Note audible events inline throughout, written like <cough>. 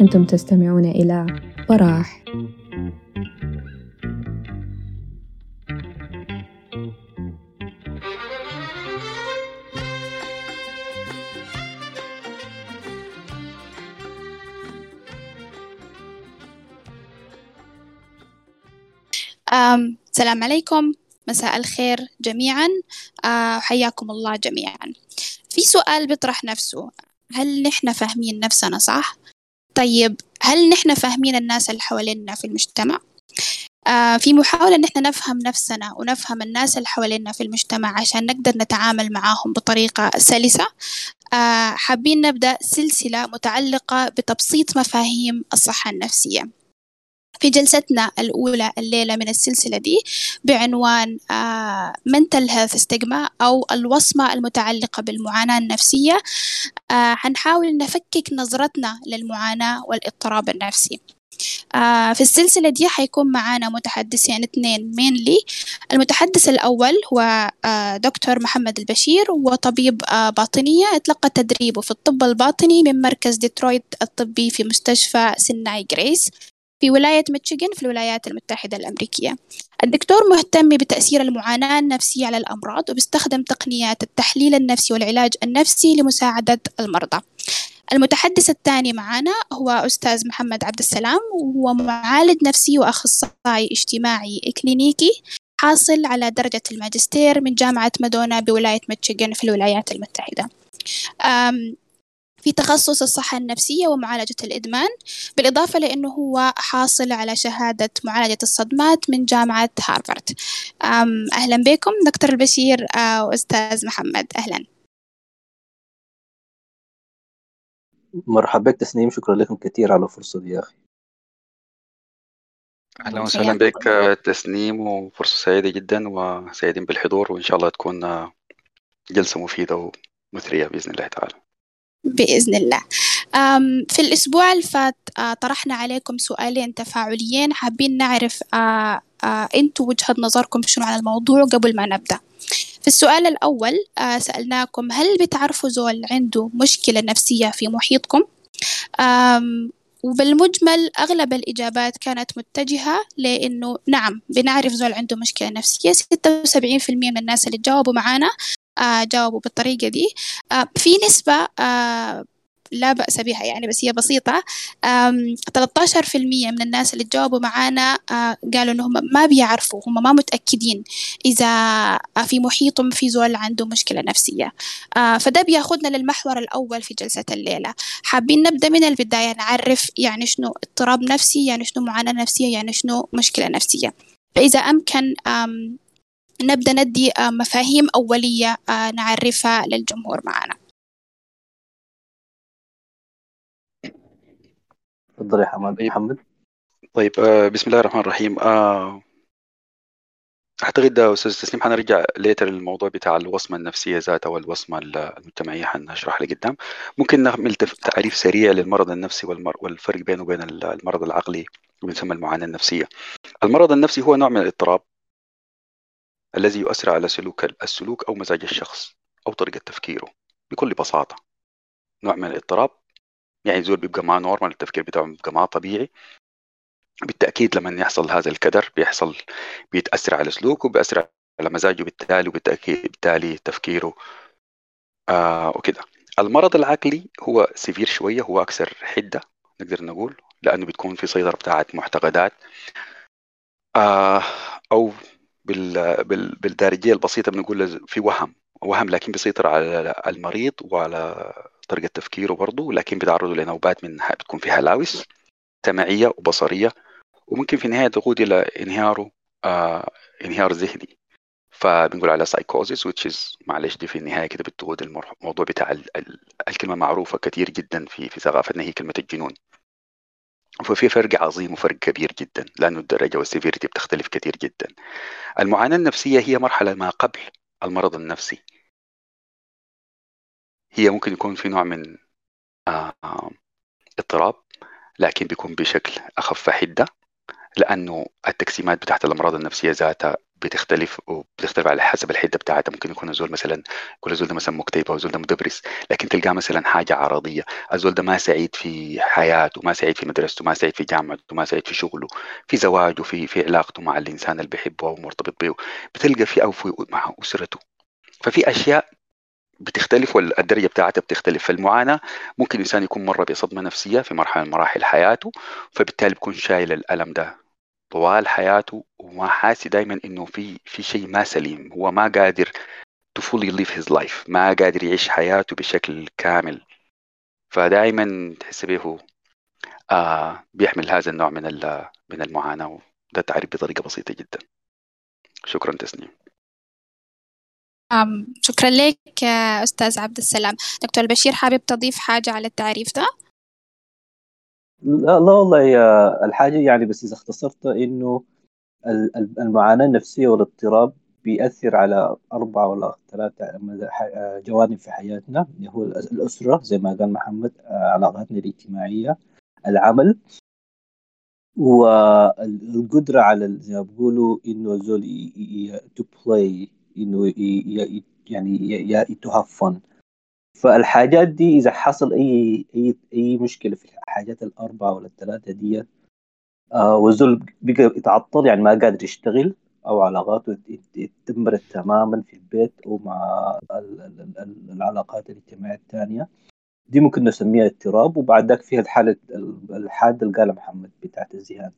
أنتم تستمعون إلى براح. السلام عليكم. مساء الخير جميعا. آه، حياكم الله جميعا. في سؤال بيطرح نفسه. هل نحن فاهمين نفسنا صح؟ طيب هل نحن فاهمين الناس اللي حوالينا في المجتمع؟ آه في محاولة إن نفهم نفسنا ونفهم الناس اللي حوالينا في المجتمع عشان نقدر نتعامل معاهم بطريقة سلسة. آه حابين نبدأ سلسلة متعلقة بتبسيط مفاهيم الصحة النفسية. في جلستنا الأولى الليلة من السلسلة دي بعنوان mental health stigma أو الوصمة المتعلقة بالمعاناة النفسية. حنحاول نفكك نظرتنا للمعاناة والاضطراب النفسي. آه في السلسلة دي حيكون معانا متحدثين اثنين mainly المتحدث الأول هو آه دكتور محمد البشير وطبيب آه باطنية. اتلقى تدريبه في الطب الباطني من مركز ديترويت الطبي في مستشفى سناي جريس. في ولاية ميشيغان في الولايات المتحدة الأمريكية. الدكتور مهتم بتأثير المعاناة النفسية على الأمراض وبيستخدم تقنيات التحليل النفسي والعلاج النفسي لمساعدة المرضى. المتحدث الثاني معنا هو أستاذ محمد عبد السلام وهو معالج نفسي وأخصائي اجتماعي كلينيكي حاصل على درجة الماجستير من جامعة مادونا بولاية ميشيغان في الولايات المتحدة. في تخصص الصحة النفسية ومعالجة الإدمان بالإضافة لأنه هو حاصل على شهادة معالجة الصدمات من جامعة هارفارد. أهلا بكم دكتور البشير آه، وأستاذ محمد أهلا. مرحبا بك تسنيم شكرا لكم كثير على الفرصة دي يا أخي. أهلا وسهلا بك تسنيم وفرصة سعيدة جدا وسعيدين بالحضور وإن شاء الله تكون جلسة مفيدة ومثرية بإذن الله تعالى. بإذن الله. في الأسبوع اللي فات آه، طرحنا عليكم سؤالين تفاعليين حابين نعرف آه، آه، أنتوا وجهة نظركم شنو على الموضوع قبل ما نبدأ. في السؤال الأول سألناكم هل بتعرفوا زول عنده مشكلة نفسية في محيطكم؟ وبالمجمل أغلب الإجابات كانت متجهة لأنه نعم بنعرف زول عنده مشكلة نفسية. 76% من الناس اللي جاوبوا معانا جاوبوا بالطريقة دي. آه، في نسبة آه، لا بأس بها يعني بس هي بسيطة. 13% من الناس اللي جاوبوا معانا قالوا إنهم ما بيعرفوا هم ما متأكدين إذا في محيطهم في زول عنده مشكلة نفسية. فده بياخدنا للمحور الأول في جلسة الليلة. حابين نبدأ من البداية نعرف يعني شنو اضطراب نفسي يعني شنو معاناة نفسية يعني شنو مشكلة نفسية. فإذا أمكن نبدأ ندي آه، مفاهيم أولية آه، نعرفها للجمهور معنا. تفضل يا حماد. طيب. محمد؟ طيب آه، بسم الله الرحمن الرحيم. أعتقد أستاذ تسليم حنرجع ليتر الموضوع بتاع الوصمة النفسية ذاتها والوصمة المجتمعية حنشرح لقدام ممكن نعمل تعريف سريع للمرض النفسي والفرق بينه وبين المرض العقلي ويسمى المعاناة النفسية. المرض النفسي هو نوع من الاضطراب. الذي يؤثر على سلوك السلوك أو مزاج الشخص أو طريقة تفكيره. بكل بساطة. نوع من الاضطراب. يعني زول بيبقى معاه نورمال التفكير بتاعه بيبقى معاه طبيعي. بالتأكيد لما يحصل هذا الكدر بيحصل بيتأثر على سلوكه بيأثر على مزاجه بالتالي وبالتأكيد بالتالي تفكيره. آه وكده. المرض العقلي هو سيفير شوية هو أكثر حدة نقدر نقول لأنه بتكون في سيطرة بتاعت معتقدات. آه أو بال... بال... بالدارجية البسيطة بنقول في وهم وهم لكن بيسيطر على المريض وعلى طريقة تفكيره برضه لكن بيتعرضوا لنوبات من بتكون فيها هلاوس سمعية وبصرية وممكن في النهاية تقود إلى انهياره آه انهيار ذهني. فبنقول على سايكوزيس which is معلش دي في النهاية كده بتقود الموضوع بتاع ال... ال... الكلمة معروفة كثير جدا في في ثقافتنا هي كلمة الجنون. ففي فرق عظيم وفرق كبير جدا. لأنه الدرجة وال severity بتختلف كثير جدا. المعاناة النفسية هي مرحلة ما قبل المرض النفسي. هي ممكن يكون في نوع من اضطراب لكن بيكون بشكل أخف حدة لأنه التقسيمات بتاعت الأمراض النفسية ذاتها بتختلف وبتختلف على حسب الحدة بتاعتها. ممكن يكون الزول مثلا يكون الزول ده مثلا مكتئب أو الزول ده مدبرس لكن تلقاه مثلا حاجة عرضية. الزول ده ما سعيد في حياته ما سعيد في مدرسته ما سعيد في جامعته ما سعيد في شغله في زواجه في في علاقته مع الإنسان اللي بيحبه أو مرتبط به بتلقى في أو في مع أسرته. ففي أشياء بتختلف والدرجة بتاعتها بتختلف. فالمعاناة ممكن الإنسان يكون مر بصدمه نفسية في مرحلة من مراحل حياته فبالتالي بيكون شايل الألم ده طوال حياته وما حاسس دائما إنه في في شيء ما سليم. هو ما قادر to fully live his life. ما قادر يعيش حياته بشكل كامل. فدائما تحس به آه بيحمل هذا النوع من من المعاناة وده تعريف بطريقة بسيطة جدا. شكرا تسنيم. شكرا لك أستاذ عبد السلام. دكتور بشير حابب تضيف حاجة على التعريف ده؟ لا, لا والله الحاجة يعني بس إذا اختصرت إنه المعاناة النفسية والاضطراب بيأثر على أربعة ولا ثلاثة جوانب في حياتنا اللي هو الأسرة زي ما قال محمد علاقاتنا الاجتماعية العمل والقدرة على زي ما بيقولوا إنه زول to play إنه يعني to have fun فالحاجات دي إذا حصل أي أي أي مشكلة في الحاجات الأربعة ولا الثلاثة دي آه والزول بقى يتعطل يعني ما قادر يشتغل أو علاقاته تدمرت تماما في البيت ومع العلاقات الاجتماعية الثانية دي ممكن نسميها اضطراب وبعد ذاك فيها الحالة الحاده اللي قالها محمد بتاعت الذهان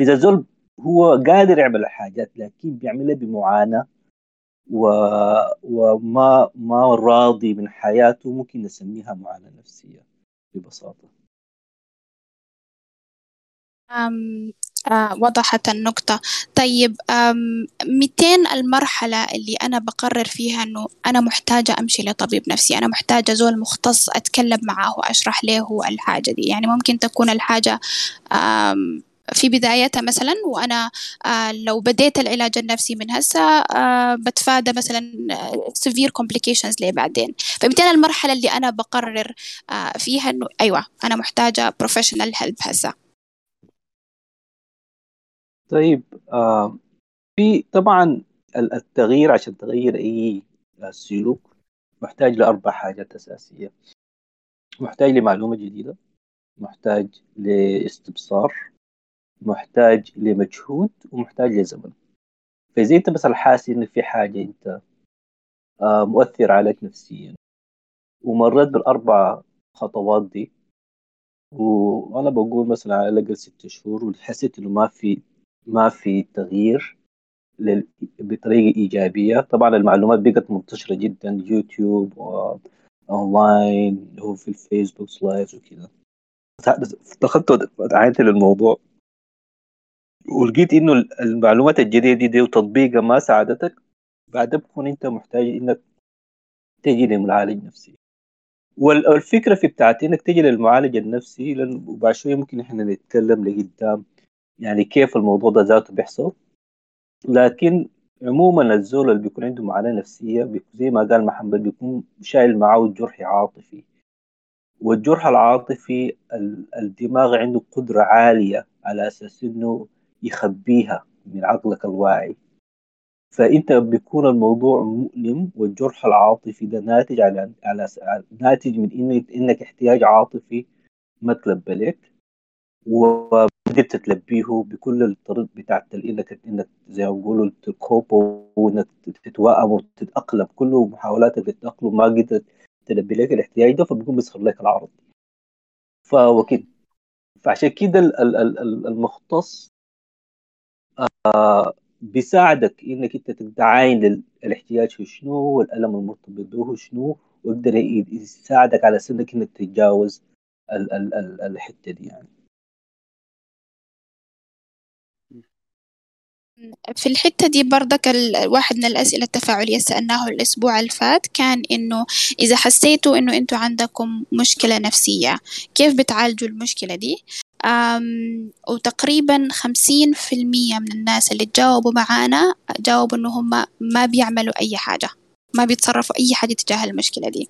إذا الزول هو قادر يعمل الحاجات لكن بيعملها بمعاناة و... وما ما راضي من حياته ممكن نسميها معاناة نفسية ببساطة. أم آه وضحت النقطة. طيب أم 200 المرحلة اللي أنا بقرر فيها أنه أنا محتاجة أمشي لطبيب نفسي أنا محتاجة زول مختص أتكلم معاه وأشرح له الحاجة دي. يعني ممكن تكون الحاجة في بدايتها مثلا وأنا آه لو بديت العلاج النفسي من هسه آه بتفادى مثلا severe complications ليه بعدين. فبالتالي المرحلة اللي أنا بقرر آه فيها إنه أيوة أنا محتاجة professional help هسه. طيب آه في طبعا التغيير عشان تغير أي سلوك محتاج لأربع حاجات أساسية. محتاج لمعلومة جديدة محتاج لاستبصار محتاج لمجهود ومحتاج لزمن. فإذا أنت مثلا حاسس إن في حاجة أنت آه، مؤثر عليك نفسيا. ومريت بالأربع خطوات دي. وأنا بقول مثلا على الأقل ست شهور وحسيت إنه ما في ما في تغيير بطريقة إيجابية. طبعا المعلومات بقت منتشرة جدا يوتيوب أونلاين هو في الفيسبوك live وكذا. دخلت عينت للموضوع. ولقيت إنه المعلومات الجديدة دي وتطبيقها ما ساعدتك بعد بكون أنت محتاج إنك تجي لمعالج نفسي والفكرة في بتاعت إنك تجي للمعالج النفسي لأن وبعد شوية ممكن إحنا نتكلم لقدام يعني كيف الموضوع ده ذاته بيحصل. لكن عموما الزول اللي بيكون عنده معاناة نفسية زي ما قال محمد بيكون شايل معاه جرح عاطفي والجرح العاطفي الدماغ عنده قدرة عالية على أساس إنه يخبيها من عقلك الواعي. فانت بيكون الموضوع مؤلم والجرح العاطفي ده ناتج على على ناتج من انك إنك احتياج عاطفي ما تلبى لك وقدرت تلبيه بكل الطرق بتاعت إنك إنك زي ما بيقولوا تكوب وإنك تتوائم وتتأقلم. كله محاولاتك للتأقلم ما قدرت تلبي لك الاحتياج ده فبيكون بيظهر لك العرض. فوكيد فعشان كده المختص آه بيساعدك إنك أنت تعاين الاحتياج في شنو والألم المرتبط به شنو ويقدر يساعدك على سنك إنك تتجاوز ال ال ال الحتة دي يعني في الحتة دي برضك واحد من الأسئلة التفاعلية سألناه الأسبوع الفات كان إنه إذا حسيتوا إنه أنتوا عندكم مشكلة نفسية كيف بتعالجوا المشكلة دي؟ وتقريبا خمسين في المية من الناس اللي تجاوبوا معانا جاوبوا إنه هم ما بيعملوا أي حاجة ما بيتصرفوا أي حاجة تجاه المشكلة دي.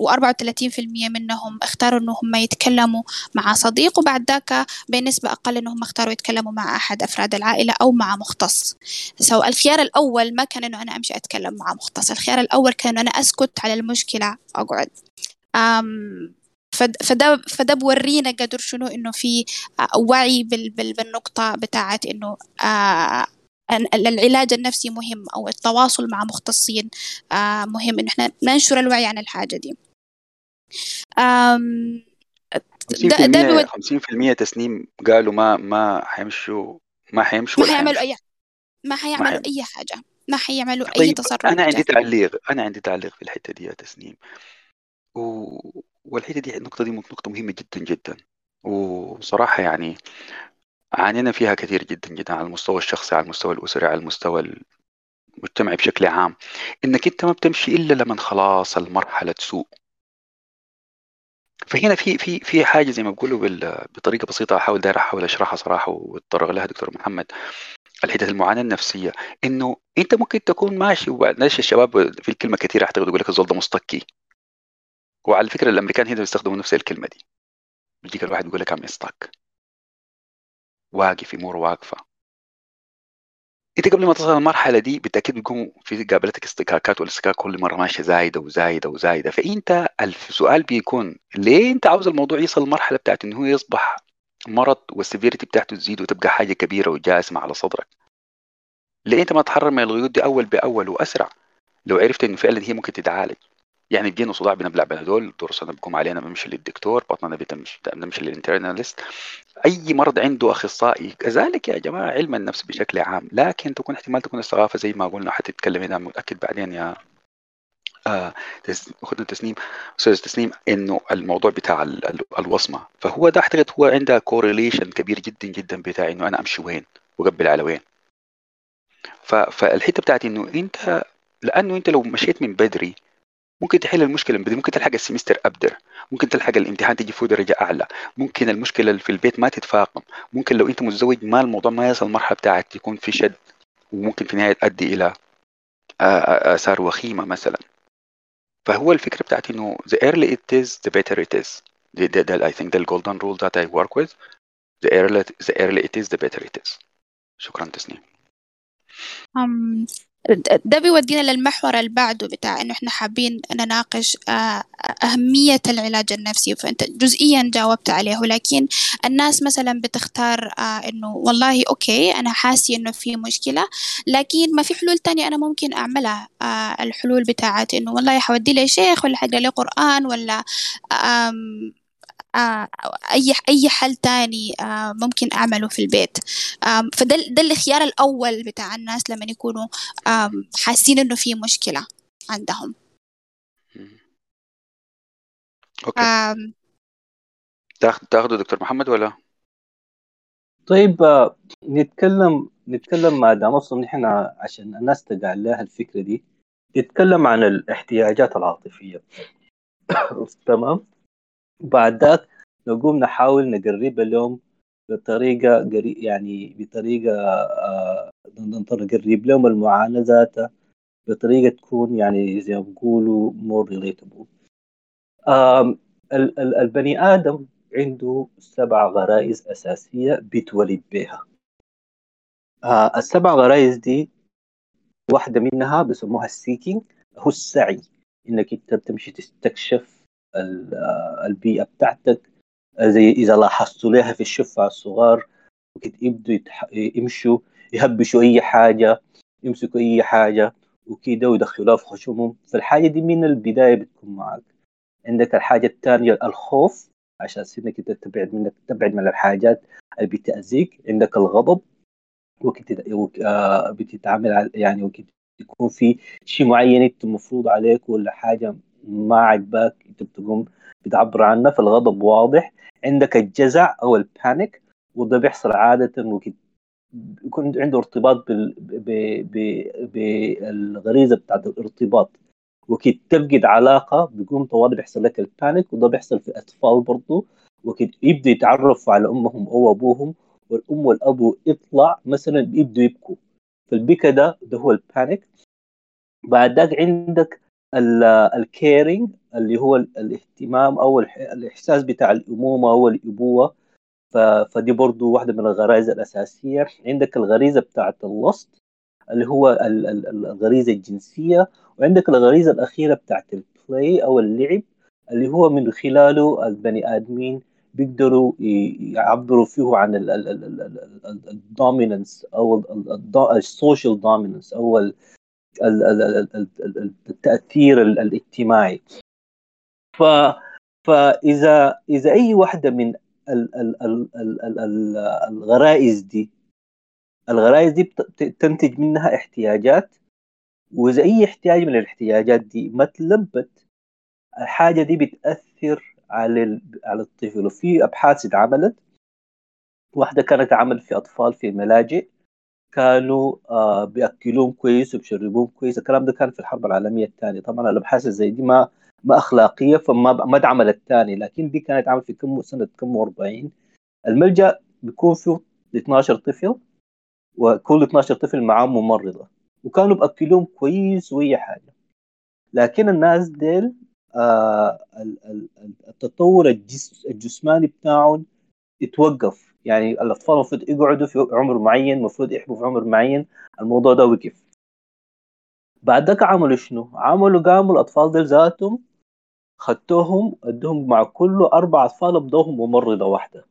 و34% منهم اختاروا إنه هم يتكلموا مع صديق وبعد ذاك بنسبة أقل إنهم اختاروا يتكلموا مع أحد أفراد العائلة أو مع مختص. سو الخيار الأول ما كان إنه أنا أمشي أتكلم مع مختص الخيار الأول كان إنه أنا أسكت على المشكلة أقعد. فده فده بورينا قدر شنو إنه في وعي بالنقطة بتاعت إنه آه العلاج النفسي مهم أو التواصل مع مختصين آه مهم إنه إحنا ننشر الوعي عن الحاجة دي. ده, ده 50% تسنيم قالوا ما ما حيمشوا ما حيمشوا ما حيعملوا أي ما حيعملوا أي حاجة. ما حيعملوا طيب اي تصرف أنا عندي تعليق أنا عندي تعليق في الحتة دي يا تسنيم و... والحتة دي النقطة دي نقطة مهمة جدا جدا. وصراحة يعني عانينا فيها كثير جدا جدا على المستوى الشخصي على المستوى الأسري على المستوى المجتمعي بشكل عام. إنك أنت ما بتمشي إلا لما خلاص المرحلة تسوء. فهنا في في في حاجة زي ما بقولوا بطريقة بسيطة أحاول داير أحاول أشرحها صراحة وأتطرق لها دكتور محمد. الحتة المعاناة النفسية إنه أنت ممكن تكون ماشي وبعدين الشباب في الكلمة كثيرة أعتقد يقول لك الزول ده مستكّي. وعلى فكرة الأمريكان هنا بيستخدموا نفس الكلمة دي. بيجيك الواحد يقول لك I'm stuck واقف امور واقفة. إنت قبل ما تصل المرحله دي بالتأكيد بيكون في قابلتك استكاكات والإستكاك كل مرة ماشية زايدة وزايدة وزايدة. فإنت السؤال بيكون ليه أنت عاوز الموضوع يصل للمرحلة بتاعت إنه هو يصبح مرض وال severity بتاعته تزيد وتبقى حاجة كبيرة وجاسمه على صدرك؟ ليه أنت ما تحرر من القيود دي أول بأول وأسرع؟ لو عرفت إنه فعلا هي ممكن تتعالج. يعني بيجينا صداع بنبلع بنادول ضرسنا بقوم علينا بنمشي للدكتور بطننا بنمشي لل internalist أي مرض عنده أخصائي كذلك يا جماعة علم النفس بشكل عام. لكن تكون احتمال تكون استغاثة زي ما قلنا حتتكلم هنا متأكد بعدين يا آه اخذنا تسنيم أستاذ تسنيم إنه الموضوع بتاع ال ال الوصمة. فهو ده أعتقد هو عنده correlation كبير جدا جدا بتاع إنه أنا أمشي وين وأقبل على وين. فالحتة بتاعت إنه أنت لأنه أنت لو مشيت من بدري ممكن تحل المشكلة بدري ممكن تلحق ال semester أبدري ممكن تلحق الامتحان تجي فوق درجة أعلى ممكن المشكلة اللي في البيت ما تتفاقم ممكن لو أنت متزوج ما الموضوع ما يصل المرحلة بتاعك يكون في شد وممكن في النهاية تؤدي إلى آثار وخيمة مثلا. فهو الفكرة بتاعتي إنه the early it is the better it is. ده, ده, I think the golden rule that I work with the early, the early it is the better it is. شكرا تسنيم. ده بيودينا للمحور اللي بعده بتاع إنه إحنا حابين نناقش أهمية العلاج النفسي. فأنت جزئيا جاوبت عليه ولكن الناس مثلا بتختار إنه والله أوكي أنا حاسي إنه في مشكلة لكن ما في حلول تانية أنا ممكن أعملها. الحلول بتاعت إنه والله حودي لي شيخ ولا حقرا لي قرآن ولا آه، أي أي حل تاني آه، ممكن أعمله في البيت. فده ده الخيار الأول بتاع الناس لما يكونوا حاسين إنه في مشكلة عندهم. أوكي. تاخده دكتور محمد ولا؟ طيب آه، نتكلم نتكلم ما دام أصلا نحن عشان الناس تقع لها الفكرة دي. نتكلم عن الاحتياجات العاطفية. <coughs> تمام؟ بعد ذاك نقوم نحاول نقرب لهم بطريقة يعني بطريقة آه نقرب لهم المعاناة ذاتها بطريقة تكون يعني زي ما بيقولوا relatable. آه البني آدم عنده سبع غرائز أساسية بيتولد بها آه السبع غرائز دي واحدة منها بسموها السيكينج هو السعي. إنك أنت بتمشي تستكشف البيئة بتاعتك. زي إذا لاحظتوا لها في الشفع الصغار وكده يبدوا. يمشوا يهبشوا أي حاجة يمسكوا أي حاجة وكده ويدخلوها في خشومهم. فالحاجة دي من البداية بتكون معك عندك الحاجة الثانية الخوف عشان إنك تبعد منك تبعد من الحاجات اللي بتأذيك. عندك الغضب وقت آه، بتتعامل يعني وقت يكون في شيء معين أنت المفروض عليك ولا حاجة ما عجبك إنت بتقوم بتعبر عنه فالغضب واضح. عندك الجزع أو البانيك وده بيحصل عادة وقت يكون عنده ارتباط بالغريزة بتاعت الارتباط. وقت تفقد علاقة بيقوم طوالي بيحصل لك ال panic وده بيحصل في الاطفال برضه وقت يبدوا يتعرفوا على أمهم أو أبوهم والأم والابو يطلع مثلا يبدوا يبكوا. فالبكا ده ده هو ال panic. بعد ذاك عندك ال caring اللي هو الاهتمام أو الإحساس بتاع الأمومة أو الأبوة. فدي برضو واحدة من الغرائز الأساسية. عندك الغريزة بتاعت ال lust اللي هو الغريزة الجنسية. وعندك الغريزة الأخيرة بتاعت ال play أو اللعب اللي هو من خلاله البني آدمين بيقدروا يعبروا فيه عن ال dominance أو ال social dominance أو التاثير الاجتماعي ف فاذا اذا اي واحدة من الغرائز دي الغرائز دي تنتج منها احتياجات واذا اي احتياج من الاحتياجات دي ما تلبت الحاجة دي بتاثر على على الطفل وفي ابحاث اتعملت واحدة كانت عمل في اطفال في ملاجئ كانوا آه بياكلوهم كويس وبيشربوهم كويس. الكلام ده كان في الحرب العالمية الثانية. طبعا الابحاث زي دي ما ما أخلاقية فما ما اتعملت الثاني لكن دي كانت عمل في كم سنة كم 40 الملجأ بيكون فيه 12 طفل وكل 12 طفل معاهم ممرضة. وكانوا باكلوهم كويس وأي حاجة. لكن الناس ديل آه التطور الجسماني بتاعهم يتوقف. يعني الأطفال المفروض يقعدوا في عمر معين المفروض يحبوا في عمر معين. الموضوع ده وقف. بعد ذاك عملوا شنو؟ عملوا قاموا الأطفال دول ذاتهم خدتوهم ادوهم مع كل أربع أطفال بدوهم ممرضه واحدة.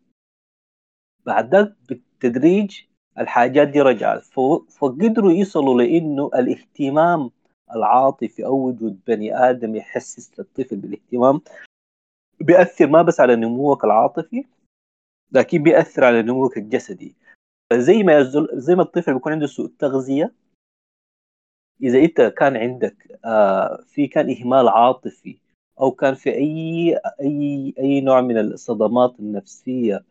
بعد ذاك بالتدريج الحاجات دي رجعت. فقدروا يصلوا لإنه الاهتمام العاطفي أو وجود بني آدم يحسس الطفل بالاهتمام بيأثر ما بس على نموك العاطفي لكن بيأثر على نموك الجسدي. فزي ما يزل زي ما الطفل بيكون عنده سوء تغذية إذا أنت كان عندك آه في كان إهمال عاطفي أو كان في أي أي أي نوع من الصدمات النفسية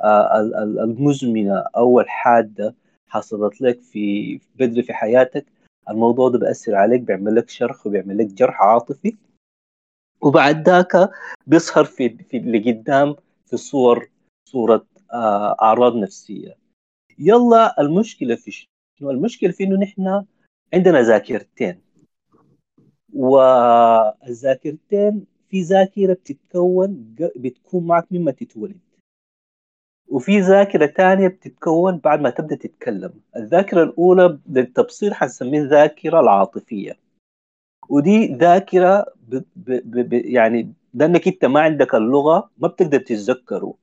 آه المزمنة أو الحادة حصلت لك في بدري في حياتك الموضوع ده بيأثر عليك بيعمل لك شرخ وبيعمل لك جرح عاطفي. وبعد ذاك بيظهر في في اللي قدام في صور صورة آه أعراض نفسية. يلا المشكلة في شنو؟ المشكلة في إنه نحن عندنا ذاكرتين. والذاكرتين في ذاكرة بتتكون بتكون معك مما تتولد. وفي ذاكرة تانية بتتكون بعد ما تبدأ تتكلم. الذاكرة الأولى للتبسيط حنسميها الذاكرة العاطفية. ودي ذاكرة ب ب ب يعني لأنك أنت ما عندك اللغة ما بتقدر تتذكره.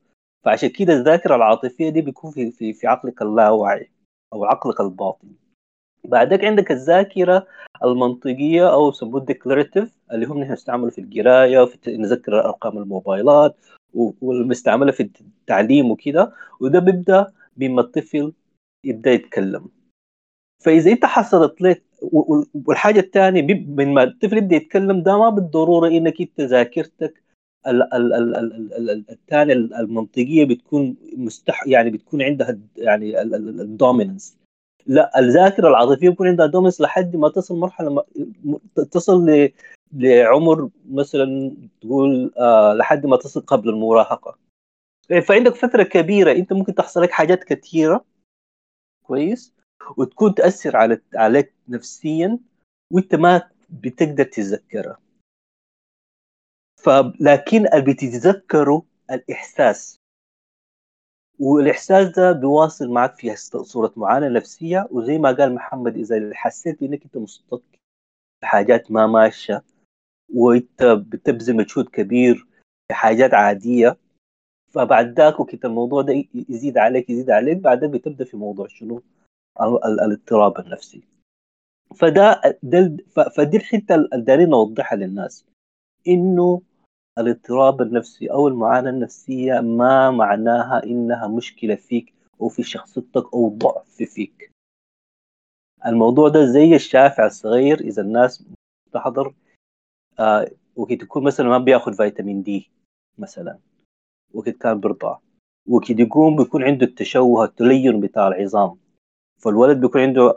فعشان كده الذاكرة العاطفية دي بيكون في في, في عقلك اللاواعي أو عقلك الباطن. بعدك عندك الذاكرة المنطقية أو يسموه الديكلاريتيف اللي هم نحن نستعمله في القراية وفي نذكر أرقام الموبايلات والمستعملة في التعليم وكده. وده بيبدأ بما الطفل يبدأ يتكلم. فإذا أنت حصلت لك والحاجة الثانية من ما الطفل يبدأ يتكلم ده ما بالضرورة إنك أنت ذاكرتك الثانية المنطقية بتكون مستح يعني بتكون عندها يعني ال dominance لا الذاكرة العاطفية بيكون عندها dominance لحد ما تصل مرحلة تصل لعمر مثلا تقول آه لحد ما تصل قبل المراهقة. إيه، فعندك فترة كبيرة أنت ممكن تحصل لك حاجات كثيرة. كويس؟ وتكون تأثر على عليك نفسيا وأنت ما بتقدر تتذكرها. فلكن اللي بتتذكره الإحساس. والإحساس ده بيواصل معك في صورة معاناة نفسية وزي ما قال محمد إذا حسيت إنك أنت مستك حاجات ما ماشية وأنت بتبذل مجهود كبير في حاجات عادية فبعد ذاك وقت الموضوع ده يزيد عليك يزيد عليك بعدين بتبدأ في موضوع شنو؟ الاضطراب النفسي. فده ده فدي الحتة اللي دايرين نوضحها للناس. إنه الاضطراب النفسي أو المعاناة النفسية ما معناها إنها مشكلة فيك أو في شخصيتك أو ضعف فيك. الموضوع ده زي الشافع الصغير إذا الناس تحضر آه وقت يكون مثلا ما بيأخذ فيتامين دي مثلا وقت كان بيرضع وقت يقوم بيكون عنده التشوه التلين بتاع العظام فالولد بيكون عنده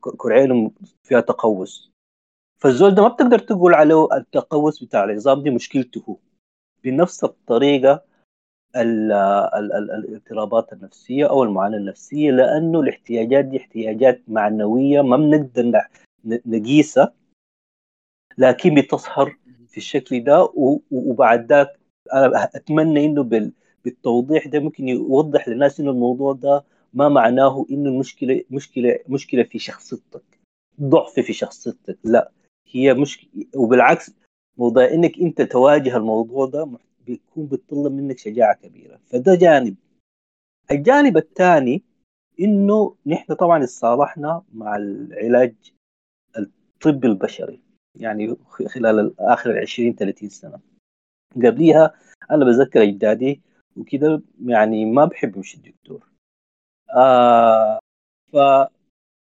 كرعين فيها تقوس. فالزول ده ما بتقدر تقول عليه التقوس بتاع العظام دي مشكلته بنفس الطريقة الاضطرابات النفسية أو المعاناة النفسية لأنه الاحتياجات دي احتياجات معنوية ما بنقدر نقيسها لكن بتظهر في الشكل ده وبعد ذاك أنا أتمنى إنه بال- بالتوضيح ده ممكن يوضح للناس إنه الموضوع ده ما معناه إنه المشكلة مشكلة مشكلة في شخصيتك ضعف في شخصيتك لا. هي مشكله وبالعكس موضوع إنك أنت تواجه الموضوع ده بيكون بيتطلب منك شجاعة كبيرة. فده جانب. الجانب الثاني إنه نحن طبعا اتصالحنا مع العلاج الطبي البشري يعني خلال آخر 20 30 سنة. قبليها أنا بذكر أجدادي وكده يعني ما بحب امشي الدكتور. آه ف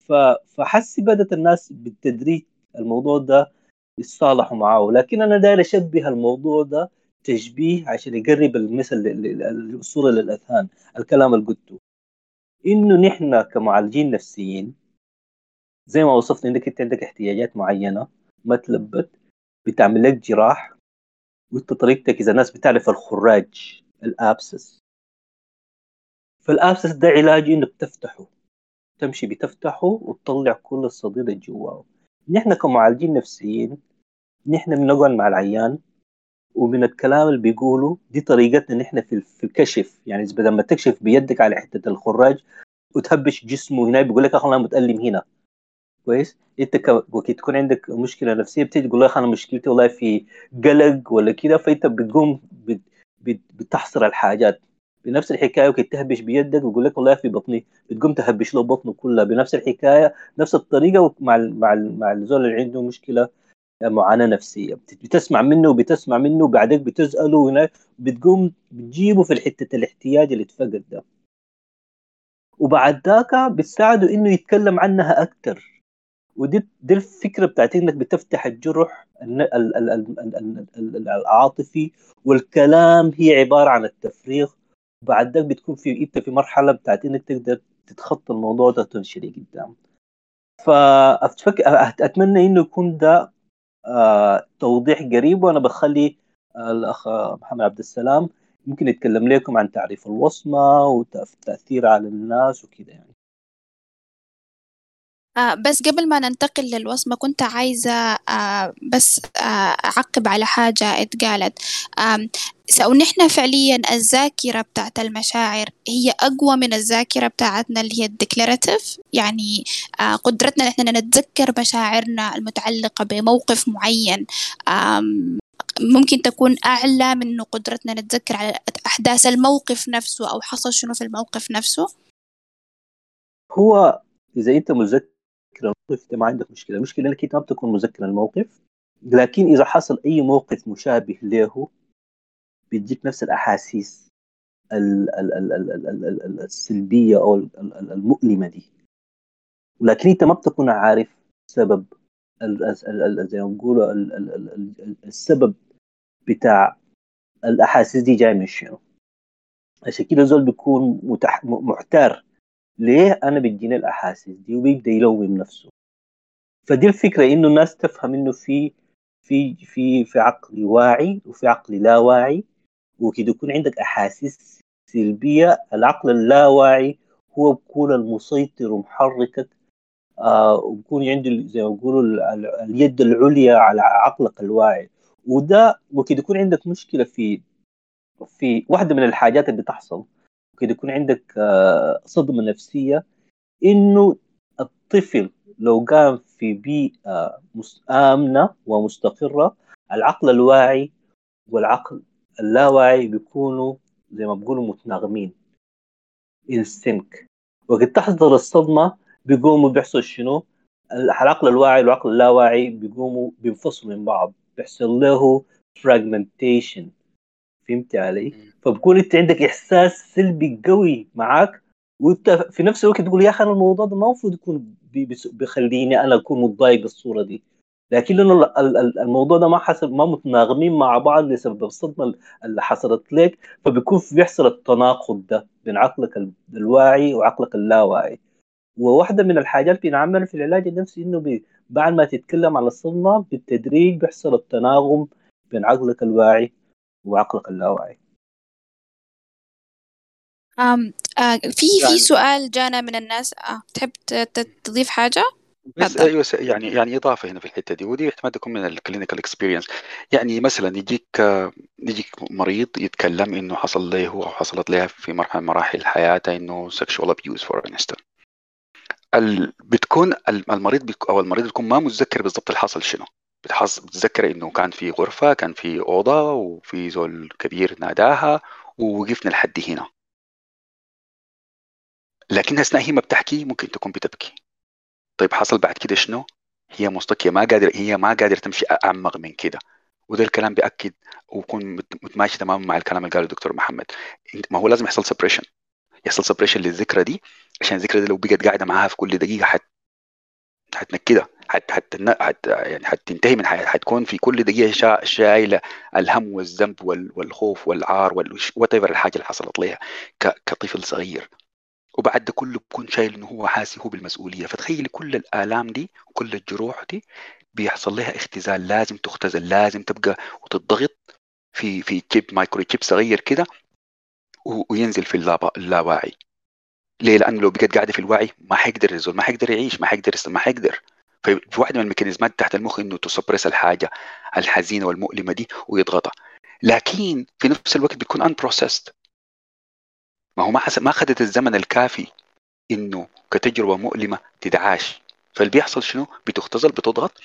ف فحسي بدأت الناس بالتدريج الموضوع ده يتصالحوا معاه لكن أنا داير أشبه الموضوع ده تشبيه عشان يقرب المثل الصورة للأذهان الكلام اللي قلته. إنه نحن كمعالجين نفسيين زي ما وصفت إنك أنت عندك احتياجات معينة ما تلبت بتعمل لك جراح وأنت طريقتك إذا الناس بتعرف الخراج الأبسس. فالأبسس ده علاج إنك تفتحه. تمشي بتفتحه وتطلع كل الصديد اللي جواه نحن كمعالجين نفسيين نحن بنقعد مع العيان ومن الكلام اللي بيقوله دي طريقتنا نحن في الكشف. يعني بدل ما تكشف بيدك على حتة الخراج وتهبش جسمه هنا بيقول لك أنا متألم هنا. كويس؟ أنت ك- وقت تكون عندك مشكلة نفسية بتيجي تقول لك أنا مشكلتي والله في قلق ولا كده فأنت بتقوم بت- بت- بتحصر الحاجات. بنفس الحكاية وقت تهبش بيدك ويقول لك والله في بطني بتقوم تهبش له بطنه كلها بنفس الحكاية نفس الطريقة مع ال مع ال مع الزول اللي عنده مشكلة معاناة نفسية. بت- بتسمع منه وبتسمع منه وبعدين بتسأله هنا بتقوم بتجيبه في الحتة الاحتياج اللي اتفقد ده. وبعد ذاك بتساعده إنه يتكلم عنها أكثر ودي دي الفكرة بتاعت إنك بتفتح الجرح العاطفي والكلام هي عبارة عن التفريغ. بعد ذاك بتكون في انت في مرحلة بتاعت إنك تقدر تتخطى الموضوع ده وتمشي لقدام فاتمنى إنه يكون ده آه، توضيح قريب وأنا بخلي آه، الأخ محمد عبد السلام ممكن يتكلم لكم عن تعريف الوصمة والتاثير على الناس وكذا يعني. آه بس قبل ما ننتقل للوصمة كنت عايزة آه بس آه أعقب على حاجة اتقالت. نحن فعليا الذاكرة بتاعت المشاعر هي أقوى من الذاكرة بتاعتنا اللي هي الديكلاراتيف. يعني آه قدرتنا نحن نتذكر مشاعرنا المتعلقة بموقف معين ممكن تكون أعلى من قدرتنا نتذكر على أحداث الموقف نفسه أو حصل شنو في الموقف نفسه. هو إذا أنت مذكر الموقف ما عندك مشكله المشكلة انك ما بتكون مذكر الموقف لكن اذا حصل اي موقف مشابه له بيديك نفس الاحاسيس ال- ال- ال- ال- ال- ال- ال- السلبيه أو ال- ال- المؤلمه دي ولكن انت ما بتكون عارف سبب زي ما ال- السبب بتاع الاحاسيس دي جاي من شنو عشان كده زول بيكون محتار ليه أنا بتجيني الأحاسيس دي وبيبدأ يلوم نفسه؟ فدي الفكرة إنه الناس تفهم إنه في في في في عقل واعي وفي عقل لا واعي وكده يكون عندك أحاسيس سلبية. العقل اللاواعي هو بيكون المسيطر ومحركك آه وبكون عنده زي ما بيقولوا ال- ال- اليد العليا على عقلك الواعي. وده ممكن يكون عندك مشكلة في في واحدة من الحاجات اللي بتحصل ممكن يكون عندك آه صدمة نفسية إنه الطفل لو كان في بيئة آمنة ومستقرة العقل الواعي والعقل اللاواعي بيكونوا زي ما بيقولوا متناغمين انسينك وقت تحصل الصدمة بيقوموا بيحصل شنو؟ العقل الواعي والعقل اللاواعي بيقوموا بينفصلوا من بعض بيحصل له fragmentation فهمت علي؟ فبكون أنت عندك إحساس سلبي قوي معاك وأنت في نفس الوقت تقول يا أخي أنا الموضوع ده ما المفروض يكون بيخليني أنا أكون متضايق بالصورة دي. لكن لأنه ال- ال- ال- الموضوع ده ما حصل ما متناغمين مع بعض بسبب الصدمة اللي حصلت لك فبيكون بيحصل التناقض ده بين عقلك ال- الواعي وعقلك اللاواعي. وواحدة من الحاجات اللي بنعملها في العلاج النفسي إنه بعد ما تتكلم على الصدمة بالتدريج بيحصل التناغم بين عقلك الواعي وعقلك اللاواعي آم، آه في في يعني- سؤال جانا من الناس. آه تحب ت- ت- تضيف حاجة؟ بس أيوه يعني يعني إضافة هنا في الحتة دي. ودي احتمال تكون من ال clinical experience يعني مثلا يجيك آه، يجيك مريض يتكلم إنه حصل له أو حصلت له في مرحلة من مراحل حياته إنه sexual abuse for instance. ال... بتكون ال- المريض بيك... أو المريض بيكون ما متذكر بالضبط اللي حصل شنو. بتحص... بتذكر إنه كان في غرفة كان في أوضة وفي زول كبير ناداها ووقفنا لحد هنا. لكن أثناء هي ما بتحكي ممكن تكون بتبكي. طيب حصل بعد كده شنو؟ هي مستكية ما قادر هي ما قادرة تمشي أعمق من كده. وده الكلام بيأكد ويكون مت- متماشي تماما مع الكلام اللي قاله الدكتور محمد. ما هو لازم يحصل suppression يحصل suppression للذكرى دي عشان الذكرى دي لو بقت قاعدة معاها في كل دقيقة حت حتنكدها حت حت حت يعني حتنتهي من حياتها حتكون في كل دقيقة شا... شايلة الهم والذنب وال... والخوف والعار وال... وات الحاجة اللي حصلت لها ك... كطفل صغير. وبعد ده كله بكون شايل إنه هو حاسي هو بالمسؤولية. فتخيلي كل الآلام دي وكل الجروح دي بيحصل لها اختزال لازم تختزل لازم تبقى وتضغط في في chip micro chip صغير كده وينزل في اللاواعي. ليه؟ لأنه لو بقت قاعدة في الوعي ما حيقدر يزول ما حيقدر يعيش ما حيقدر ما حيقدر. في واحدة من ال mechanisms ات بتاعت المخ إنه ت suppress الحاجة الحزينة والمؤلمة دي ويضغطها. لكن في نفس الوقت بتكون unprocessed ما هو ما. ما أخذت الزمن الكافي إنه كتجربة مؤلمة تدعاش فاللي بيحصل شنو؟ بتختزل بتضغط.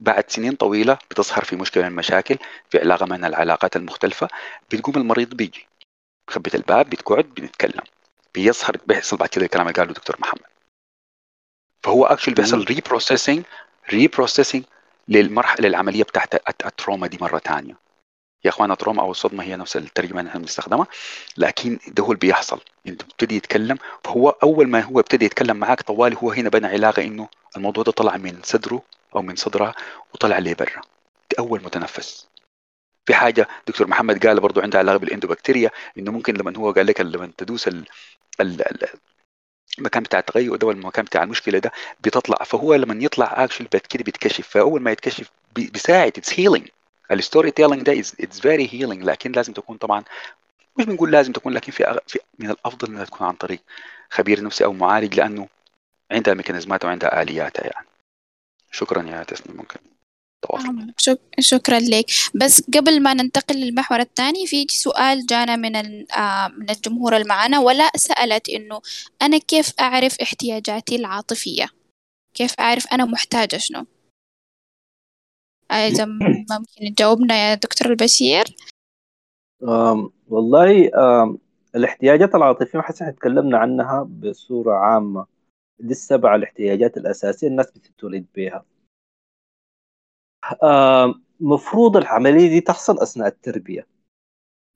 بعد سنين طويلة بتظهر في مشكلة من المشاكل في علاقة من العلاقات المختلفة. بتقوم المريض بيجي. بخبط الباب بتقعد بنتكلم. بيظهر بيحصل بعد كده الكلام اللي قاله الدكتور محمد. فهو actually بيحصل reprocessing reprocessing للمرحله للعملية بتاعت الت- ال trauma دي مرة ثانية يا اخوانا ال trauma أو الصدمه هي نفس الترجمة اللي إحنا بنستخدمها لكن ده هو اللي بيحصل. أنت بتبتدي يتكلم فهو أول ما هو ابتدي يتكلم معاك طوالي هو هنا بنى علاقة إنه الموضوع ده طلع من صدره أو من صدرها وطلع ليه برا. دي أول متنفس. في حاجة دكتور محمد قال برضو عندها علاقة بالإندوبكتيريا إنه ممكن لما هو قال لك لما تدوس المكان بتاع التغير ده والمكان بتاع المشكلة ده بتطلع. فهو لما يطلع actually بعد كده بيتكشف. فأول ما يتكشف بي- بيساعد. it's healing ال storytelling ده it's very healing لكن لازم تكون طبعا مش بنقول لازم تكون لكن في, أغ... في من الأفضل إنها تكون عن طريق خبير نفسي أو معالج لأنه عندها mechanisms ات وعندها الياتها يعني. شكرا يا تسنيم ممكن. آم، شك... شكرا لك. بس قبل ما ننتقل للمحور الثاني في سؤال جانا من ال... آه، من الجمهور اللي معنا ولا سألت إنه أنا كيف أعرف احتياجاتي العاطفية؟ كيف أعرف أنا محتاجة شنو؟ إذا ممكن تجاوبنا يا دكتور البشير. أم والله أم الاحتياجات العاطفية حسنا تكلمنا عنها بصورة عامة. دي السبع الاحتياجات الأساسية الناس بتتولد بها مفروض العملية دي تحصل أثناء التربية.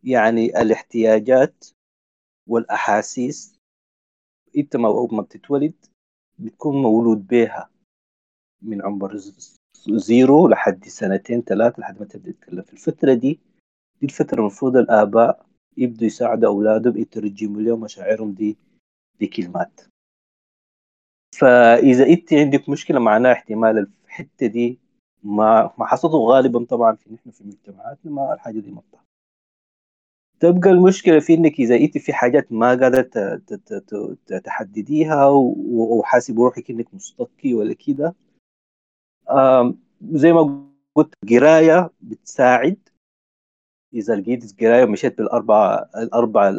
يعني الاحتياجات والأحاسيس أنت ما بتتولد بتكون مولود بها من عمر زيرو لحد سنتين ثلاثة لحد ما تبدأ تتكلم في الفترة دي دي الفترة المفروض الآباء يبدوا يساعدوا أولادهم يترجموا لهم مشاعرهم دي بكلمات فإذا أنت عندك مشكلة معناها احتمال الحتة دي ما ما حصلت غالبا طبعا في نحن في مجتمعاتنا ما الحاجة دي ما تبقى المشكلة في إنك إذا أنت في حاجات ما ت- تحدديها وحاسب روحك إنك مستقي ولا كده. زي ما قلت قراية بتساعد. إذا لقيت قراية ومشيت بالأربع الأربع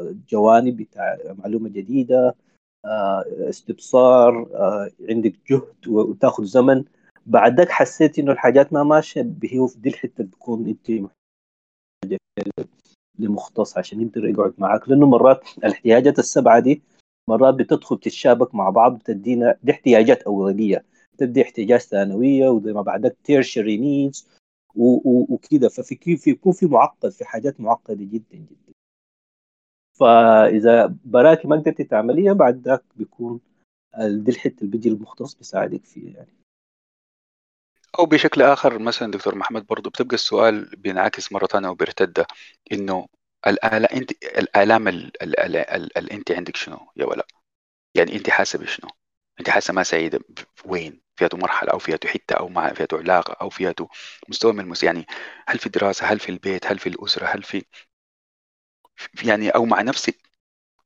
الجوانب بتاع معلومة جديدة آه، استبصار آه، عندك جهد وتاخذ زمن بعدك حسيت إنه الحاجات ما ماشية هي في دي اللي بتكون محتاجة لمختص عشان يقدر يقعد معاك. لأنه مرات الاحتياجات السبعة دي مرات بتدخل تتشابك مع بعض بتدينا دي احتياجات أولية تبدي احتياجات ثانوية وزي ما بعدك tertiary needs وكده. ففي كي- في يكون في معقد في حاجات معقدة جدا جدا. فإذا براكي ما قدرتي تعمليها بعد ذاك بيكون دي الحتة اللي بيجي المختص بيساعدك فيها يعني. أو بشكل آخر مثلا دكتور محمد برضو بتبقى السؤال بينعكس مرة ثانية وبيرتد إنه الآلام انت الآلام ال- ال- ال- ال- ال- أنت عندك شنو يا ولا يعني أنت حاسة بشنو؟ أنت حاسة ما سعيدة ب- وين؟ فيها مرحلة أو فيها حتة أو مع فيها علاقة أو فيها مستوى من المس يعني هل في الدراسه هل في البيت؟ هل في الأسرة؟ هل في يعني أو مع نفسك.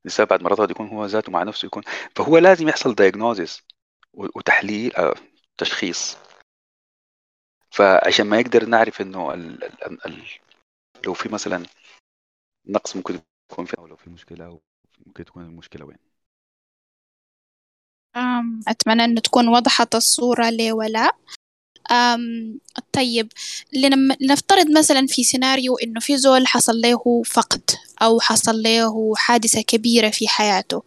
لسه بعد مرات يكون هو ذاته مع نفسه يكون فهو لازم يحصل دايجنوزيس وتحليل آه، تشخيص. فعشان ما يقدر نعرف إنه ال ال ال لو في مثلا نقص ممكن يكون في أو لو في مشكلة ممكن تكون المشكلة وين. أتمنى أن تكون وضحت الصورة لي ولا. أم طيب لنفترض مثلا في سيناريو إنه في زول حصل له فقد أو حصل له حادثة كبيرة في حياته.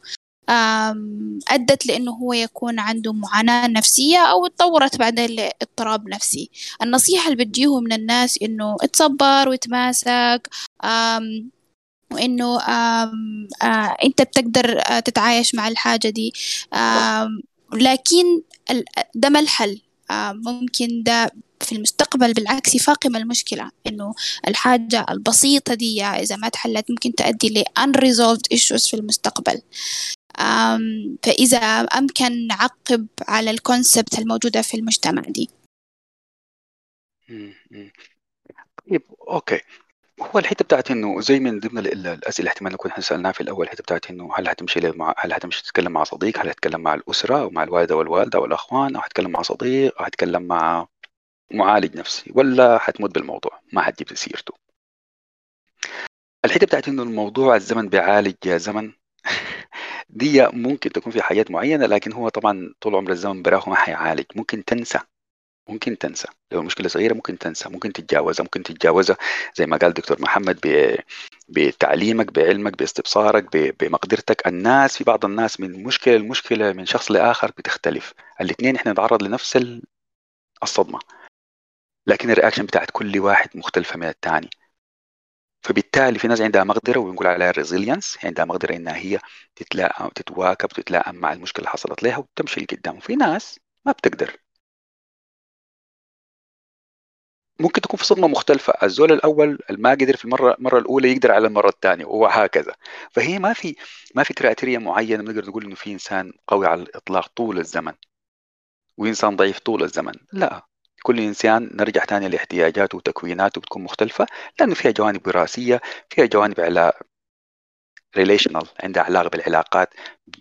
أدت لأنه هو يكون عنده معاناة نفسية أو تطورت بعدين لاضطراب نفسي النصيحة اللي بديه من الناس إنه اتصبر وتماسك وإنه أنت بتقدر تتعايش مع الحاجة دي. لكن ده ما الحل. ممكن ده في المستقبل بالعكس يفاقم المشكلة إنه الحاجة البسيطة دي إذا ما تحلت ممكن تؤدي ل unresolved issues في المستقبل. فإذا أمكن نعقب على ال concept الموجودة في المجتمع دي. طيب okay. هو الحتة بتاعت إنه زي من ضمن الأسئلة احتمال نكون إحنا سألناها في الأول الحتة بتاعت إنه هل هتمشي مع هل هتمشي تتكلم مع صديق هل هتتكلم مع الأسرة أو مع الوالدة والوالدة والأخوان أو هتتكلم مع صديق أو هتتكلم مع معالج نفسي ولا هتموت بالموضوع ما حتجيب سيرته. الحتة بتاعت إنه الموضوع الزمن بيعالج زمن <laughs> دي ممكن تكون في حاجات معينة لكن هو طبعا طول عمر الزمن براه ما حيعالج. ممكن تنسى ممكن تنسى. لو المشكلة صغيرة ممكن تنسى ممكن تتجاوزها ممكن تتجاوزها. زي ما قال دكتور محمد بتعليمك بعلمك باستبصارك بمقدرتك. الناس في بعض الناس من مشكلة لمشكلة من شخص لآخر بتختلف. الاثنين إحنا نتعرض لنفس الصدمة. لكن ال reaction بتاعت كل واحد مختلفة من الثاني فبالتالي في ناس عندها مقدرة ونقول عليها resilience عندها مقدرة إنها هي تتلاقى وتتواكب وتتلائم مع المشكلة اللي حصلت لها وتمشي لقدام. وفي ناس ما بتقدر. ممكن تكون في صدمة مختلفة. الزول الأول ما قدر في المرة المرة الأولى يقدر على المرة الثانية وهكذا فهي ما في ما في criteria معينة بنقدر نقول إنه في إنسان قوي على الإطلاق طول الزمن وإنسان ضعيف طول الزمن. لا. كل إنسان نرجع ثاني لاحتياجاته وتكويناته بتكون مختلفة لأنه فيها جوانب وراثية فيها جوانب على relational عندها علاقة بالعلاقات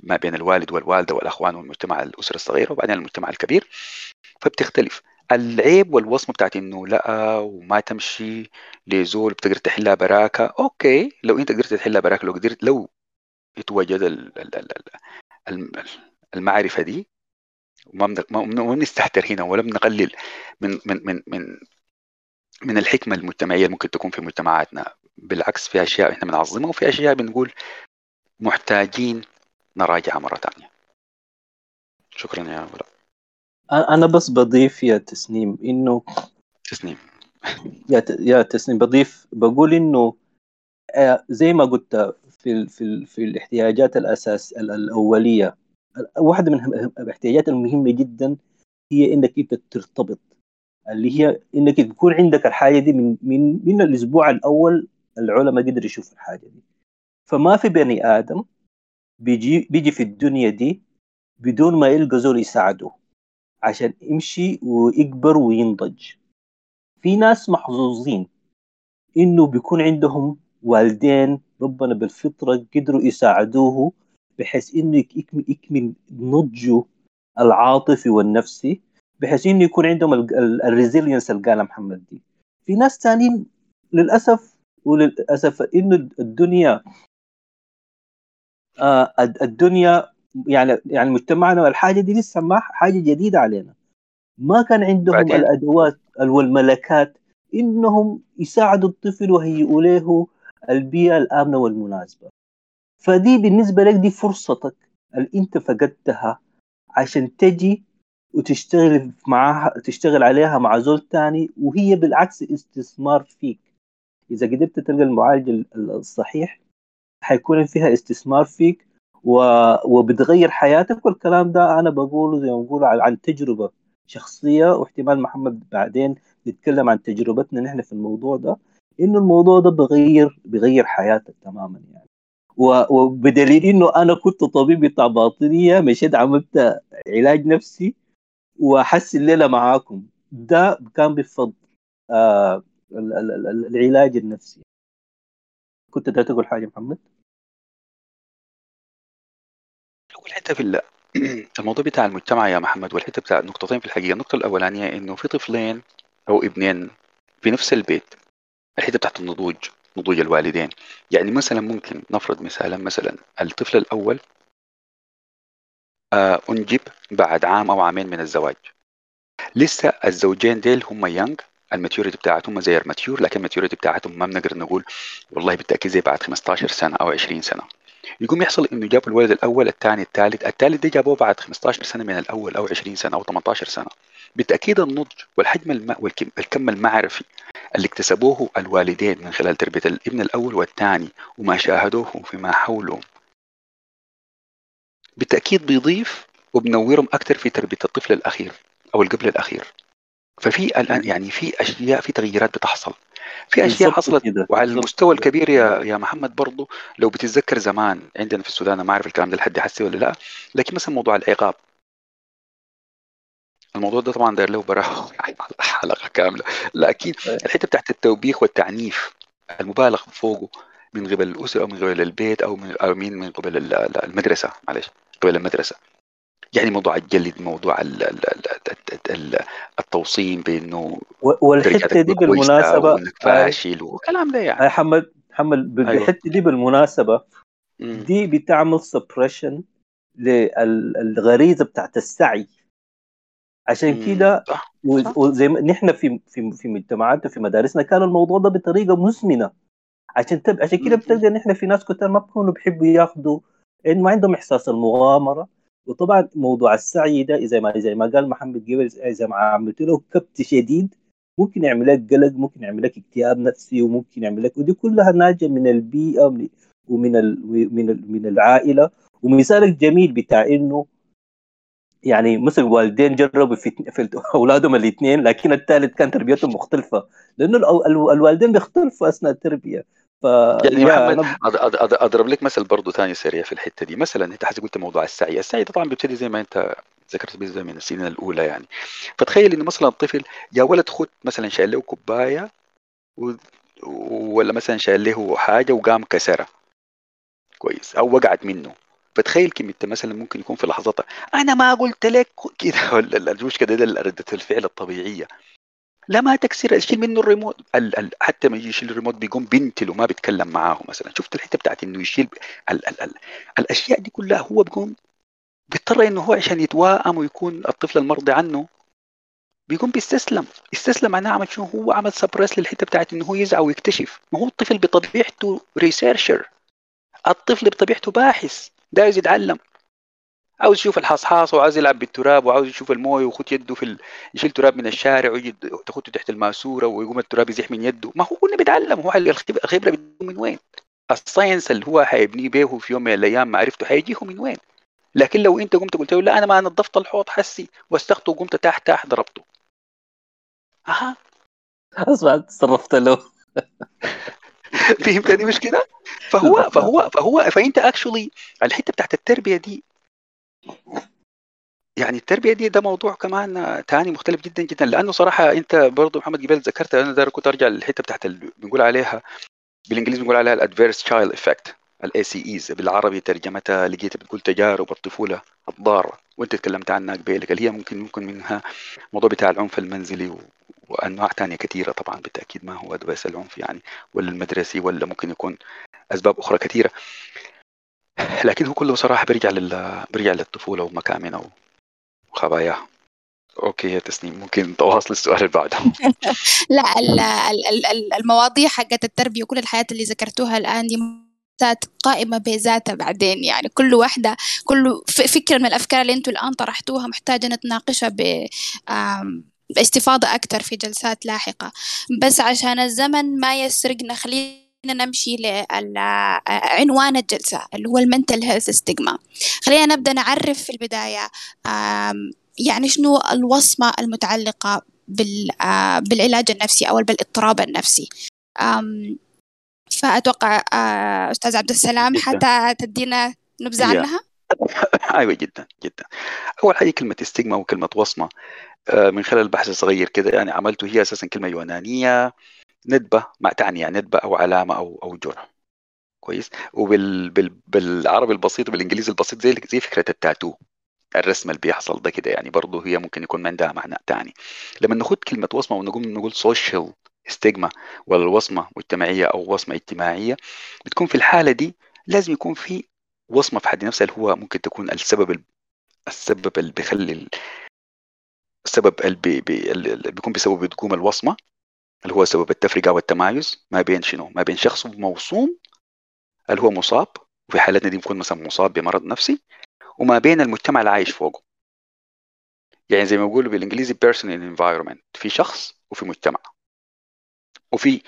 ما بين الوالد والوالدة والأخوان والمجتمع الاسره الصغيره وبعدين المجتمع الكبير فبتختلف. العيب والوصمة بتاعت إنه لا وما تمشي لزول بتقدر تحلها براكة أوكي لو أنت قدرت تحلها براكة لو قدرت لو يتوجد المعرفة دي وما بنستهتر هنا ولا بنقلل من من من من من الحكمة المجتمعية اللي ممكن تكون في مجتمعاتنا. بالعكس في أشياء إحنا بنعظمها وفي أشياء بنقول محتاجين نراجعها مرة ثانية. شكرا يا ولا. أنا بس بضيف يا تسنيم إنه تسنيم. يا يا تسنيم بضيف بقول إنه آه، زي ما قلت في ال في ال في الاحتياجات الأساس الأولية واحدة من الاحتياجات المهمة جدا هي إنك أنت ترتبط اللي هي إنك يكون عندك الحاجة دي من من من الأسبوع الأول العلماء قدروا يشوفوا الحاجة دي. فما في بني آدم بيجي بيجي في الدنيا دي بدون ما يلقى زول يساعده عشان يمشي ويكبر وينضج. في ناس محظوظين إنه بيكون عندهم والدين ربنا بالفطرة قدروا يساعدوه بحيث إنه يكمل, يكمل نضجه العاطفي والنفسي بحيث إنه يكون عندهم الريزيلينس اللي قالها محمد دي. في ناس ثانيين للأسف وللأسف إنه الدنيا آه الدنيا يعني يعني مجتمعنا الحاجة دي لسه ما حاجة جديدة علينا. ما كان عندهم بعدين. الأدوات والملكات إنهم يساعدوا الطفل ويهيئوا له البيئة الآمنة والمناسبة. فدي بالنسبة لك دي فرصتك. اللي انت فقدتها عشان تجي وتشتغل معاها تشتغل عليها مع زول تاني وهي بالعكس استثمار فيك. إذا قدرت تلقى المعالج الصحيح حيكون فيها استثمار فيك وبتغير حياتك. والكلام ده أنا بقوله زي ما بقول عن تجربة شخصية واحتمال محمد بعدين يتكلم عن تجربتنا نحن في الموضوع ده إنه الموضوع ده بغير بغير حياتك تماما يعني. وبدليل إنه أنا كنت طبيب بتاع باطنية مشيت عملت علاج نفسي واحس الليلة معاكم. ده كان بفضل آه العلاج النفسي. كنت تقول حاجة محمد؟ اول حتة في <clears throat> الموضوع بتاع المجتمع يا محمد والحتة بتاع نقطتين في الحقيقة. النقطة الأولانية إنه في طفلين أو ابنين في نفس البيت الحتة بتاعت النضوج. نضوج الوالدين. يعني مثلا ممكن نفرض مثالا مثلا الطفل الأول آه أنجب بعد عام أو عامين من الزواج. لسه الزوجين ديل هم young ال maturity بتاعتهم زي ال mature لكن ال maturity بتاعتهم ما بنقدر نقول والله بالتأكيد زي بعد 15 سنة أو 20 سنة. يقوم يحصل إنه جابوا الولد الأول الثاني الثالث الثالث ده جابوه بعد 15 سنة من الأول أو 20 سنة أو 18 سنة. بالتأكيد النضج والحجم الم... والكم المعرفي اللي اكتسبوه الوالدين من خلال تربية الابن الأول والثاني وما شاهدوه فيما حولهم. بالتأكيد بيضيف وبنورهم أكثر في تربية الطفل الأخير أو القبل الأخير. ففي الآن يعني في أشياء في تغييرات بتحصل. في أشياء حصلت وعلى المستوى الكبير يا يا محمد برضه لو بتتذكر زمان عندنا في السودان ما أعرف الكلام ده لحد حسي ولا لا لكن مثلا موضوع العقاب. الموضوع ده طبعا داير له براه <laughs> حلقة كاملة. لكن الحتة بتاعت التوبيخ والتعنيف المبالغ فوقه من قبل الأسرة أو من قبل البيت أو من أو من من قبل المدرسة معلش قبل المدرسة. يعني موضوع الجلد موضوع ال ال ال التوصيم بإنه والحتة دي بالمناسبة وإنك فاشل وكلام ده يعني. محمد محمد بالحتة دي بالمناسبة دي بتعمل سبريشن للغريزه بتاعت السعي. عشان كده وزي ما نحن في في في مجتمعاتنا في مدارسنا كان الموضوع ده بطريقة مزمنة. عشان تب... عشان كده بتلقى نحن في ناس كتير ما بيكونوا بيحبوا ياخذوا ما عندهم إحساس المغامرة. وطبعا موضوع السعي ده زي ما زي ما قال محمد قبل إذا ما عملت له كبت شديد ممكن يعمل لك قلق ممكن يعمل لك اكتئاب نفسي وممكن يعمل لك ودي كلها ناتجه من البيئة ومن ال... من. من العائلة ومثالك جميل بتاع إنه يعني مثل والدين جربوا في, في <laughs> أولادهم الاثنين لكن الثالث كان تربيتهم مختلفة لأنه الوالدين بيختلفوا أثناء التربية يعني محمد أنا... أضرب لك مثل برضه ثاني سريع في الحتة دي. مثلا أنت حسب قلت موضوع السعي. السعي طبعا بيبتدي زي ما أنت ذكرت بيه من السنين الأولى يعني. فتخيل انه مثلا الطفل يا ولد خد مثلا شايل له كوباية و... ولا مثلا شايل له حاجة وقام كسرها. كويس. أو وقعت منه. فتخيل كم انت مثلا ممكن يكون في لحظات أنا ما قلت لك كده. <laughs> ولا المشكلة ده ردة الفعل الطبيعية. لما تكسر شيل منه الريموت ال ال حتى ما يجي يشيل الريموت بيقوم بنتل وما بيتكلم معاه مثلا. شفت الحتة بتاعت إنه يشيل ال ال ال الأشياء دي كلها هو بيقوم بيضطر إنه هو عشان يتوائم ويكون الطفل المرضي عنه بيقوم بيستسلم. استسلم معناه عمل شنو؟ هو عمل suppress للحتة بتاعت إنه هو يسعى ويكتشف. ما هو الطفل بطبيعته researcher الطفل بطبيعته باحث داير يتعلم. عاوز يشوف الحصحاص وعاوز يلعب بالتراب وعاوز يشوف المويه ويخد يده في ال... يشيل تراب من الشارع ويجي تخده تحت الماسورة ويقوم التراب يزيح من يده ما هو كنا بيتعلم هو الخبرة من وين؟ ال science اللي هو حيبنيه به في يوم من الأيام معرفته حيجيه من وين؟ لكن لو انت قمت قلت له لا أنا ما نظفت الحوض حسي وسخته وقمت تحت تحت ضربته أها اسمع تصرفت له فهمتني مش كده؟ فهو فهو فهو فأنت actually الحتة بتاعت التربية دي يعني التربية دي ده موضوع كمان تاني مختلف جدا جدا لأنه صراحة أنت برضه محمد جبال ذكرت أنا ده كنت أرجع للحتة بتاعت بنقول عليها بالإنجليزي بنقول عليها ال adverse child effect ال ACEs بالعربي ترجمتها لقيتها بتقول تجارب الطفوله الضارة وأنت تكلمت عنها قبيلك اللي هي ممكن ممكن منها الموضوع بتاع العنف المنزلي وأنواع ثانية كثيرة طبعا بالتأكيد ما هو بس العنف يعني ولا المدرسي ولا ممكن يكون أسباب أخرى كثيرة. لكن هو كله صراحة بيرجع لل بيرجع للطفولة ومكامنها وخباياها okay يا تسنيم ممكن تواصل السؤال اللي بعده. <laughs> لا المواضيع حقت التربية وكل الحياة اللي ذكرتوها الآن دي قائمة بذاتها بعدين. يعني كل واحدة كل فكرة من الأفكار اللي أنتم الآن طرحتوها محتاجة نتناقشها ب باستفاضة أكثر في جلسات لاحقة. بس عشان الزمن ما يسرقنا خلينا نمشي لعنوان الجلسة اللي هو المنتل هيلث ستيغما. خلينا نبدأ نعرف في البداية يعني شنو الوصمة المتعلقة بالعلاج النفسي أو بالاضطراب النفسي. فأتوقع أستاذ عبد السلام حتى تدينا نبذة عنها؟ <laughs> أيوه جدا جدا. أول حاجة كلمة استجما وكلمة وصمة من خلال البحث الصغير كده يعني عملته هي أساسا كلمة يونانية. ندبة ما تعني يعني ندبة أو علامة أو أو جرح. كويس؟ وبالعربي البسيط وبالإنجليزي البسيط زي زي فكرة التاتو. الرسم اللي بيحصل ده كده يعني برضه هي ممكن يكون عندها معنى تاني. لما ناخد كلمة وصمة ونقوم نقول social stigma ولا الوصمة مجتمعية أو وصمة اجتماعية بتكون في الحالة دي لازم يكون في وصمة في حد نفسها اللي هو ممكن تكون السبب السبب اللي بيخلي السبب اللي, بي بي اللي بيكون بسبب تقوم الوصمة. اللي هو سبب التفرقة والتمايز ما بين شنو؟ ما بين شخص موصوم اللي هو مصاب وفي حالتنا دي بيكون مثلا مصاب بمرض نفسي وما بين المجتمع اللي عايش فوقه. يعني زي ما بيقولوا بالإنجليزي person in environment في شخص وفي مجتمع. وفي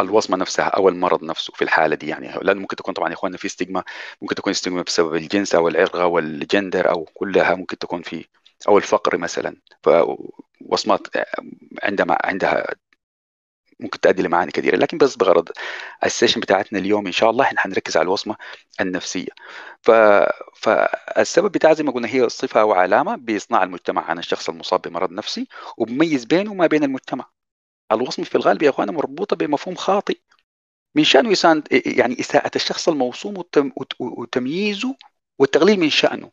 الوصمة نفسها أو المرض نفسه في الحالة دي يعني. لأنه ممكن تكون طبعا يا إخواننا في ستيغما ممكن تكون ستيغما بسبب الجنس أو العرق أو الجندر أو كلها ممكن تكون في أو الفقر مثلا. فوصمات عندما عندها ممكن تؤدي لمعاني كثيرة. لكن بس بغرض السيشن بتاعتنا اليوم إن شاء الله إحنا حنركز على الوصمة النفسية. ف... فالسبب بتاع زي ما قلنا هي صفة أو علامة بيصنع المجتمع. عن الشخص المصاب بمرض نفسي وبميز بينه وما بين المجتمع. الوصمة في الغالب يا إخوانا مربوطة بمفهوم خاطئ. من شأنه يسان يعني إساءة الشخص الموصوم وتمييزه والتقليل من شأنه.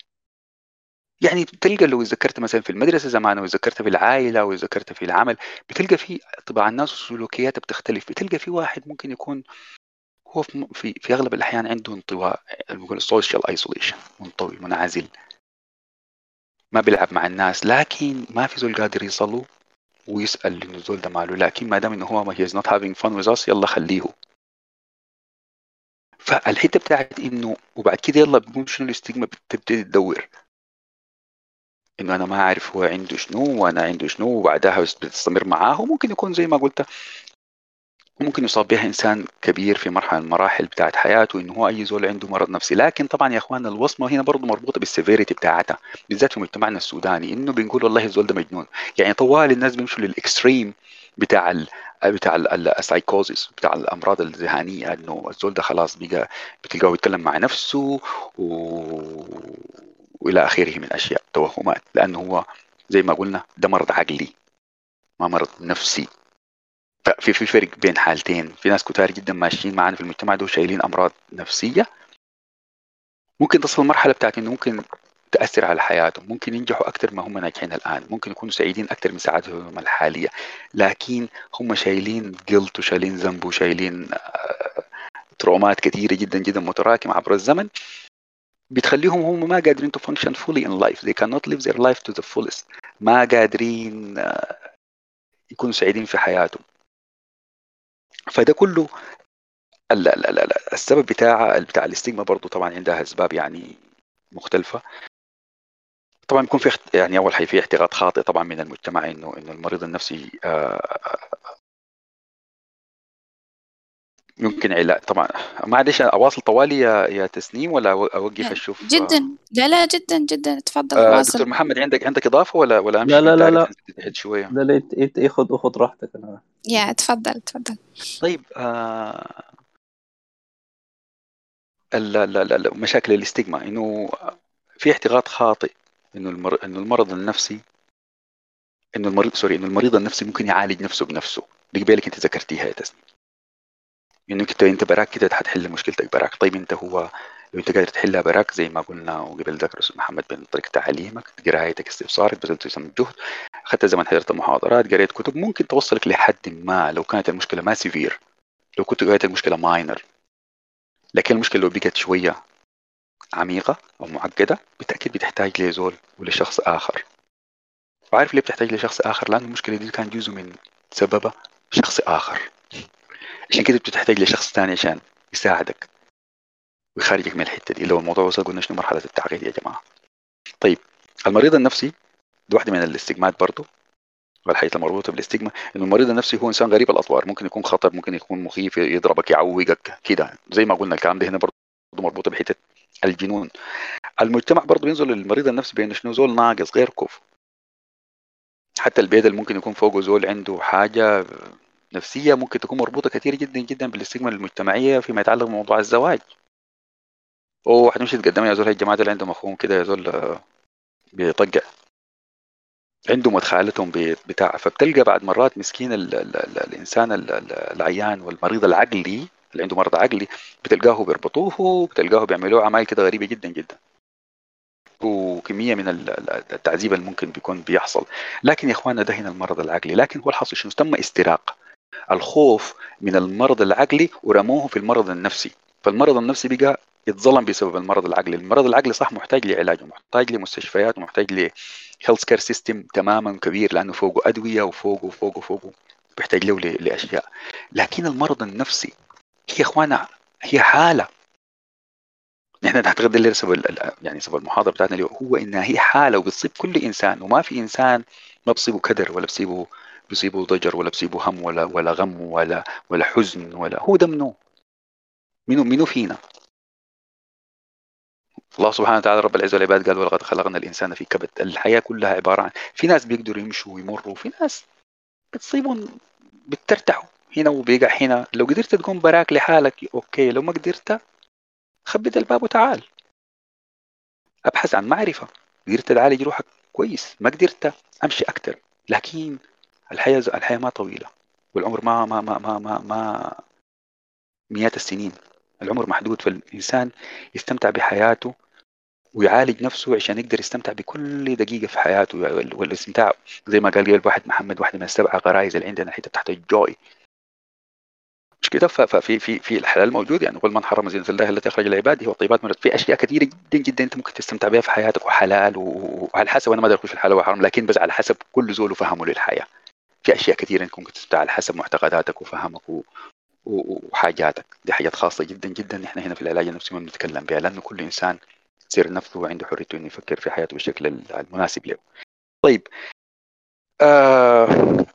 يعني بتلقى لو ذكرت مثلا في المدرسة زمان أو ذكرت في العائلة أو ذكرت في العمل بتلقى في طباع الناس وسلوكيات بتختلف. بتلقى في واحد ممكن يكون هو في في أغلب الأحيان عنده انطواء بنقول ال social isolation منطوي منعزل. ما بيلعب مع الناس لكن ما في زول قادر يصله ويسأل إنه الزول ده ماله. لكن ما دام إنه هو ما he's not having fun with us يلا خليه. فالحتة بتاعت إنه وبعد كده يلا بيقوم شنو ال stigma بتبتدي تدور. إنه أنا ما أعرف هو عنده شنو وأنا عنده شنو وبعدها بتستمر معاه. ممكن يكون زي ما قلت ممكن يصاب بها إنسان كبير في مرحلة من المراحل بتاعت حياته إنه هو أي زول عنده مرض نفسي. لكن طبعا يا اخواننا الوصمة هنا برضه مربوطة بال severity بتاعتها بالذات في مجتمعنا السوداني. إنه بنقول والله الزول ده مجنون. يعني طوال الناس بيمشوا لل extreme بتاع ال بتاع السايكوزيس بتاع الأمراض الذهانيه إنه الزول ده خلاص بقى بتلقاه يتكلم مع نفسه و وإلى آخره من أشياء توهمات. لأنه هو زي ما قلنا ده مرض عقلي ما مرض نفسي. في في فرق بين حالتين. في ناس كتار جدا ماشيين معانا في المجتمع ده وشايلين أمراض نفسية. ممكن تصل المرحله بتاعت إنه ممكن تأثر على حياتهم. ممكن ينجحوا أكثر ما هم ناجحين الآن. ممكن يكونوا سعيدين أكثر من سعادتهم الحالية. لكن هم شايلين جلط وشايلين ذنب وشايلين ترومات كثيرة جدا جدا متراكمة عبر الزمن. بتخليهم هم ما قادرين to function fully in life. They cannot live their life to the fullest. ما قادرين يكونوا سعيدين في حياتهم. فده كله السبب بتاع بتاع الاستيغما برضه طبعا عندها أسباب يعني مختلفة. طبعا بيكون في يعني أول حاجة في اعتقاد خاطئ طبعا من المجتمع انه إنه المريض النفسي يمكن علاج. طبعا معلش أواصل طوالي يا يا تسنيم ولا أوقف أشوف؟ جدا. لا لا جدا جدا. تفضل آه دكتور محمد عندك عندك إضافة ولا ولا أمشي لا لا لا لا. شوية؟ لا لا خذ خذ راحتك أنا. يا تفضل تفضل. طيب آه مشاكل الاستجما إنه في اعتقاد خاطئ إنه المر... إنه المرض النفسي إنه المريض سوري إنه المريض النفسي ممكن يعالج نفسه بنفسه. دي قبلك أنت ذكرتيها يا تسنيم. إنك انت أنت براك كده حتحل مشكلتك براك. طيب أنت هو لو أنت قادر تحلها براك زي ما قلنا وقبل ذكر أستاذ محمد بين طريقة تعليمك قرايتك استفسارك بذلت يسمى الجهد. أخذت زمان حضرت محاضرات قريت كتب ممكن توصلك لحد ما لو كانت المشكلة ما severe لو كنت قريت المشكلة minor لكن المشكلة لو بقت شوية عميقة أو معقدة بالتأكيد بتحتاج لزول ولشخص آخر. وعارف ليه بتحتاج لشخص آخر؟ لأنه المشكلة دي كان جزء من سببها شخص آخر. عشان كده بتحتاج لشخص ثاني عشان يساعدك ويخرجك من الحتة دي. لو الموضوع وصل قلنا شنو مرحلة التعقيد يا جماعة. طيب المريض النفسي دي واحدة من الاستجمات برضه والحياة المربوطة بالاستجمة إنه المريض النفسي هو إنسان غريب الأطوار. ممكن يكون خطر ممكن يكون مخيف يضربك يعوقك كده. زي ما قلنا الكلام ده هنا برضه مربوطة بحتة الجنون. المجتمع برضه بينزل للمريض النفسي بأنه شنو؟ زول ناقص غير كفء حتى البيت اللي ممكن يكون فوقه زول عنده حاجة نفسية ممكن تكون مربوطة كثير جدا جدا بالاستجمة المجتمعية فيما يتعلق بموضوع الزواج. أوه حتمشي تقدم يا زول الجماعة اللي عندهم مفهوم كده يا زول بيطقع. عندهم مدخلاتهم بتاع. فبتلقى بعد مرات مسكين ال ال ال الإنسان ال ال العيان والمريض العقلي اللي عنده مرض عقلي بتلقاه بيربطوه بتلقاه بيعملوه اعمال كده غريبة جدا جدا. وكمية من التعذيب اللي ممكن بيكون بيحصل. لكن يا إخواننا ده هنا المرض العقلي. لكن هو الحاصل شنو؟ تم استلاف. الخوف من المرض العقلي ورموه في المرض النفسي. فالمرض النفسي بقى يتظلم بسبب المرض العقلي. المرض العقلي صح محتاج لعلاج محتاج لمستشفيات ومحتاج ل health care system تماما كبير لأنه فوقه أدوية وفوقه وفوقه وفوقه بيحتاج له لأشياء. لكن المرض النفسي هي إخوانا هي حالة. نحن نعتقد اللي سبب يعني سبب المحاضرة بتاعتنا اليوم هو إنها هي حالة وبتصيب كل إنسان وما في إنسان ما بصيبه كدر ولا بصيبه بصيبه ضجر ولا بصيبه هم ولا ولا غم ولا ولا حزن ولا هو ده منو؟ منو منو فينا؟ الله سبحانه وتعالى رب العزة والعباد قال ولقد خلقنا الإنسان في كبد. الحياة كلها عبارة عن في ناس بيقدروا يمشوا ويمروا في ناس بتصيبهم بترتاحوا. هنا وبيقع هنا. لو قدرت تقوم براك لحالك أوكي. لو ما قدرت خبط الباب وتعال. أبحث عن معرفة. قدرت تعالج روحك كويس. ما قدرت أمشي أكثر لكن الحياة الحياة ما طويلة والعمر ما ما ما ما ما, ما مئات السنين. العمر محدود فالإنسان يستمتع بحياته ويعالج نفسه عشان يقدر يستمتع بكل دقيقة في حياته. والاستمتاع زي ما قال قال واحد محمد واحدة من السبع غرائز اللي عندنا حتة تحت الجوي. مش كده؟ ففي في في الحلال موجود يعني. قل من حرم زينة الله التي أخرج العباد هو الطيبات من في أشياء كثيرة جدا جدا أنت ممكن تستمتع بها في حياتك وحلال وعلى حسب أنا ما أدري في الحلال والحرام لكن بس على حسب كل زول وفهمه للحياة. في أشياء كثيرة أنت ممكن على حسب معتقداتك وفهمك و... وحاجاتك دي حاجات خاصة جدا جدا إحنا هنا في العلاج النفسي ما بنتكلم بها لأنه كل إنسان يصير نفسه وعنده حريته إنه يفكر في حياته بالشكل المناسب له طيب آه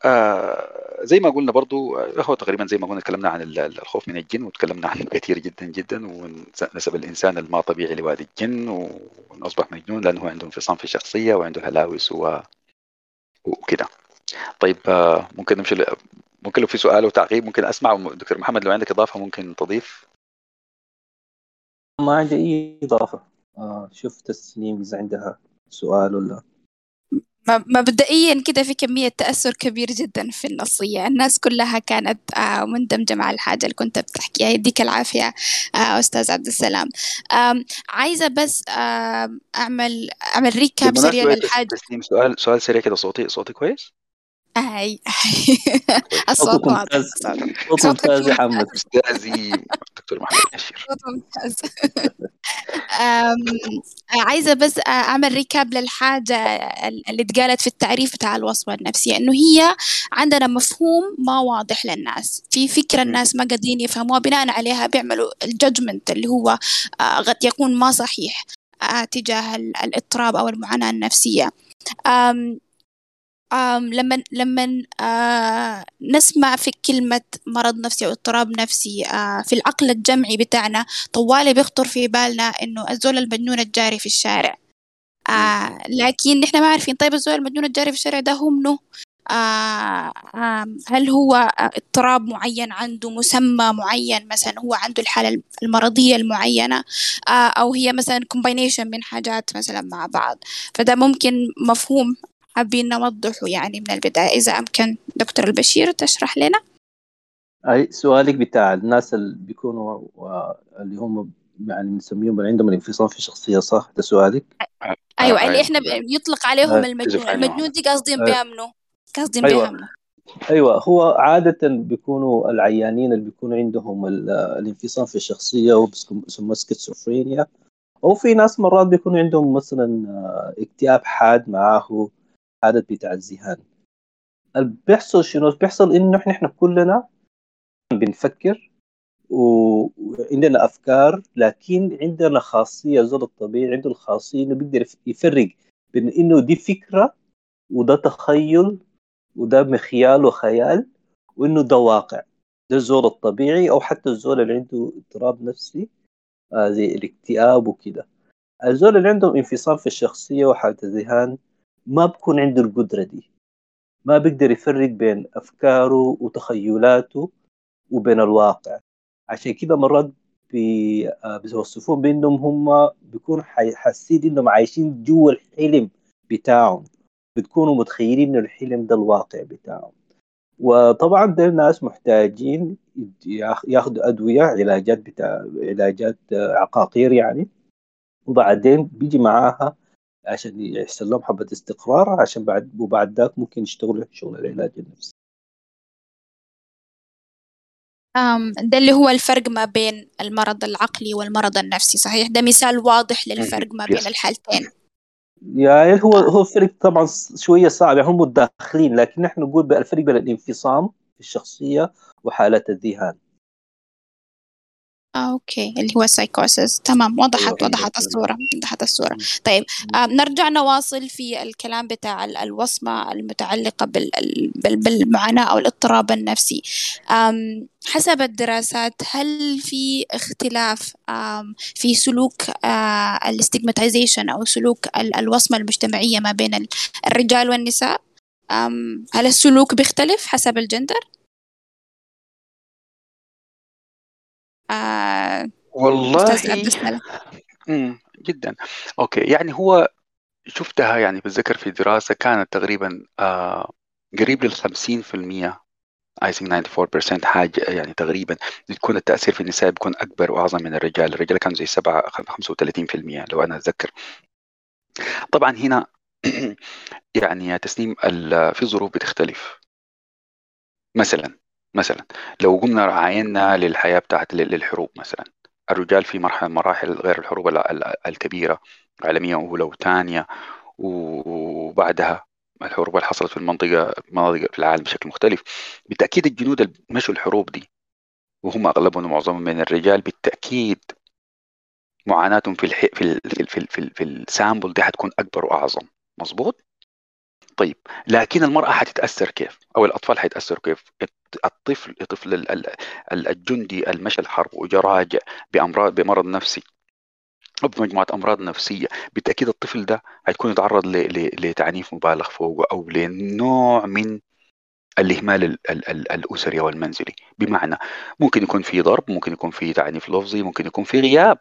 آه زي ما قلنا برضو هو تقريبا زي ما قلنا تكلمنا عن الخوف من الجن وتكلمنا عنه <laughs> كثير جدا جدا ونسب الإنسان الما طبيعي لوادي الجن وانه اصبح مجنون لأنه عنده انفصام في الشخصية وعنده هلاوس. وكده طيب ممكن نمشي ل... ممكن لو في سؤال وتعقيب ممكن أسمع. دكتور محمد لو عندك إضافة ممكن تضيف؟ ما عندي أي إضافة. آه شوف تسنيم إذا عندها سؤال ولا. مبدئيا كده في كمية تأثر كبير جدا في النصية. الناس كلها كانت آه، مندمجة مع الحاجة اللي كنت بتحكيها. يديك العافية آه، أستاذ عبد السلام. عايزة بس أعمل أعمل ريكاب سريع للحاجة سؤال سؤال سريع كده صوتي صوتي كويس؟ اي الصوت واضح صوت ممتاز. يا حمد أستاذي دكتور محمد بشير. صوت ممتاز. <laughs> عايزة بس أعمل recap للحاجة اللي اتقالت في التعريف بتاع الوصمه النفسية إنه هي عندنا مفهوم ما واضح للناس. في فكرة الناس ما قادرين يفهموها بناء عليها بيعملوا ال judgement اللي هو قد يكون ما صحيح تجاه الإضطراب أو المعاناة النفسية. لما لما نسمع في كلمة مرض نفسي أو اضطراب نفسي في العقل الجمعي بتاعنا طوالي بيخطر في بالنا إنه الزول المجنون الجاري في الشارع. لكن نحن ما عارفين طيب الزول المجنون الجاري في الشارع ده هو منه هل هو اضطراب معين عنده مسمى معين مثلا هو عنده الحالة المرضية المعينة؟ أو هي مثلا كومباينيشن من حاجات مثلا مع بعض. فده ممكن مفهوم حابين نوضحه يعني من البداية. إذا أمكن دكتور البشير تشرح لنا؟ أي سؤالك بتاع الناس اللي بيكونوا اللي هم يعني بنسميهم اللي عندهم الانفصام في الشخصية صح؟ ده سؤالك؟ أيوة اللي إحنا يطلق عليهم المجنون. المجنون دي قاصدين بها منه قاصدين أيوة. منه أيوه هو عادة بيكونوا العيانين اللي بيكونوا عندهم الانفصام في الشخصية وبيسموه سكيزوفرينيا أو في ناس مرات بيكونوا عندهم مثلا اكتئاب حاد معاه عدد بتاع الذهان. بيحصل شنو؟ بيحصل إنه إحنا إحنا كلنا بنفكر وعندنا أفكار لكن عندنا خاصية زول الطبيعي عنده الخاصية إنه بيقدر يفرق بين إنه دي فكرة وده تخيل وده مخيال وخيال وإنه ده واقع. ده الزول الطبيعي أو حتى الزول اللي عنده اضطراب نفسي آه زي الاكتئاب وكده. الزول اللي عندهم انفصام في الشخصية وحالة الذهان ما بكون عنده القدرة دي. ما بيقدر يفرق بين أفكاره وتخيلاته وبين الواقع. عشان كده مرات بي... آه، بيوصفون بأنهم هم بيكونوا حاسين إنهم عايشين جوا الحلم بتاعهم. بتكونوا متخيلين إن الحلم ده الواقع بتاعهم. وطبعا ده الناس محتاجين ياخذوا أدوية علاجات بتاع علاجات آه، عقاقير يعني. وبعدين بيجي معاها عشان يحصل لهم حبة استقرار عشان بعد وبعد ذاك ممكن يشتغلوا شغل العلاج النفسي. ده اللي هو الفرق ما بين المرض العقلي والمرض النفسي صحيح؟ ده مثال واضح للفرق ما بين. الحالتين. يعني هو هو الفرق طبعا شوية صعب يعني هم متداخلين لكن نحن نقول الفرق بين الانفصام في الشخصية وحالات الذهان. آه، okay. اللي هو السايكوسيس تمام. وضحت أيوة. وضحت الصورة وضحت الصورة. طيب آه نرجع نواصل في الكلام بتاع ال- الوصمة المتعلقة بال- ال- بال- بالمعاناة أو الاضطراب النفسي. آم، حسب الدراسات هل في اختلاف آم، في سلوك ال stigmatization أو سلوك ال- الوصمة المجتمعية ما بين ال- الرجال والنساء؟ آم، هل السلوك بيختلف حسب الجندر؟ آه، والله امم جدا. أوكي يعني هو شفتها يعني بتذكر في دراسة كانت تقريبا آه قريب لل 50% I think 94% حاجة يعني تقريبا بتكون التأثير في النساء بيكون أكبر وأعظم من الرجال. الرجال كانوا زي 7 35% لو أنا أتذكر. طبعا هنا <clears throat> يعني يا تسنيم ال- في ظروف بتختلف. مثلا مثلا لو قمنا عاينا للحياة بتاعت لل- للحروب مثلا. الرجال في مرحلة مراحل غير الحروب ال- ال- الكبيرة عالمية أولى وثانية وبعدها الحروب اللي حصلت في المنطقة مناطق في العالم بشكل مختلف. بالتأكيد الجنود اللي مشوا الحروب دي وهم أغلبهم ومعظمهم من الرجال بالتأكيد معاناتهم في الح... في ال... في ال... في, ال... في, ال... في السامبل دي حتكون أكبر وأعظم. مظبوط؟ طيب لكن المرأة حتتأثر كيف؟ أو الأطفال حيتأثروا كيف؟ الطفل الطفل ال- ال- ال- الجندي المشى الحرب وجا راجع بأمراض بمرض نفسي أو بمجموعة أمراض نفسية بالتأكيد الطفل ده هيكون يتعرض. لتعنيف مبالغ فوقه أو لنوع من الإهمال ال- ال- ال- الأسري أو المنزلي بمعنى ممكن يكون في ضرب ممكن يكون في تعنيف لفظي ممكن يكون في غياب.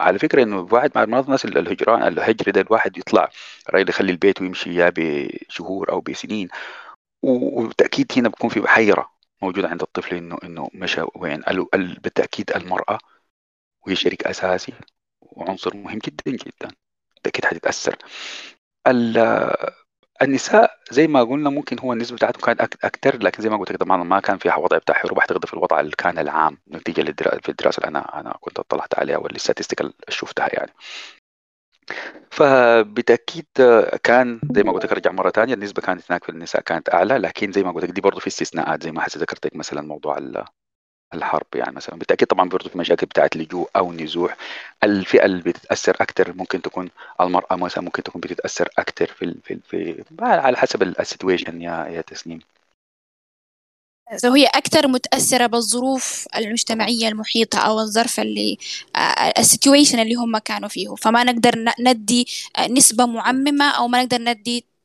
على فكرة إنه بعد مع مرض الناس الهجران الهجر ده الواحد يطلع الراجل يخلي البيت ويمشي يا بشهور أو بسنين. و- وبالتأكيد هنا بيكون في حيرة موجودة عند الطفل إنه إنه مشى وين. ال- ال- بالتأكيد المرأة وهي شريك أساسي وعنصر مهم جدا جدا. بالتأكيد حتتأثر. ال- النساء زي ما قلنا ممكن هو النسبة بتاعتهم كانت أكتر لكن زي ما قلت لك ما كان فيها وضع بتاع حروب أعتقد في الوضع اللي كان العام نتيجة للدرا- في الدراسة اللي أنا أنا كنت اطلعت عليها والاستاتستيكال اللي شفتها يعني. فبالتأكيد كان زي ما قلت لك ارجع مرة ثانية النسبة كانت هناك في النساء كانت أعلى لكن زي ما قلت لك دي برضه في استثناءات زي ما حسي ذكرت لك مثلا موضوع الحرب يعني مثلا. بالتأكيد طبعا برضه في مشاكل بتاعت لجوء أو نزوح. الفئة اللي بتتأثر أكثر ممكن تكون المرأة مثلا ممكن تكون بتتأثر أكثر في في في على حسب ال situation يا يا تسنيم. so هي أكثر متأثرة بالظروف المجتمعية المحيطة أو الظرف اللي ال situation اللي هم كانوا فيه. فما نقدر ندي آه، نسبة معممة أو ما نقدر ندي آه،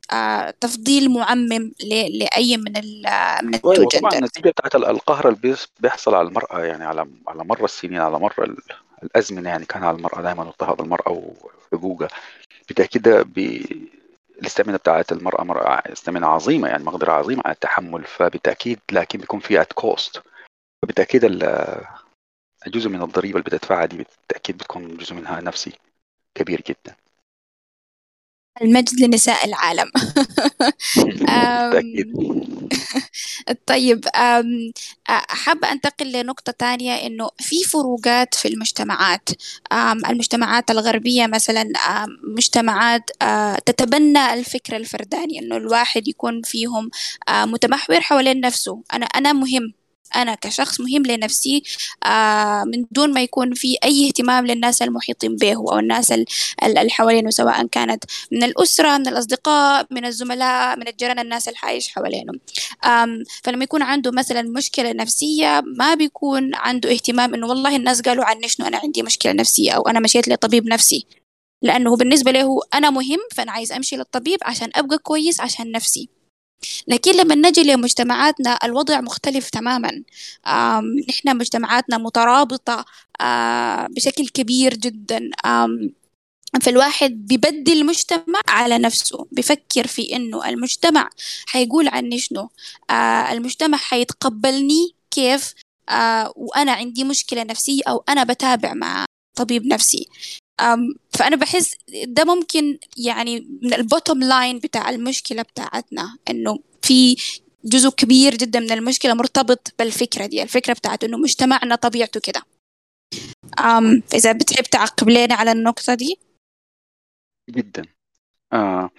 تفضيل معمم ل- لأي من ال من ال two gender النتيجة بتاعت ال- القهر اللي بيحصل على المرأة يعني على على مر السنين على مر ال- الأزمنة يعني كان على المرأة دائما اضطهاد المرأة وحقوقها. ده بي- ال stamina بتاعت المرأة مرأة stamina عظيمة يعني مقدرة عظيمة على التحمل. فبالتأكيد لكن بيكون في at cost فبالتأكيد ال- الجزء من الضريبة اللي بتدفعها دي بالتأكيد بتكون جزء منها نفسي كبير جدا. المجد لنساء العالم. <laughs> <laughs> طيب حابة أنتقل لنقطة تانية إنه في فروقات في المجتمعات. المجتمعات الغربية مثلا مجتمعات تتبنى الفكر الفرداني إنه الواحد يكون فيهم متمحور حوالين نفسه. أنا أنا مهم. أنا كشخص مهم لنفسي آه، من دون ما يكون في أي اهتمام للناس المحيطين به أو الناس ال- ال- اللي حوالينه سواء كانت من الأسرة من الأصدقاء من الزملاء من الجيران الناس اللي عايش حوالينه. فلما يكون عنده مثلا مشكلة نفسية ما بيكون عنده اهتمام إنه والله الناس قالوا عني إنه أنا عندي مشكلة نفسية أو أنا مشيت لطبيب نفسي. لأنه بالنسبة له أنا مهم فأنا عايز أمشي للطبيب عشان أبقى كويس عشان نفسي. لكن لما نجي لمجتمعاتنا الوضع مختلف تماما. نحن مجتمعاتنا مترابطة بشكل كبير جدا. فالواحد بيبدل المجتمع على نفسه بفكر في إنه المجتمع حيقول عني شنو. المجتمع حيتقبلني كيف؟ وأنا عندي مشكلة نفسية أو أنا بتابع مع طبيب نفسي. فأنا بحس ده ممكن يعني من ال bottom line بتاع المشكلة بتاعتنا إنه في جزء كبير جدا من المشكلة مرتبط بالفكرة دي الفكرة بتاعت إنه مجتمعنا طبيعته كده. أم فإذا بتحب تعقب لنا على النقطة دي. جدا. آه.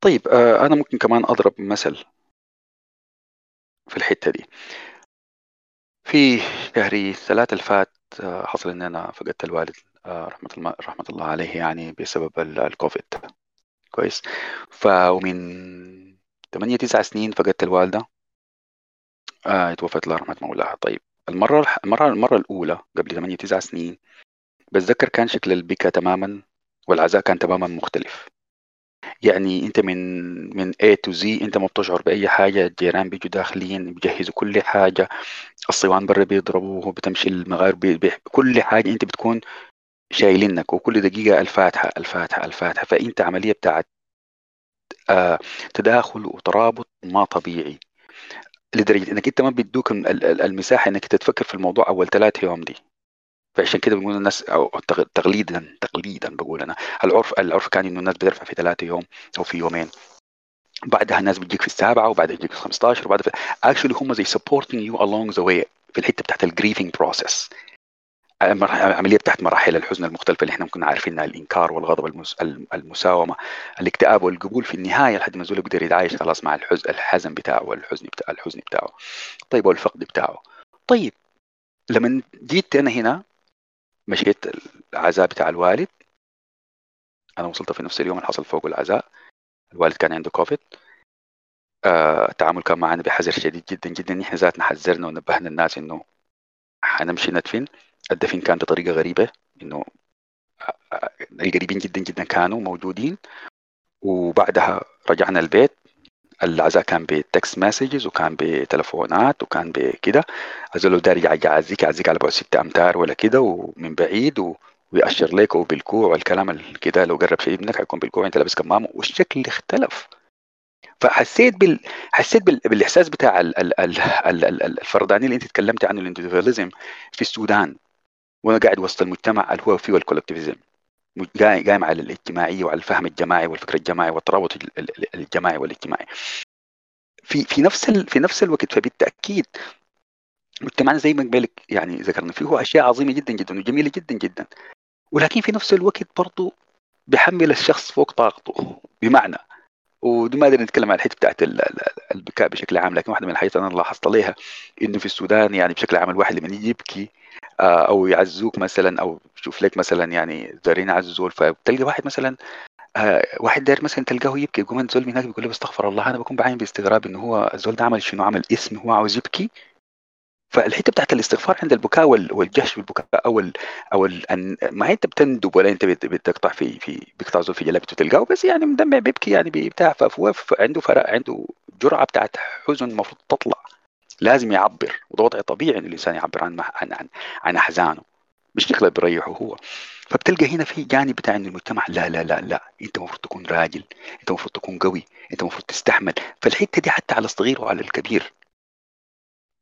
طيب آه أنا ممكن كمان أضرب مثل في الحتة دي. في شهر ثلاثة الفات آه، حصل إن أنا فقدت الوالد. رحمة الله رحمة الله عليه يعني بسبب ال- الكوفيد. كويس. فمن 8 9 سنين فقدت الوالدة. آه توفت الله رحمة مولاها. طيب المرة المرة المرة الأولى قبل 8 9 سنين بتذكر كان شكل البكا تماما والعزاء كان تماما مختلف. يعني أنت من من A to Z أنت ما بتشعر بأي حاجة الجيران بيجوا داخلين بيجهزوا كل حاجة الصوان برا بيضربوه بتمشي المغارب بي كل حاجة أنت بتكون شايلينك وكل دقيقة الفاتحة الفاتحة الفاتحة. فأنت عملية بتاعت آه تداخل وترابط ما طبيعي. لدرجة إنك أنت ما بيدوك ال- ال- المساحة إنك تتفكر في الموضوع أول ثلاث يوم دي. فعشان كده بنقول الناس أو تقليدا تقليدا بقول أنا. العرف العرف كان إنه الناس بترفع في ثلاثة يوم أو في يومين. بعدها الناس بتجيك في السابعة وبعدها بتجيك في 15 وبعدها actually هم زي supporting you along the way في الحتة بتاعت ال grieving process العملية بتاعت مراحل الحزن المختلفة اللي إحنا ممكن عارفينها الإنكار والغضب المس... المساومة الاكتئاب والقبول في النهاية لحد ما الزول يقدر يتعايش خلاص مع الحزن الحزن بتاعه والحزن بتاع الحزن بتاعه. طيب والفقد بتاعه. طيب لما جيت أنا هنا مشيت العزاء بتاع الوالد. أنا وصلت في نفس اليوم اللي حصل فوق العزاء. الوالد كان عنده كوفيد. آه التعامل كان معنا بحذر شديد جدا جدا. نحن ذاتنا حذرنا ونبهنا الناس إنه حنمشي ندفن. الدفن كان بطريقه غريبة إنه القريبين جدا جدا كانوا موجودين وبعدها رجعنا البيت. العزاء كان ب text messages وكان بتلفونات وكان بكده الزول داري يعزيك يعزيك على بعد ستة أمتار ولا كده ومن بعيد و... ويأشر لك وبالكوع والكلام ال- كده. لو قرب شي منك حيكون بالكوع انت لابس كمامة. والشكل اختلف. فحسيت بال حسيت بال... بالإحساس بتاع ال... ال... ال... ال... ال... ال- الفردانيه اللي أنت تكلمت عنه ال individualism في السودان. وأنا قاعد وسط المجتمع اللي هو فيه ال collectivism؟ قايم على الاجتماعيه وعلى الفهم الجماعي والفكر الجماعي والترابط ال- ال- الجماعي والاجتماعي. في في نفس ال... في نفس الوقت فبالتأكيد مجتمعنا زي ما بالك يعني ذكرنا فيه أشياء عظيمة جدا جدا وجميلة جدا جدا. ولكن في نفس الوقت برضه بيحمل الشخص فوق طاقته بمعنى ودي ما نقدر نتكلم عن الحتة بتاعت ال- ال- البكاء بشكل عام لكن واحدة من الحاجات أنا لاحظت عليها إنه في السودان يعني بشكل عام الواحد لما يجي يبكي أو يعزوك مثلا أو يشوف لك مثلا يعني دارين يعزوا فبتلقى واحد مثلا آه، واحد داير مثلا تلقاه يبكي يقوم انت زول من هناك بيقول له استغفر الله أنا بكون بعين باستغراب انه هو الزول ده عمل شنو؟ عمل إسم هو عاوز يبكي؟ فالحتة بتاعت الاستغفار عند البكاء وال- والجهش بالبكاء أو ال أو ال أن- ما أنت بتندب ولا أنت بت- بتقطع في في بيقطع زول في جلابته تلقاه بس يعني مدمع بيبكي يعني بتاع فهو عنده فرق عنده جرعة بتاعت حزن المفروض تطلع. لازم يعبر وده وضع طبيعي إن الإنسان يعبر عن عن عن, عن أحزانه مش شكله بيريحه هو. فبتلقى هنا في جانب بتاع إن المجتمع لا لا لا لا أنت المفروض تكون راجل أنت المفروض تكون قوي أنت المفروض تستحمل. فالحتة دي حتى على الصغير وعلى الكبير.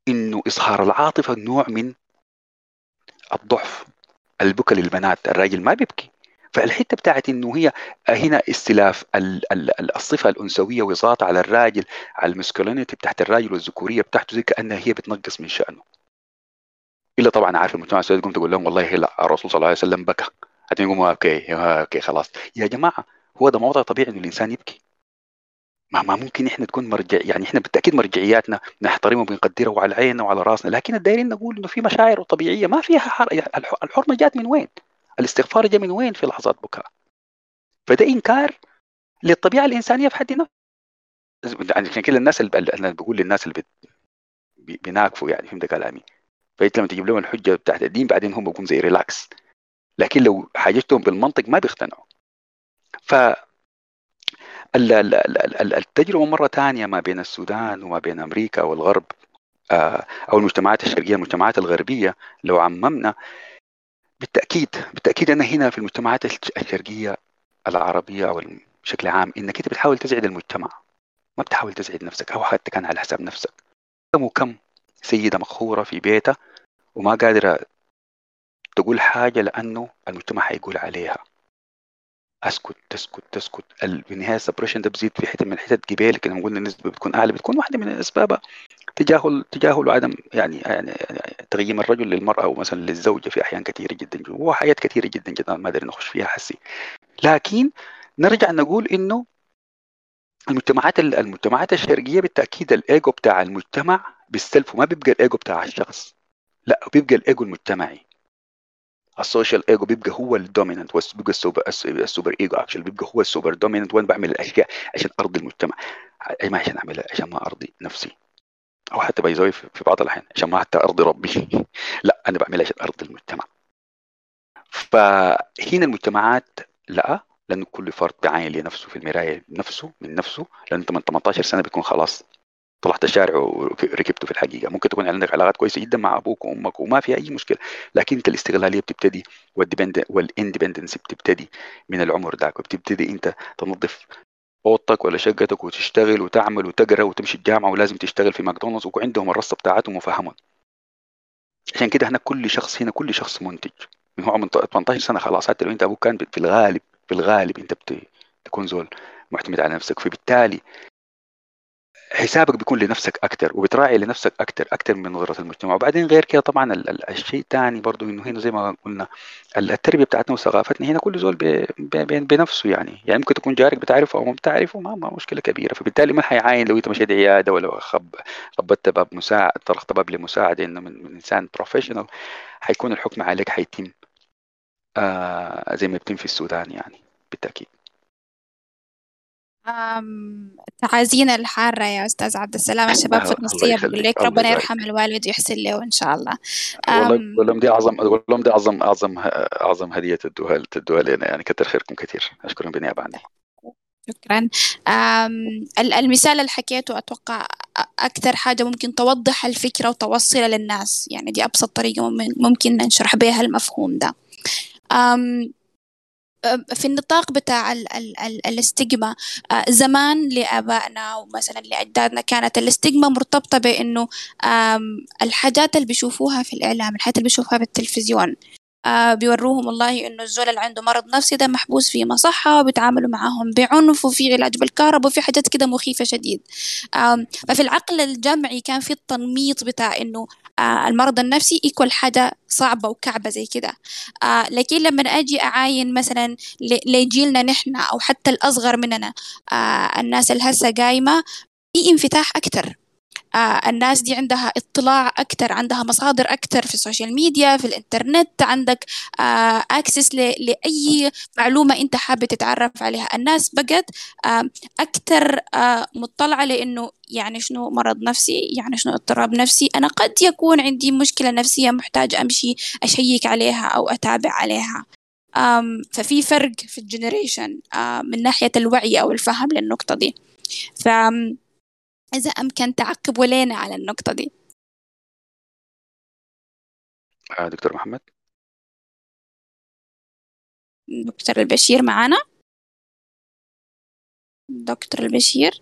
إنه اظهار العاطفة نوع من الضعف البكا للبنات الراجل ما بيبكي. فالحتة بتاعت إنه هي هنا استلاف ال- ال- ال- الصفة الأنثوية وإسقاطها على الراجل على ال masculinity بتاعت الراجل والذكورية بتاعته زي كانها هي بتنقص من شأنه. إلا طبعا عارف المجتمع السوداني تقوم تقول لهم والله لا الرسول صلى الله عليه وسلم بكى. بعدين يقوموا okay okay خلاص. يا جماعة هو ده موضوع طبيعي إنه الإنسان يبكي. ما, ما ممكن إحنا تكون مرجع يعني إحنا بالتأكيد مرجعياتنا نحترمها وبنقدرها وعلى عيننا وعلى راسنا لكن الدايرين نقول إنه في مشاعر طبيعية ما فيها حر... الح- الحرمة جات من وين؟ الاستغفار جاء من وين في لحظات بكاء؟ فده إنكار للطبيعة الإنسانية في حد نفسه يعني عشان كده الناس اللي أنا بقول للناس اللي بت... بي- بيناكفوا يعني فهمت كلامي؟ فانت لما تجيب لهم الحجة بتاعت الدين بعدين هم بيكون زي relax لكن لو حاجتهم بالمنطق ما بيقتنعوا. ف ال- ال- ال- ال- التجربة مرة ثانية ما بين السودان وما بين أمريكا والغرب آه، أو المجتمعات الشرقية المجتمعات الغربية لو عممنا بالتأكيد بالتأكيد أنا هنا في المجتمعات الش- الشرقية العربية أو بشكل عام إنك أنت بتحاول تسعد المجتمع. ما بتحاول تسعد نفسك أو حتى كان على حساب نفسك. كم وكم سيدة مقهورة في بيتها وما قادرة تقول حاجة لأنه المجتمع حيقول عليها. أسكت تسكت تسكت. في النهاية السبريشن ده بزيد في حتة من الحتت قبالك لما قلنا النسبة بتكون أعلى بتكون واحدة من الاسباب تجاهل تجاهل وعدم يعني يعني, تقييم الرجل للمرأة أو مثلا للزوجة في أحيان كثيرة جدا وحاجات كثيرة جدا جدا ما أدري نخش فيها حسي. لكن نرجع نقول إنه المجتمعات المجتمعات الشرقية بالتأكيد الإيجو بتاع المجتمع بال self وما بيبقى الإيجو بتاع الشخص. لا بيبقى الإيجو المجتمعي. ال social ego بيبقى هو ال dominant بيبقى ال super ال super ego actually بيبقى هو ال super dominant وأنا بعمل الأشياء عشان أرضي المجتمع. ما عشان أعملها عشان ما أرضي نفسي. أو حتى باي في بعض الأحيان عشان ما حتى أرضي ربي. <laughs> لا أنا بعملها عشان أرضي المجتمع. فهنا المجتمعات لا لأنه كل فرد بيعاين لنفسه في المراية نفسه من نفسه لأن أنت من 18 سنة بيكون خلاص طلعت الشارع وركبته في الحقيقة. ممكن تكون عندك علاقات كويسة جدا مع أبوك وأمك وما في أي مشكلة. لكن أنت الاستقلالية بتبتدي وال independence بتبتدي من العمر ذاك وبتبتدي أنت تنظف أوضتك ولا شقتك وتشتغل وتعمل وتقرأ وتمشي الجامعة ولازم تشتغل في ماكدونالدز وعندهم الرصة بتاعتهم وفهمهم. عشان كده هنا كل شخص هنا كل شخص منتج. من هو من 18 سنة خلاص حتى لو أنت أبوك كان في الغالب في الغالب أنت بتكون زول معتمد على نفسك. فبالتالي حسابك بيكون لنفسك أكثر وبتراعي لنفسك أكثر أكثر من نظرة المجتمع. وبعدين غير كده طبعا الشيء الثاني برضه إنه هنا زي ما قلنا التربية بتاعتنا وثقافتنا هنا كل زول بنفسه يعني. يعني ممكن تكون جارك بتعرفه أو ما بتعرفه ما, ما مشكلة كبيرة. فبالتالي ما حيعاين لو أنت مشيت عياده ولا خب خبطت باب مساعد طرقت باب لمساعدة إنه من, من إنسان بروفيشنال حيكون الحكم عليك حيتم. آه زي ما بيتم في السودان يعني بالتأكيد. تعازينا الحارة يا أستاذ عبد السلام الشباب في النصية بقول لك ربنا يرحم الوالد ويحسن له إن شاء الله. والله دي أعظم لهم دي أعظم أعظم أعظم هدية تدوها تدوها لنا يعني كتر خيركم كثير أشكرهم بالنيابة عني شكرا. المثال اللي حكيته أتوقع أكثر حاجة ممكن توضح الفكرة وتوصلها للناس. يعني دي أبسط طريقة ممكن نشرح بها المفهوم ده. في النطاق بتاع ال ال ال الاستجمة. زمان لآبائنا ومثلا لأجدادنا كانت الاستجمة مرتبطة بإنه الحاجات اللي بيشوفوها في الإعلام الحاجات اللي بيشوفوها في التلفزيون. آه بيوروهم والله إنه الزول اللي عنده مرض نفسي ده محبوس في مصحة وبيتعاملوا معاهم بعنف وفي علاج بالكهرباء وفي حاجات كده مخيفة شديد. آه ففي العقل الجمعي كان في التنميط بتاع إنه آه المرض النفسي equal حاجة صعبة وكعبة زي كده. آه لكن لما أجي أعاين مثلا لجيلنا نحن أو حتى الأصغر مننا آه الناس اللي هسه قايمة في انفتاح أكتر. آه الناس دي عندها اطلاع أكتر عندها مصادر أكتر في ال social media في الإنترنت عندك آه access لأي معلومة أنت حابة تتعرف عليها. الناس بقت آه أكتر آه مطلعة لأنه يعني شنو مرض نفسي يعني شنو اضطراب نفسي. أنا قد يكون عندي مشكلة نفسية محتاج أمشي أشيك عليها أو أتابع عليها. um, ففي فرق في الجنريشن uh, من ناحية الوعي أو الفهم للنقطة دي. ف إذا أمكن تعقبوا لنا على النقطة دي. آه دكتور محمد. دكتور البشير معانا؟ دكتور البشير؟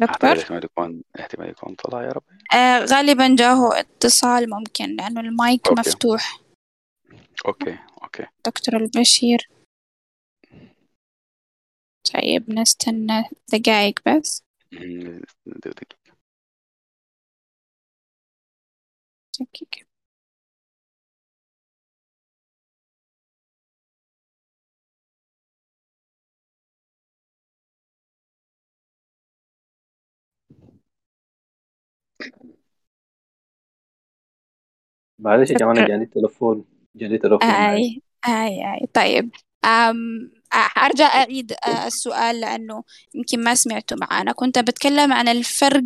دكتور؟ أحتمال يكون احتمال يكون طلع يا رب. آه غالبا جاهو اتصال ممكن لأنه ال mic okay. مفتوح. okay okay. دكتور البشير. طيب نستنى دقايق بس. دقيقة. دقيقة معلش يا دكتور جاني تليفون جاني تليفون معي أي أي أي. طيب أم أرجع أعيد آه، السؤال لأنه يمكن ما سمعته معانا. كنت بتكلم عن الفرق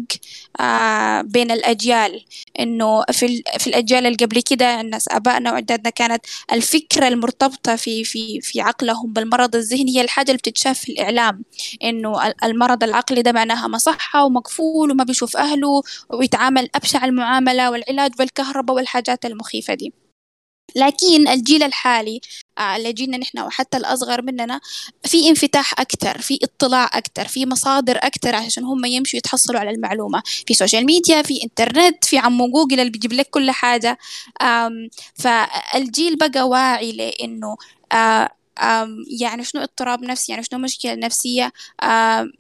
آه، بين الأجيال. إنه في في الأجيال اللي قبل كده الناس آبائنا وأجدادنا كانت الفكرة المرتبطة في في في عقلهم بالمرض الذهني هي الحاجة اللي بتتشاف في الإعلام. إنه ال- المرض العقلي ده معناها مصحة ومقفول وما بيشوف أهله ويتعامل أبشع المعاملة والعلاج بالكهرباء والحاجات المخيفة دي. لكن الجيل الحالي آه، لجيلنا نحن وحتى الأصغر مننا في انفتاح أكثر في اطلاع أكثر في مصادر أكثر عشان هم يمشوا يتحصلوا على المعلومة. في social media في إنترنت في عمو جوجل اللي بيجيب لك كل حاجة. فالجيل بقى واعي لأنه آه، يعني شنو اضطراب نفسي يعني شنو مشكلة نفسية؟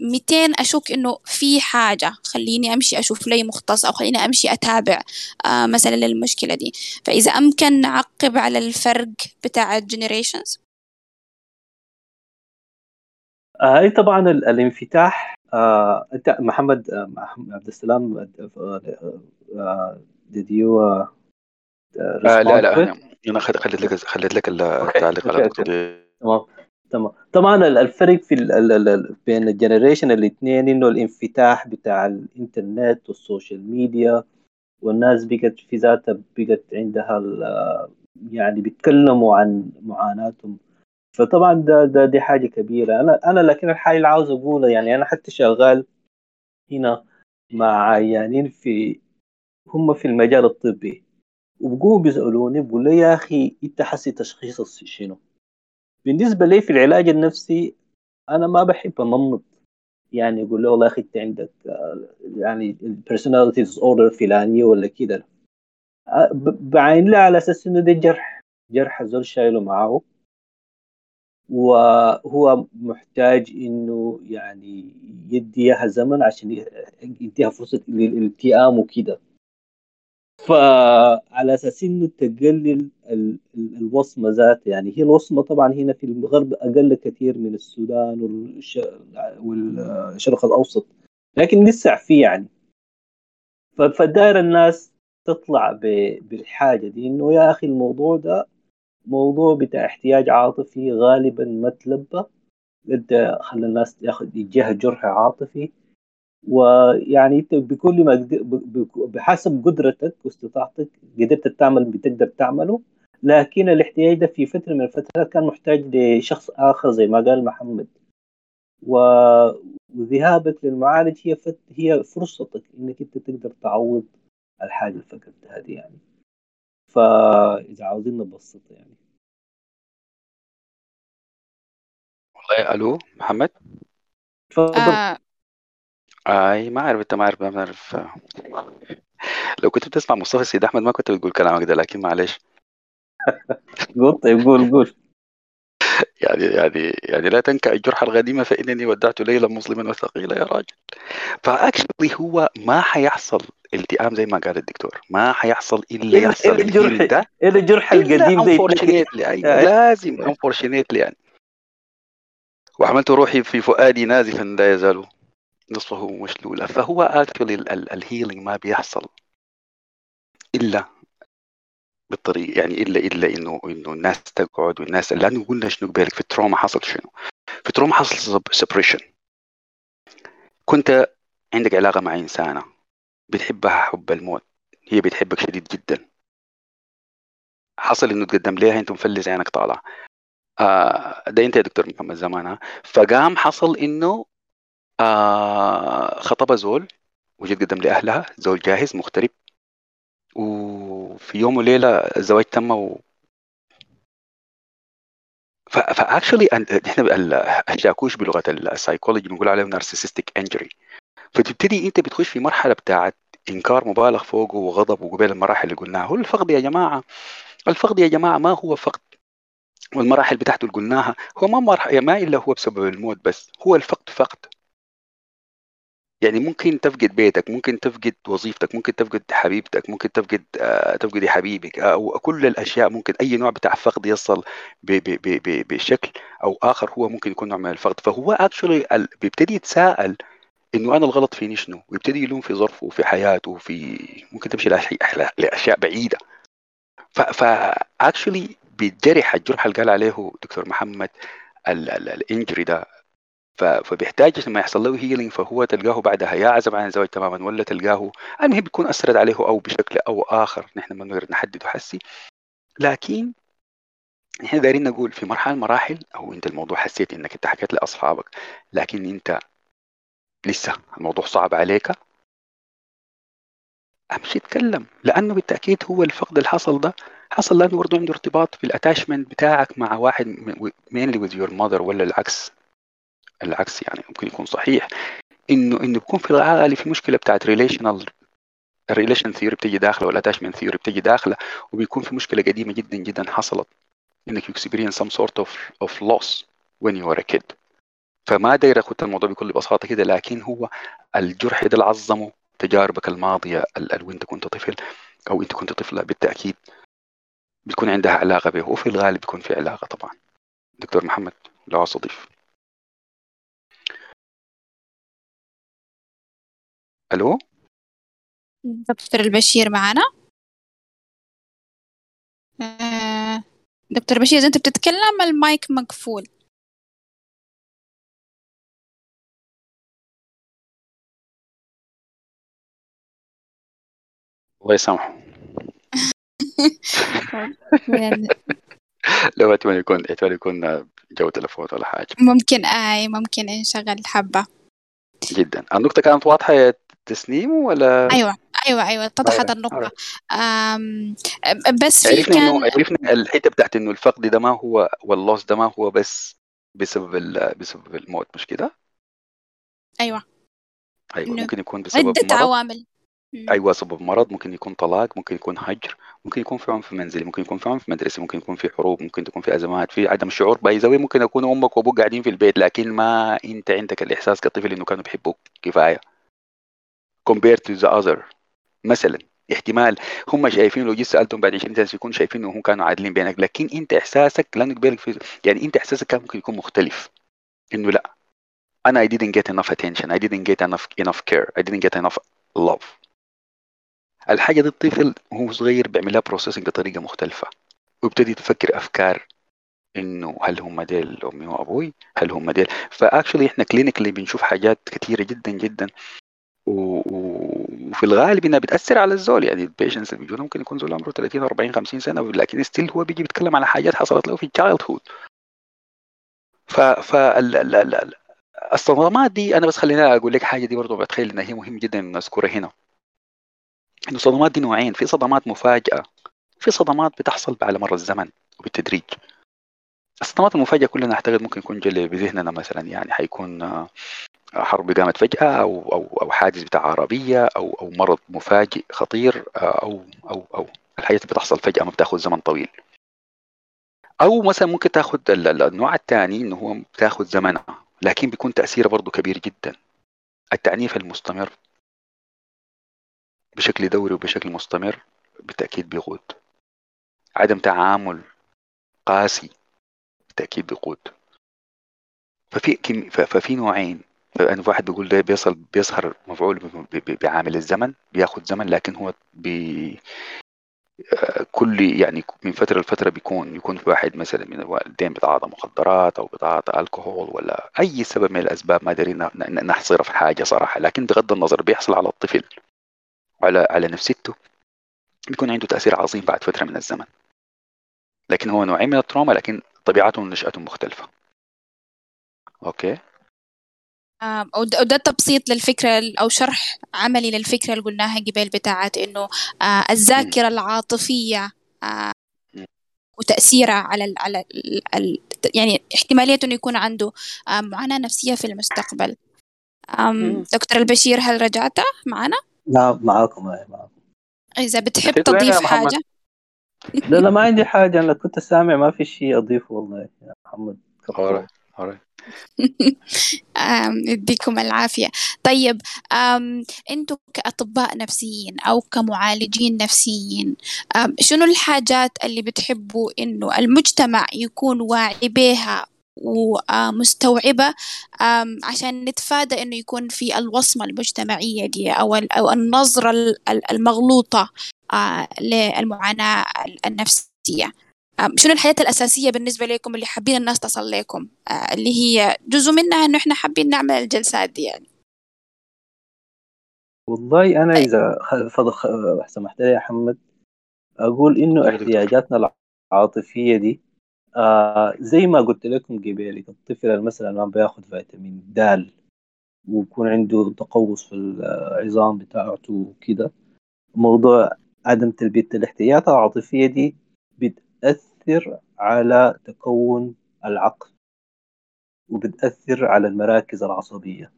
ميتين أشك إنه في حاجة خليني أمشي أشوف لي مختص أو خليني أمشي أتابع مثلا للمشكلة دي. فإذا أمكن نعقب على الفرق بتاع ال generations آه طبعا الانفتاح آه أنت محمد آه عبد السلام did you آه لا لا أنا خليت لك خليت لك التعليق على النقطه دي تمام تمام. طبعا الفرق في بين ال generation الاثنين إنه الانفتاح بتاع الإنترنت وال social media والناس بقت في ذاتها بقت عندها يعني بيتكلموا عن معاناتهم. فطبعا ده, ده دي حاجة كبيرة. أنا أنا لكن الحاجة اللي عاوز اقولها يعني أنا حتى شغال هنا مع عيانين في هم في المجال الطبي. وبقوموا بيسألوني بقول لي يا أخي أنت حسي تشخيص شنو؟ بالنسبة لي في العلاج النفسي أنا ما بحب أنمط. يعني يقول له والله يا أخي أنت عندك يعني personality disorder فلانيه ولا كده. بعين له على أساس إنه ده جرح جرح زول شايله معاه. وهو محتاج إنه يعني يديها زمن عشان يديها فرصة للالتئام وكده. فعلى أساس إنه تقلل الوصمة ذات يعني هي الوصمة طبعا هنا في الغرب أقل كثير من السودان والشرق الأوسط لكن لسه في يعني. فداير الناس تطلع بالحاجة دي إنه يا أخي الموضوع ده موضوع بتاع احتياج عاطفي غالبا ما تلبى. انت خلى الناس ياخذ يجيها جرح عاطفي. ويعني انت بكل ما بحسب قدرتك واستطاعتك قدرت تعمل بتقدر تعمله. لكن الاحتياج ده في فترة من الفترات كان محتاج لشخص آخر زي ما قال محمد. وذهابك للمعالج هي فت هي فرصتك إنك أنت تقدر تعوض الحاجة اللي فقدتها هذه يعني. فإذا عاوزين نبسط يعني. والله ألو محمد؟ تفضل آه أي ما أعرف أنت ما عارف ما بعرف لو كنت بتسمع مصطفى سيد أحمد ما كنت بتقول كلامك ده لكن معلش. قول طيب قول قول. يعني يعني يعني لا تنكأ الجرح القديمة فإنني ودعت ليلى مظلما وثقيلا يا راجل. ف actually هو ما حيحصل التئام زي ما قال الدكتور. ما حيحصل إلا يحصل الجرح ده إيه الجرح القديم أيوة آه. لازم unfortunately يعني. وحملت روحي في فؤادي نازفا لا يزال. نصفه مشلولا فهو actually ال healing ما بيحصل إلا بالطريقة يعني الا إلا انه إنه الناس تقعد والناس لأنه قلنا شنو بالك في ال trauma حصل شنو؟ في ال trauma حصل separation كنت عندك علاقة مع إنسانة بتحبها حب الموت هي بتحبك شديد جدا. حصل إنه تقدم ليها أنت مفلس عينك طالع آه ده أنت يا دكتور محمد زمانها. فقام حصل إنه آه خطبها زول وجد قدم لأهلها زول جاهز مغترب. وفي يوم وليلة الزواج تم و... ف actually إحنا الشاكوش بلغة السايكولوجي بنقول عليه narcissistic injury فتبتدي أنت بتخش في مرحلة بتاعت إنكار مبالغ فوقه وغضب وقبل المراحل اللي قلناها. هو الفقد يا جماعة الفقد يا جماعة ما هو فقد. والمراحل بتاعته اللي قلناها هو ما مرحلة ما إلا هو بسبب الموت بس هو الفقد فقد. يعني ممكن تفقد بيتك ممكن تفقد وظيفتك ممكن تفقد حبيبتك ممكن تفقد آه تفقد حبيبك أو كل الأشياء ممكن أي نوع بتاع فقد يصل بشكل أو آخر هو ممكن يكون نوع من الفقد. فهو actually بيبتدي يتساءل إنه أنا الغلط فيني شنو؟ ويبتدي يلوم في ظرفه وفي حياته وفي ممكن تمشي لأشياء بعيدة. ف actually بيتجرح الجرح اللي قال عليه دكتور محمد الإنجري ده. فبيحتاج لما يحصل له هيلينج فهو تلقاه بعدها يا عزب عن الزواج تماما ولا تلقاه المهم بيكون اثرت عليه أو بشكل أو آخر نحن ما نقدر نحدده حسي. لكن نحن دايرين نقول في مرحلة مراحل أو أنت الموضوع حسيت إنك أنت حكيت لأصحابك لكن أنت لسه الموضوع صعب عليك. أمشي اتكلم لأنه بالتأكيد هو الفقد اللي حصل ده حصل لأنه برضه عنده ارتباط في ال attachment بتاعك مع واحد mainly with your mother ولا العكس؟ العكس يعني ممكن يكون صحيح إنه إنه بيكون في الغالب في مشكلة بتاعت relational ال relation theory بتجي داخلة وال attachment theory بتجي داخلة وبيكون في مشكلة قديمة جدا جدا حصلت إنك some sort of of loss when you were a kid. فما داير أخذ الموضوع بكل بساطة كده لكن هو الجرح ده اللي عظمه تجاربك الماضية ال وإنت كنت طفل أو إنت كنت طفلة بالتأكيد بيكون عندها علاقة به وفي الغالب بيكون في علاقة طبعا. دكتور محمد لو عاوز ألو؟ دكتور البشير معنا آه، دكتور بشير إذا أنت بتتكلم المايك مقفول. الله يسامحه. <laughs> لو احتمال يكون احتمال يكون جو تلفون ولا حاجة. ممكن آي ممكن نشغل حبة. جدا. النقطة كانت واضحة يا تسنيم ولا؟ أيوة أيوة أيوة اتضحت أيوة، النقطة. alright. أم بس في عرفنا كان عرفنا الحتة بتاعت إنه الفقد ده ما هو واللوس ده ما هو بس بسبب ال- بسبب الموت مش كده؟ أيوة. أيوه إنه ممكن يكون بسبب عدة مرض. عوامل. مم. أيوه سبب مرض. ممكن يكون طلاق ممكن يكون هجر ممكن يكون في عنف منزلي ممكن يكون في عنف مدرسي ممكن يكون في حروب ممكن تكون في أزمات في عدم شعور. باي زاويه ممكن يكون أمك وأبوك قاعدين في البيت لكن ما أنت عندك الإحساس كطفل إنه كانوا بيحبوك. كفاية. Compared to the other. مثلا احتمال. هم شايفين لو جيت سألتهم بعد 20 سنة يكون شايفين إنهم كانوا عادلين بينك لكن أنت إحساسك لانك بالك في يعني أنت إحساسك كان ممكن يكون مختلف. إنه لا. أنا I didn't get enough attention I didn't get enough enough care I didn't get enough love. الحاجة دي الطفل وهو صغير بيعملها processing بطريقة مختلفة. ويبتدي يفكر أفكار إنه هل هم ديل أمي وأبوي؟ هل هم ديل؟ ف actually إحنا clinically بنشوف حاجات كثيره جدا جدا. وفي الغالب إنها بتأثر على الزول. يعني ال patients اللي بيجونا ممكن يكون زول عمره 30 40 50 سنة لكن still هو بيجي بيتكلم على حاجات حصلت له في ال childhood ف ف ال- ال- ال- ال- الصدمات دي أنا بس خليني أقول لك حاجة دي برضه بتخيل إنها هي مهم جدا نذكرها هنا. إنه الصدمات دي نوعين. في صدمات مفاجأة في صدمات بتحصل على مر الزمن وبالتدريج. الصدمات المفاجئة كلنا أعتقد ممكن يكون جلي بذهننا مثلا يعني حيكون حرب قامت فجأة أو أو أو حادث بتاع عربية أو أو مرض مفاجئ خطير آه، أو أو أو الحياة بتحصل فجأة ما بتاخذ زمن طويل. أو مثلا ممكن تاخذ ال- ال- النوع الثاني إنه هو بتاخذ زمنها لكن بيكون تأثيره برضه كبير جدا. التعنيف المستمر بشكل دوري وبشكل مستمر بالتأكيد بيقود. عدم تعامل قاسي بالتأكيد بيقود. ففي ففي نوعين. فأنا واحد بيقول ده بيصل بيظهر مفعول بعامل الزمن بياخد زمن لكن هو بي آه، كل يعني من فترة لفترة بيكون يكون في واحد مثلا من الوالدين بيتعاطى مخدرات أو بيتعاطى الكحول ولا أي سبب من الأسباب ما دارين ن- ن- نحصرها في حاجة صراحة. لكن بغض النظر بيحصل على الطفل وعلى على نفسيته بيكون عنده تأثير عظيم بعد فترة من الزمن. لكن هو نوعين من ال trauma لكن طبيعتهم ونشأتهم مختلفة. okay؟ وده وده تبسيط للفكرة أو شرح عملي للفكرة اللي قلناها قبل بتاعت إنه آه، الذاكرة العاطفية آه،. وتأثيرها على ال على يعني احتمالية إنه يكون عنده آه، معاناة نفسية في المستقبل. دكتور البشير هل رجعت معنا؟ نعم معاكم معاكم إذا بتحب تضيف؟ حاجة لا لا ما عندي حاجة أنا كنت سامع ما في شيء أضيفه والله يا محمد يديكم العافية. طيب أنتوا كأطباء نفسيين أو كمعالجين نفسيين شنو الحاجات اللي بتحبوا إنه المجتمع يكون واعي بها ومستوعبة عشان نتفادى إنه يكون في الوصمة المجتمعية دي أو ال- أو النظرة ال- ال- المغلوطة للمعاناة النفسية؟ شنو الحاجات الأساسية بالنسبة لكم اللي حابين الناس تصل لكم؟ آه، اللي هي جزء منها إنه إحنا حابين نعمل الجلسات دي يعني. والله أنا إذا فض- خ- سمحت لي يا محمد. أقول إنه دكتور. احتياجاتنا العاطفية دي آه زي ما قلت لكم قبل الطفل مثلا ما بياخد فيتامين د ويكون عنده تقوس في العظام بتاعته وكده موضوع عدم تلبية الاحتياجات العاطفية دي بتأثر على تكون العقل وبتأثر على المراكز العصبية.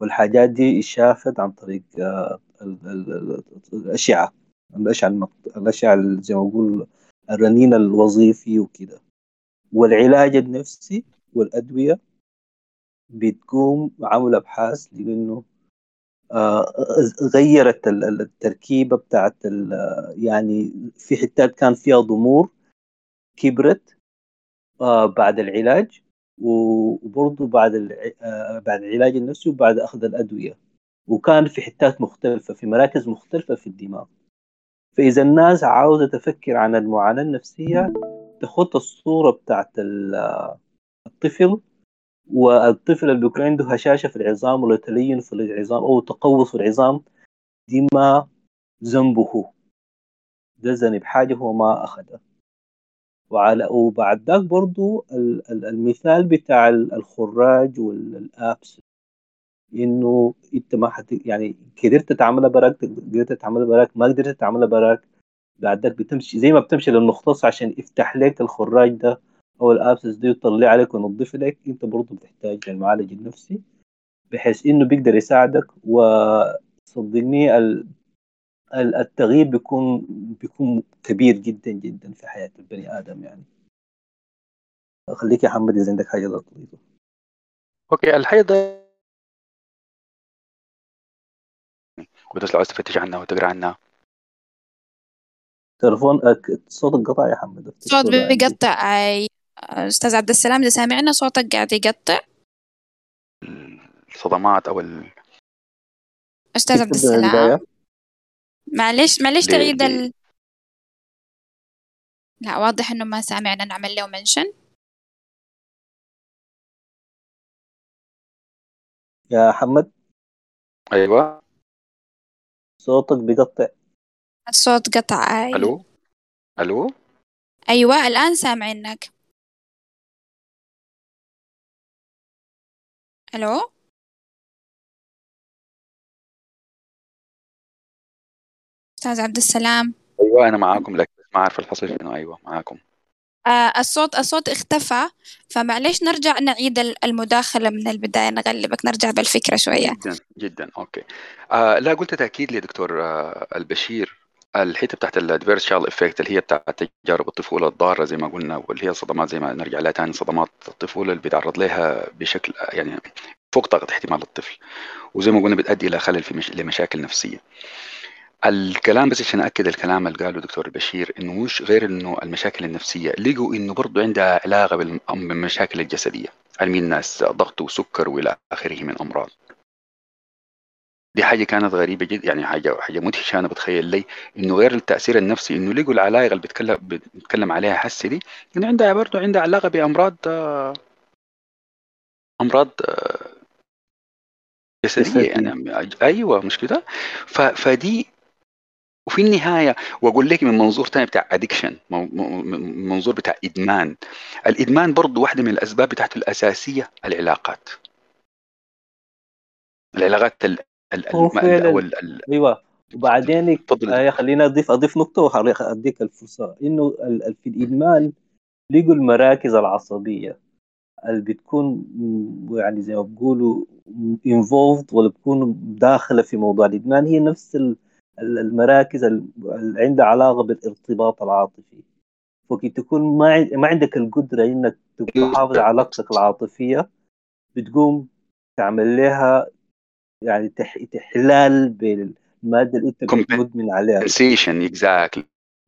والحاجات دي شافت عن طريق آه، الأشعة الأشعة الأشعة زي ما بقول الرنين الوظيفي وكده. والعلاج النفسي والأدوية بتقوم عمل أبحاث لأنه آه، غيرت التركيبة بتاعت يعني في حتات كان فيها ضمور كبرت آه، بعد العلاج وبرضه بعد آه، بعد العلاج النفسي وبعد أخذ الأدوية. وكان في حتات مختلفة في مراكز مختلفة في الدماغ. فإذا الناس عاوزة تفكر عن المعاناة النفسية تخط الصورة بتاعت الطفل والطفل اللي بيكون عنده هشاشة في العظام ولا تلين في العظام أو تقوس في العظام دي ما ذنبه. ده ذنب حاجة هو ما أخذها. وعلى وبعد ذاك برضو المثال بتاع الخراج وال abscess إنه أنت ما حت يعني قدرت تعملها براك قدرت تعملها براك ما قدرت تعملها براك بعد ذاك بتمشي زي ما بتمشي للمختص عشان يفتح لك الخراج ده أو ال abscess دي ويطلع عليك وينظف لك أنت برضه بتحتاج المعالج النفسي بحيث إنه بيقدر يساعدك. وصدقني التغيير بيكون بيكون كبير جدا جدا في حياة البني آدم يعني. خليك يا حمد إذا عندك حاجة تضيفها أوكي الحيض عايز تفتش عنها وتقرأ عنها. تلفون صوتك قطع يا حمد صوت بيقطع أي. أستاذ عبد السلام إذا سامعنا صوتك قاعد يقطع. الصدمات أو ال... أستاذ عبد السلام. معلش معلش تعيد ال... لا واضح إنه ما سامعنا نعمل له منشن يا حمد. أيوه. صوتك بقطع الصوت قطع أي. ألو؟ ألو؟ أيوه الآن سامعينك ألو؟ أستاذ عبد السلام. أيوه أنا معاكم لكن ما اعرف الحصل شنو أيوه معاكم. آه الصوت الصوت اختفى فمعليش نرجع نعيد المداخلة من البداية. نغلبك نرجع بالفكرة شوية. جدا جدا. Okay. آه لا قلت تأكيد لي دكتور آه البشير. الحتة بتاعت ال adversial effect اللي هي بتاعت تجارب الطفولة الضارة زي ما قلنا واللي هي صدمات زي ما نرجع لها ثاني صدمات الطفولة اللي بيتعرض لها بشكل يعني فوق طاقة احتمال الطفل. وزي ما قلنا بتؤدي إلى خلل في مش... لمشاكل نفسية. الكلام بس عشان اكد الكلام اللي قاله دكتور البشير إنه مش غير إنه المشاكل النفسية. لقوا إنه برضه عندها علاقة بالمشاكل الجسدية. علمين الناس ضغط وسكر وإلى آخره من أمراض. دي حاجة كانت غريبة جدا يعني حاجة حاجة مدهشة أنا بتخيل لي إنه غير التأثير النفسي إنه لقوا العلايق اللي بيتكلم بيتكلم عليها حسي دي إنه عندها برضه عندها علاقة بأمراض أمراض جسدية يعني. أيوه مش كده؟ فدي وفي النهاية وأقول لك من منظور ثاني بتاع ادكشن منظور بتاع إدمان. الإدمان برضه واحدة من الأسباب بتاعته الأساسية العلاقات. العلاقات ال ال ال ال أيوه. وبعدين آه خلينا اضيف أضيف نقطة واديك الفرصة. إنه في الإدمان لقوا المراكز العصبية. اللي بتكون يعني زي ما بيقولوا انفولد ولا بتكون داخلة في موضوع الإدمان. هي نفس المراكز اللي عندها علاقة بالارتباط العاطفي. ممكن تكون ما ما عندك القدرة إنك تحافظ على علاقتك العاطفية. بتقوم تعمل لها يعني تحلال بالمادة اللي أنت مدمن عليها. Compensation exactly.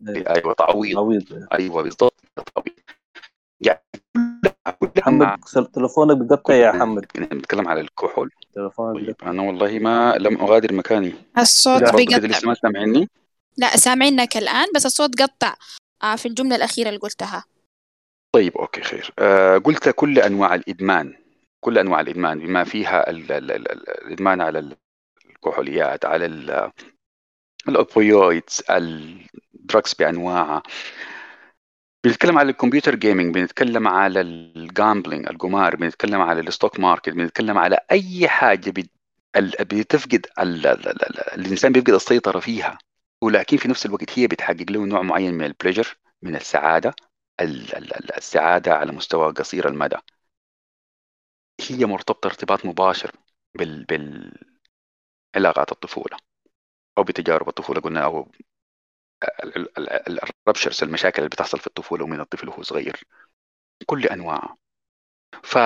أيوه تعويض. تعويض. أيوه بالضبط. تعويض. يعني محمد تلفونك بقطع يا حمد. بنتكلم على الكحول. طيب أنا والله ما لم أغادر مكاني. الصوت بيقطع. لسه ما سامعني. لا سامعينك الآن بس الصوت قطع. آه في الجملة الأخيرة اللي قلتها. طيب أوكي خير. آه قلت كل أنواع الإدمان. كل أنواع الإدمان بما فيها ال ال ال الإدمان على الكحوليات على ال opioids ال drugs بانواعها بنتكلم على ال computer gaming بنتكلم على ال gambling القمار بنتكلم على ال stock market بنتكلم على أي حاجة بتفقد الإنسان بيفقد السيطرة فيها. ولكن في نفس الوقت هي بتحقق له نوع معين من ال pleasure من السعادة السعادة على مستوى قصير المدى. هي مرتبطة ارتباط مباشر بال بالعلاقات الطفولة أو بتجارب الطفولة قلنا أو ال ruptures المشاكل اللي بتحصل في الطفولة ومن الطفل وهو صغير. كل أنواعها ف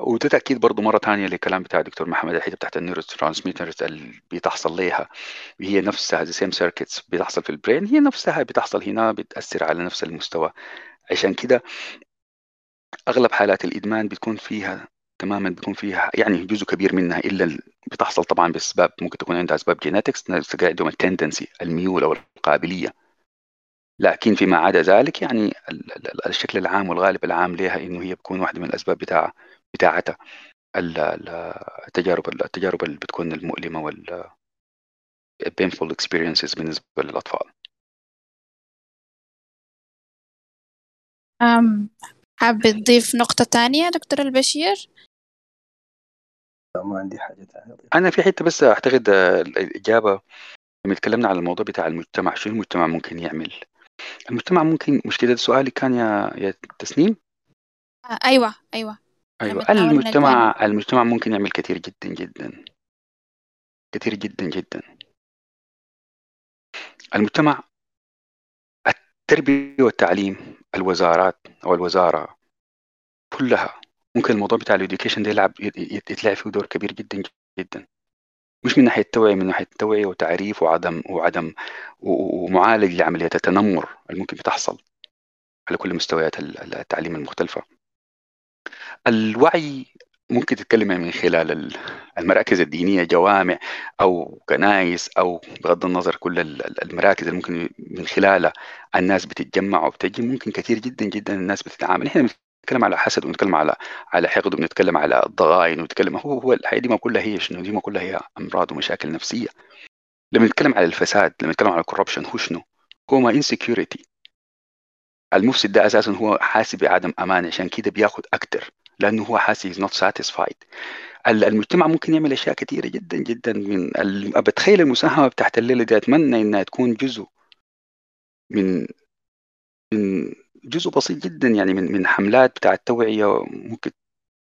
وده تأكيد برضه مرة ثانية للكلام بتاع الدكتور محمد الحته بتاعت ال neurotransmitters اللي بتحصل ليها. هي نفسها the same circuits بتحصل في ال brain هي نفسها بتحصل هنا بتأثر على نفس المستوى. عشان كده أغلب حالات الإدمان بتكون فيها تماما بيكون فيها يعني جزء كبير منها إلا بتحصل طبعا بأسباب ممكن تكون عندها أسباب genetics عندهم ال tendency الميول أو القابليه لكن فيما عدا ذلك يعني الشكل العام والغالب العام لها إنه هي بتكون واحدة من الأسباب بتاع بتاعتها. التجارب التجارب اللي بتكون المؤلمة وال painful experiences بالنسبة للأطفال. أم حاب تضيف نقطة تانية دكتور البشير؟ ما عندي حاجة ثانية أنا في حتة بس أعتقد الإجابة لما تكلمنا على الموضوع بتاع المجتمع شو المجتمع ممكن يعمل؟ المجتمع ممكن مشكلة السؤال كان يا يا تسنيم؟ آه أيوة أيوة. أيوة. المجتمع المجتمع ممكن يعمل كثير جدا جدا. كثير جدا جدا. المجتمع التربية والتعليم الوزارات أو الوزارة كلها ممكن الموضوع بتاع الإديوكيشن ده يلعب يتلعب فيه دور كبير جدا جدا. مش من ناحية التوعيه من ناحية التوعيه وتعريف وعدم وعدم ومعالج لعمليات التنمر اللي ممكن بتحصل على كل مستويات التعليم المختلفة. الوعي ممكن تتكلم من خلال المراكز الدينية جوامع أو كنايس أو بغض النظر كل المراكز اللي ممكن من خلالها الناس بتتجمع وبتجي. ممكن كثير جدا جدا الناس بتتعامل. إحنا بنتكلم على حسد ونتكلم على على حقد وبنتكلم على الضغائن ونتكلم هو هو الحياة دي ما كلها هي شنو؟ دي ما كلها هي أمراض ومشاكل نفسية. لما نتكلم على الفساد لما نتكلم على ال corruption هو شنو؟ هو ما insecurity المفسد ده أساسا هو حاسس بعدم أمان عشان كده بياخذ أكثر لأنه هو حاسس is not satisfied المجتمع ممكن يعمل أشياء كثيره جدا جدا من بتخيل المساهمة بتاعت الليلة دي أتمنى إنها تكون جزء من من جزء بسيط جدا يعني من من حملات بتاع التوعية ممكن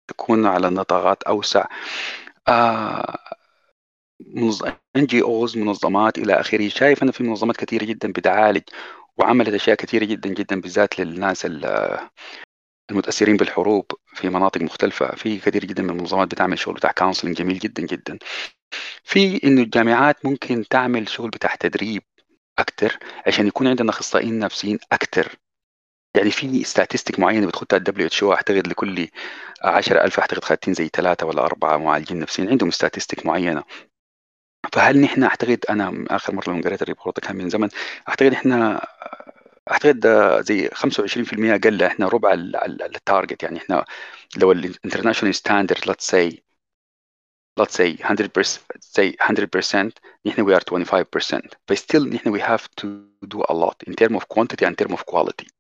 تكون على نطاقات أوسع. آه NGOs منظمات إلى آخره. شايف أنا في منظمات كثيرة جدا بتعالج وعملت أشياء كثيرة جدا جدا بالذات للناس المتأثرين بالحروب في مناطق مختلفة. في كثير جدا من المنظمات بتعمل شغل بتاع counseling جميل جدا جدا. في إنه الجامعات ممكن تعمل شغل بتاع تدريب أكثر عشان يكون عندنا أخصائيين نفسيين أكثر يعني في statistic معينة بتخطها ال WHO أعتقد لكل 10000 أعتقد خاتين زي ثلاثة ولا أربعة معالجين نفسيين عندهم statistic معينة. فهل نحن أعتقد أنا آخر مرة لما قريت ال report كان من زمن أعتقد إحنا أعتقد زي 25% أقل إحنا ربع ال target يعني إحنا لو ال international standard let's say let's say 100% say 100% نحن we are 25% but still نحن we have to do a lot in term of quantity and term of quality.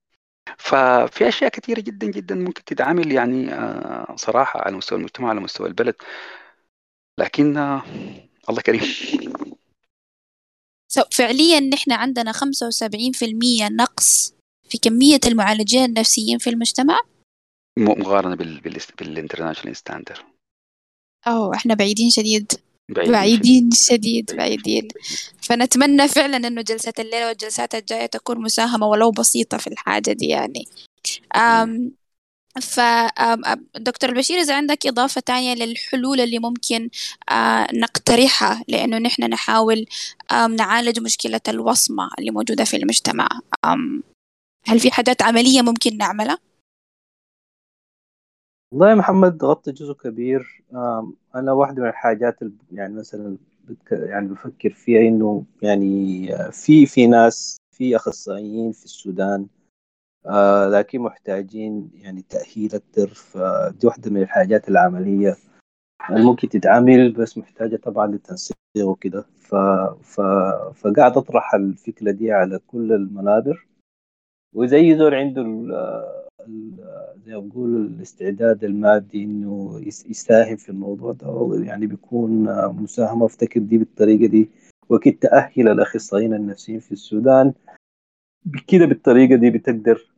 ففي أشياء كثيره جدا جدا ممكن تتعامل يعني آه، صراحة على مستوى المجتمع على مستوى البلد. لكن آه، الله كريم. <laughs> فعليا نحن عندنا 75% نقص في كمية المعالجين النفسيين في المجتمع؟ مقارنة بال international standard أوه إحنا بعيدين شديد. بعيدين, بعيدين شديد بعيدين. فنتمنى فعلا إنه جلسة الليلة والجلسات الجاية تكون مساهمة ولو بسيطة في الحاجة دي يعني. أم ف دكتور البشير إذا عندك إضافة تانية للحلول اللي ممكن نقترحها لأنه نحن نحاول نعالج مشكلة الوصمة اللي موجودة في المجتمع. هل في حاجات عملية ممكن نعملها؟ والله يا محمد غطى جزء كبير. أنا واحدة من الحاجات يعني مثلا يعني بفكر فيها إنه يعني في في ناس في أخصائيين في السودان آه لكن محتاجين يعني تأهيل أكثر فدي واحدة من الحاجات العملية. اللي ممكن تتعامل بس محتاجة طبعا للتنسيق وكده. ف... ف... فقاعد أطرح الفكرة دي على كل المنابر. أي زول عنده. زي ما بقول الاستعداد المادي إنه يساهم في الموضوع ده. يعني بيكون مساهمة أفتكر دي بالطريقة دي. وكيف تأهل الأخصائيين النفسيين في السودان كده بالطريقة دي بتقدر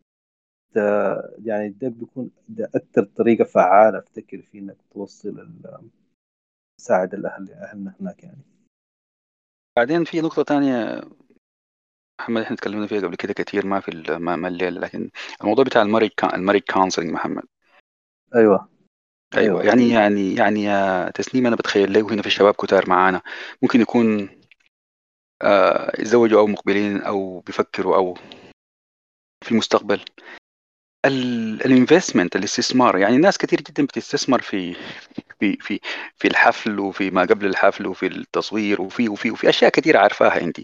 يعني ده بيكون ده أكثر طريقة فعالة أفتكر في إنك توصل تساعد الأهل أهلنا هناك يعني. بعدين في نقطة تانية محمد إحنا تكلمنا فيها قبل كده كثير ما في ما, ما الليل لكن الموضوع بتاع ال marriage ال marriage counseling محمد. أيوه. أيوه. يعني يعني يعني يا تسنيم أنا بتخيل له هنا في شباب كتار معانا. ممكن يكون آه يتزوجوا أو مقبلين أو بيفكروا أو في المستقبل. ال investment الاستثمار يعني ناس كثير جدا بتستثمر في في في في الحفل وفي ما قبل الحفل وفي التصوير وفي وفي وفي أشياء كثير عارفاها انت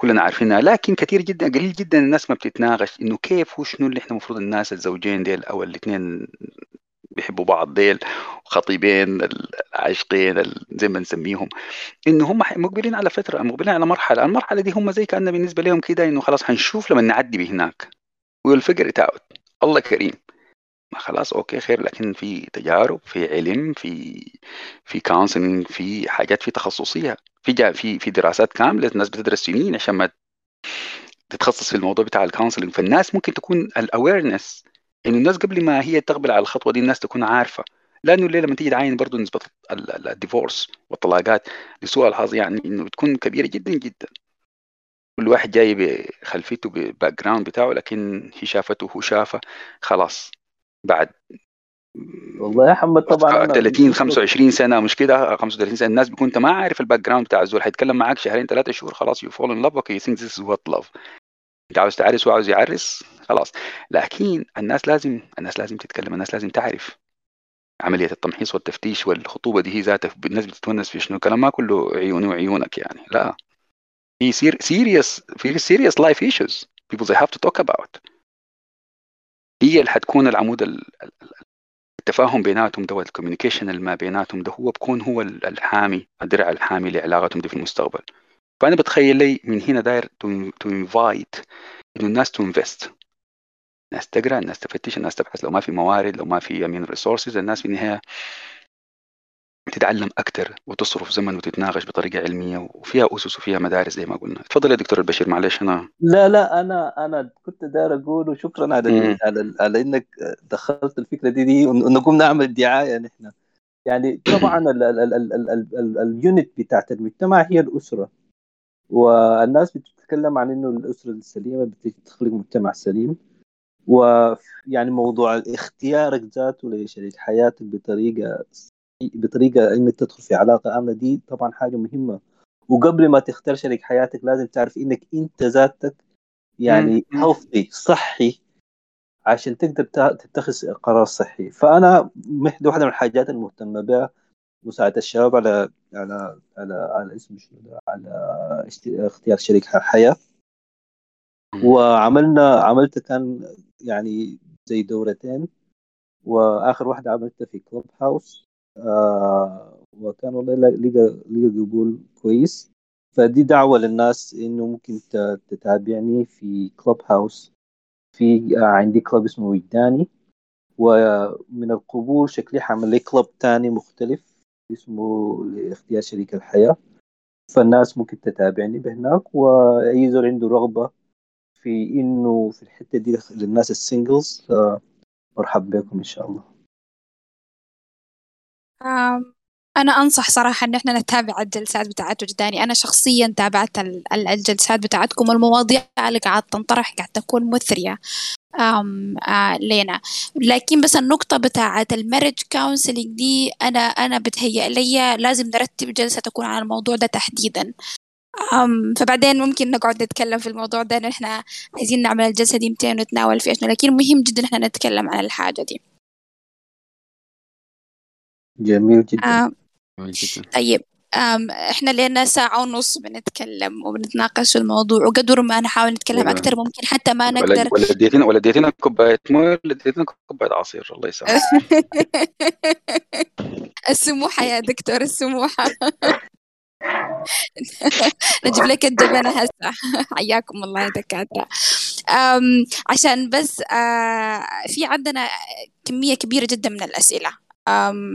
كلنا عارفينها. لكن كثير جدا قليل جدا الناس ما بتتناقش إنه كيف وشنو اللي إحنا المفروض الناس الزوجين ديل أو الاثنين بيحبوا بعض ديل خطيبين العاشقين زي ما نسميهم. إنه هم مقبلين على فترة مقبلين على مرحلة. المرحلة دي هم زي كأن بالنسبة لهم كده إنه خلاص حنشوف لما نعدي بهناك. we'll figure it out الله كريم. ما خلاص okay خير. لكن في تجارب في علم في في counseling في حاجات في تخصصية. في في في دراسات كاملة الناس بتدرس سنين عشان ما تتخصص في الموضوع بتاع ال counseling فالناس ممكن تكون ال awareness إنه الناس قبل ما هي تقبل على الخطوة دي الناس تكون عارفة. لأنه الليلة لما تيجي تعاين برضه نسبة ال divorce والطلاقات لسوء الحظ يعني إنه بتكون كبيرة جدا جدا. كل واحد جاي بخلفيته بال background بتاعه لكن هي شافته وهو شافه خلاص. بعد والله يا محمد طبعا 30 25 سنة مش كده؟ 35 سنة الناس بيكون أنت ما عارف ال background بتاع الزول حيتكلم معاك شهرين ثلاثة شهور خلاص you fall in love okay think this is what love انت عاوز تعرس وعاوز يعرس خلاص. لكن الناس لازم الناس لازم تتكلم الناس لازم تعرف عملية التمحيص والتفتيش والخطوبة دي هي ذاتها الناس بتتونس في شنو؟ الكلام ما كله عيوني وعيونك يعني لا. في serious في serious life issues people they have to talk about. هي اللي حتكون العمود التفاهم بيناتهم ده والكوميونيكيشن اللي ما بيناتهم ده هو بكون هو الحامي الدرع الحامي لعلاقتهم دي في المستقبل. فأنا بتخيل لي من هنا داير to invite إنه الناس to invest الناس تقرأ الناس تفتش الناس تبحث. لو ما في موارد لو ما في I mean resources الناس في النهاية تتعلم أكثر وتصرف زمن وتتناقش بطريقة علمية وفيها أسس وفيها مدارس زي ما قلنا. تفضل يا دكتور البشير معلش أنا لا لا أنا أنا كنت داير أقول وشكرا على على, على إنك دخلت الفكرة دي دي ونقوم نعمل دعاية نحن. يعني طبعا ال unit بتاعت المجتمع هي الأسرة. والناس بتتكلم عن إنه الأسرة السليمة بتخلق مجتمع سليم. ويعني موضوع اختيارك ذاته لشريك حياتك بطريقة بطريقة إنك تدخل في علاقة آمنة دي طبعا حاجة مهمة. وقبل ما تختار شريك حياتك لازم تعرف إنك أنت ذاتك يعني healthy صحي عشان تقدر تتخذ قرار صحي. فأنا واحدة من الحاجات المهتمة بها مساعدة الشباب على على على على اسم على اختيار شريك حياة. وعملنا عملت كان يعني زي دورتين وآخر واحدة عملتها في كلوب هاوس آه وكان والله لقى لقى قبول كويس. فدي دعوة للناس إنه ممكن تتابعني في Clubhouse في آه عندي club اسمه وجداني. ومن القبول شكلي حعمل لي club تاني مختلف اسمه لاختيار شريك الحياة. فالناس ممكن تتابعني بهناك. وأي زول عنده رغبة في إنه في الحتة دي للناس ال singles مرحب بكم إن شاء الله. أنا أنصح صراحة إن إحنا نتابع الجلسات بتاعت وجداني. أنا شخصيا تابعت الجلسات بتاعتكم والمواضيع اللي قاعد تنطرح قاعد تكون مثرية. آم آه لينا. لكن بس النقطة بتاعة ال marriage counseling دي أنا أنا بتهيأ لي لازم نرتب جلسة تكون على الموضوع ده تحديدا. أم فبعدين ممكن نقعد نتكلم في الموضوع ده إحنا عايزين نعمل الجلسة دي متى ونتناول في شنو لكن مهم جدا إحنا نتكلم عن الحاجة دي. جميل جدا. آه طيب. إحنا لنا ساعة ونص بنتكلم وبنتناقش في الموضوع وقدر ما نحاول نتكلم أكثر ممكن حتى ما نقدر. ولا اديتنا ولا اديتنا كوباية مويه ولا اديتنا كوباية عصير الله يسامحك. <laughs> السموحة يا دكتور السموحة. <laughs> نجيب لك الجبنة هسه. <laughs> حياكم الله يا دكاترة. عشان بس في عندنا كمية كبيرة جدا من الأسئلة.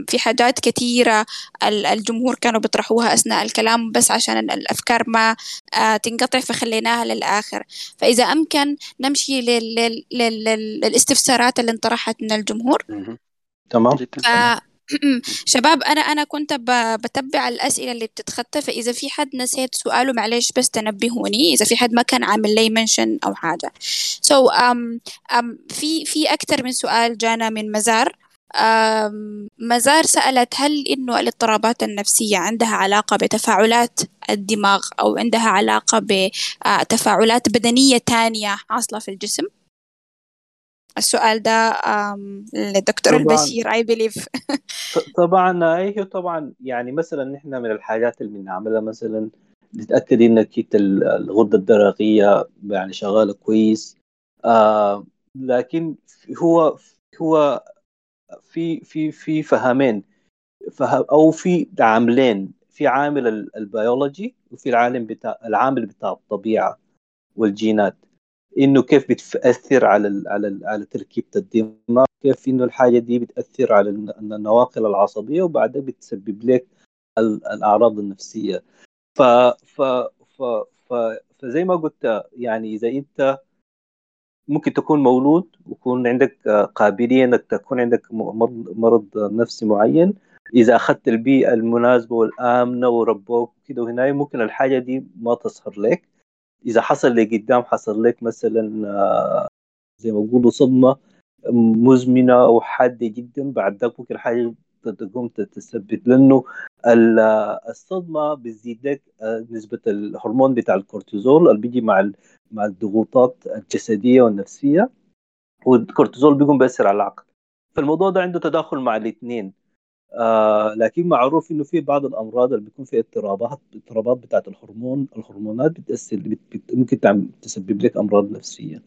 في حاجات كثيرة الجمهور كانوا بيطرحوها أثناء الكلام بس عشان الأفكار ما آه، تنقطع فخليناها للآخر. فإذا أمكن نمشي للاستفسارات اللي انطرحت من الجمهور. تمام. <clears throat> شباب أنا أنا كنت بتبع الأسئلة اللي بتتخطى فإذا في حد نسيت سؤاله معلش بس تنبهوني. إذا في حد ما كان عامل لي منشن أو حاجة. so so, um, um, في في أكثر من سؤال جانا من مزار. مزار سألت هل إنه الاضطرابات النفسية عندها علاقة بتفاعلات الدماغ أو عندها علاقة بتفاعلات بدنية تانية حاصلة في الجسم؟ السؤال ده للدكتور البشير I believe <laughs> طبعا أيوه طبعا يعني مثلا نحن من الحاجات اللي بنعملها مثلا نتأكد انك انت الغدة الدرقية يعني شغالة كويس آه لكن هو هو في في في فهمين. فهم أو في عاملين. في عامل البيولوجي وفي العالم بتاع العامل بتاع الطبيعة والجينات. إنه كيف بتأثر على ال على ال على تركيبة الدماغ كيف إنه الحاجة دي بتأثر على النواقل العصبية وبعدها بتسبب لك الأعراض النفسية. ف ف ف ف فزي ما قلت يعني إذا أنت ممكن تكون مولود ويكون عندك قابلية إنك تكون عندك مرض نفسي معين. إذا أخذت البيئة المناسبة والآمنة وربوك كده وهنا ممكن الحاجة دي ما تظهر لك. إذا حصل لقدام حصل لك مثلا آه، زي ما بيقولوا صدمة مزمنة أو حادة جدا بعد ذاك ممكن حاجة تقوم تثبت لأنه الصدمة بتزيد لك آه، نسبة الهرمون بتاع الكورتيزول اللي بيجي مع مع الضغوطات الجسدية والنفسية والكورتيزول بيقوم بيأثر على العقل. فالموضوع ده عنده تداخل مع الاثنين. آه لكن معروف إنه في بعض الأمراض اللي بيكون فيها اضطرابات اضطرابات بتاعت الهرمون الهرمونات بتأثر بت بت ممكن تعمل تسبب لك أمراض نفسية.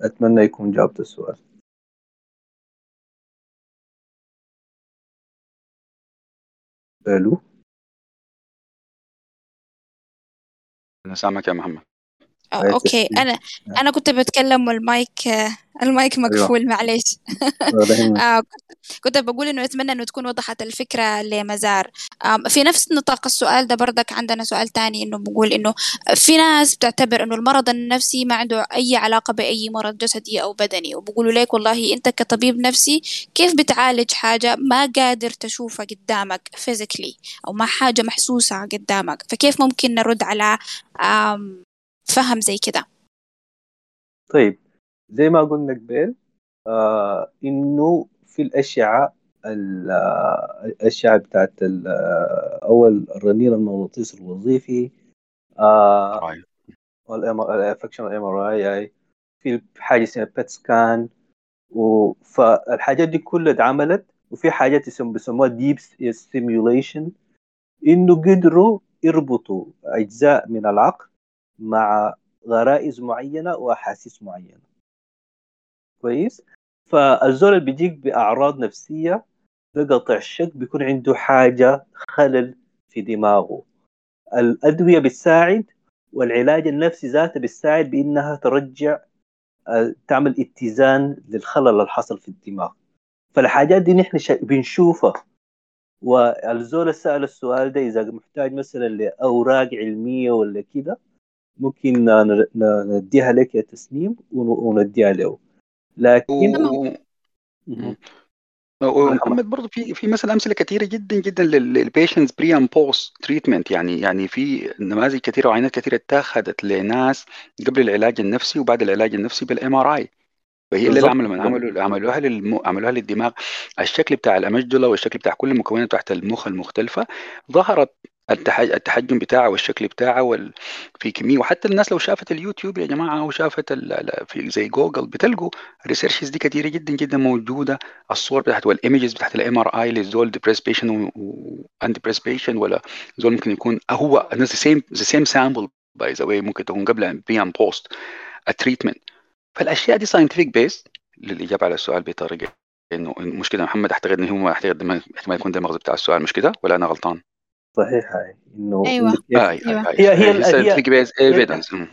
أتمنى يكون جاوبت السؤال. ألو؟ أنا سامعك يا محمد. okay. أنا أنا كنت بتكلم وال mic ال mic أيوة. مقفول أيوة. معلش. <laughs> آه كنت بقول إنه أتمنى إنه تكون وضحت الفكرة لمزار. في نفس نطاق السؤال ده بردك عندنا سؤال تاني إنه بقول إنه في ناس بتعتبر إنه المرض النفسي ما عنده أي علاقة بأي مرض جسدي أو بدني. وبقولوا لك والله أنت كطبيب نفسي كيف بتعالج حاجة ما قادر تشوفها قدامك فيزيكلي أو ما حاجة محسوسة قدامك؟ فكيف ممكن نرد على فهم زي كده. طيب زي ما قلنا قبل آه إنه في الاشعه الاشعه بتاعت أول الرنين المغناطيسي الوظيفي آه ال functional MRI في حاجة اسمها PET scan فالحاجات دي كلها اتعملت وفي حاجات بيسموها deep stimulation إنه قدروا يربطوا أجزاء من العقل مع غرائز معينة وأحاسيس معينة. كويس؟ فالزول اللي بيجيك بأعراض نفسية ده قطع الشك بيكون عنده حاجة خلل في دماغه. الأدوية بتساعد والعلاج النفسي ذاته بتساعد بإنها ترجع آه، تعمل اتزان للخلل اللي حصل في الدماغ. فالحاجات دي نحن بنشوفها. والزول سأل السؤال ده إذا محتاج مثلا لأوراق علمية ولا كده ممكن نديها لك يا تسنيم ونديها له. لكن محمد برضه في في مثلا أمثلة كثيره جدا جدا لل patients pre and post treatment يعني يعني في نماذج كثيره وعينات كثيره اتاخذت لناس قبل العلاج النفسي وبعد العلاج النفسي بال MRI فهي اللي عملوا من عملوا عملوها للم... عملوها للدماغ. الشكل بتاع ال amygdala والشكل بتاع كل المكونات تحت المخ المختلفة ظهرت التحجم بتاعه والشكل بتاعه وال... في كمية. وحتى الناس لو شافت اليوتيوب يا جماعة أو شافت ال... في زي جوجل بتلقوا ال researches دي كثيره جدا جدا موجودة. الصور بتاعت وال images بتاعت ال MRI للزول depressed patient و undepressed patient ولا زول ممكن يكون هو the same the same sample by the way ممكن تكون قبل pre and post ال treatment فالأشياء دي scientific based للإجابة على السؤال بطريقة إنه مش كده محمد أعتقد إنه هو احتمال يكون ده المغزى بتاع السؤال مش كده؟ ولا أنا غلطان؟ صحيح هاي انه. إنه كيف- آه، أيوة. أي هي- هي-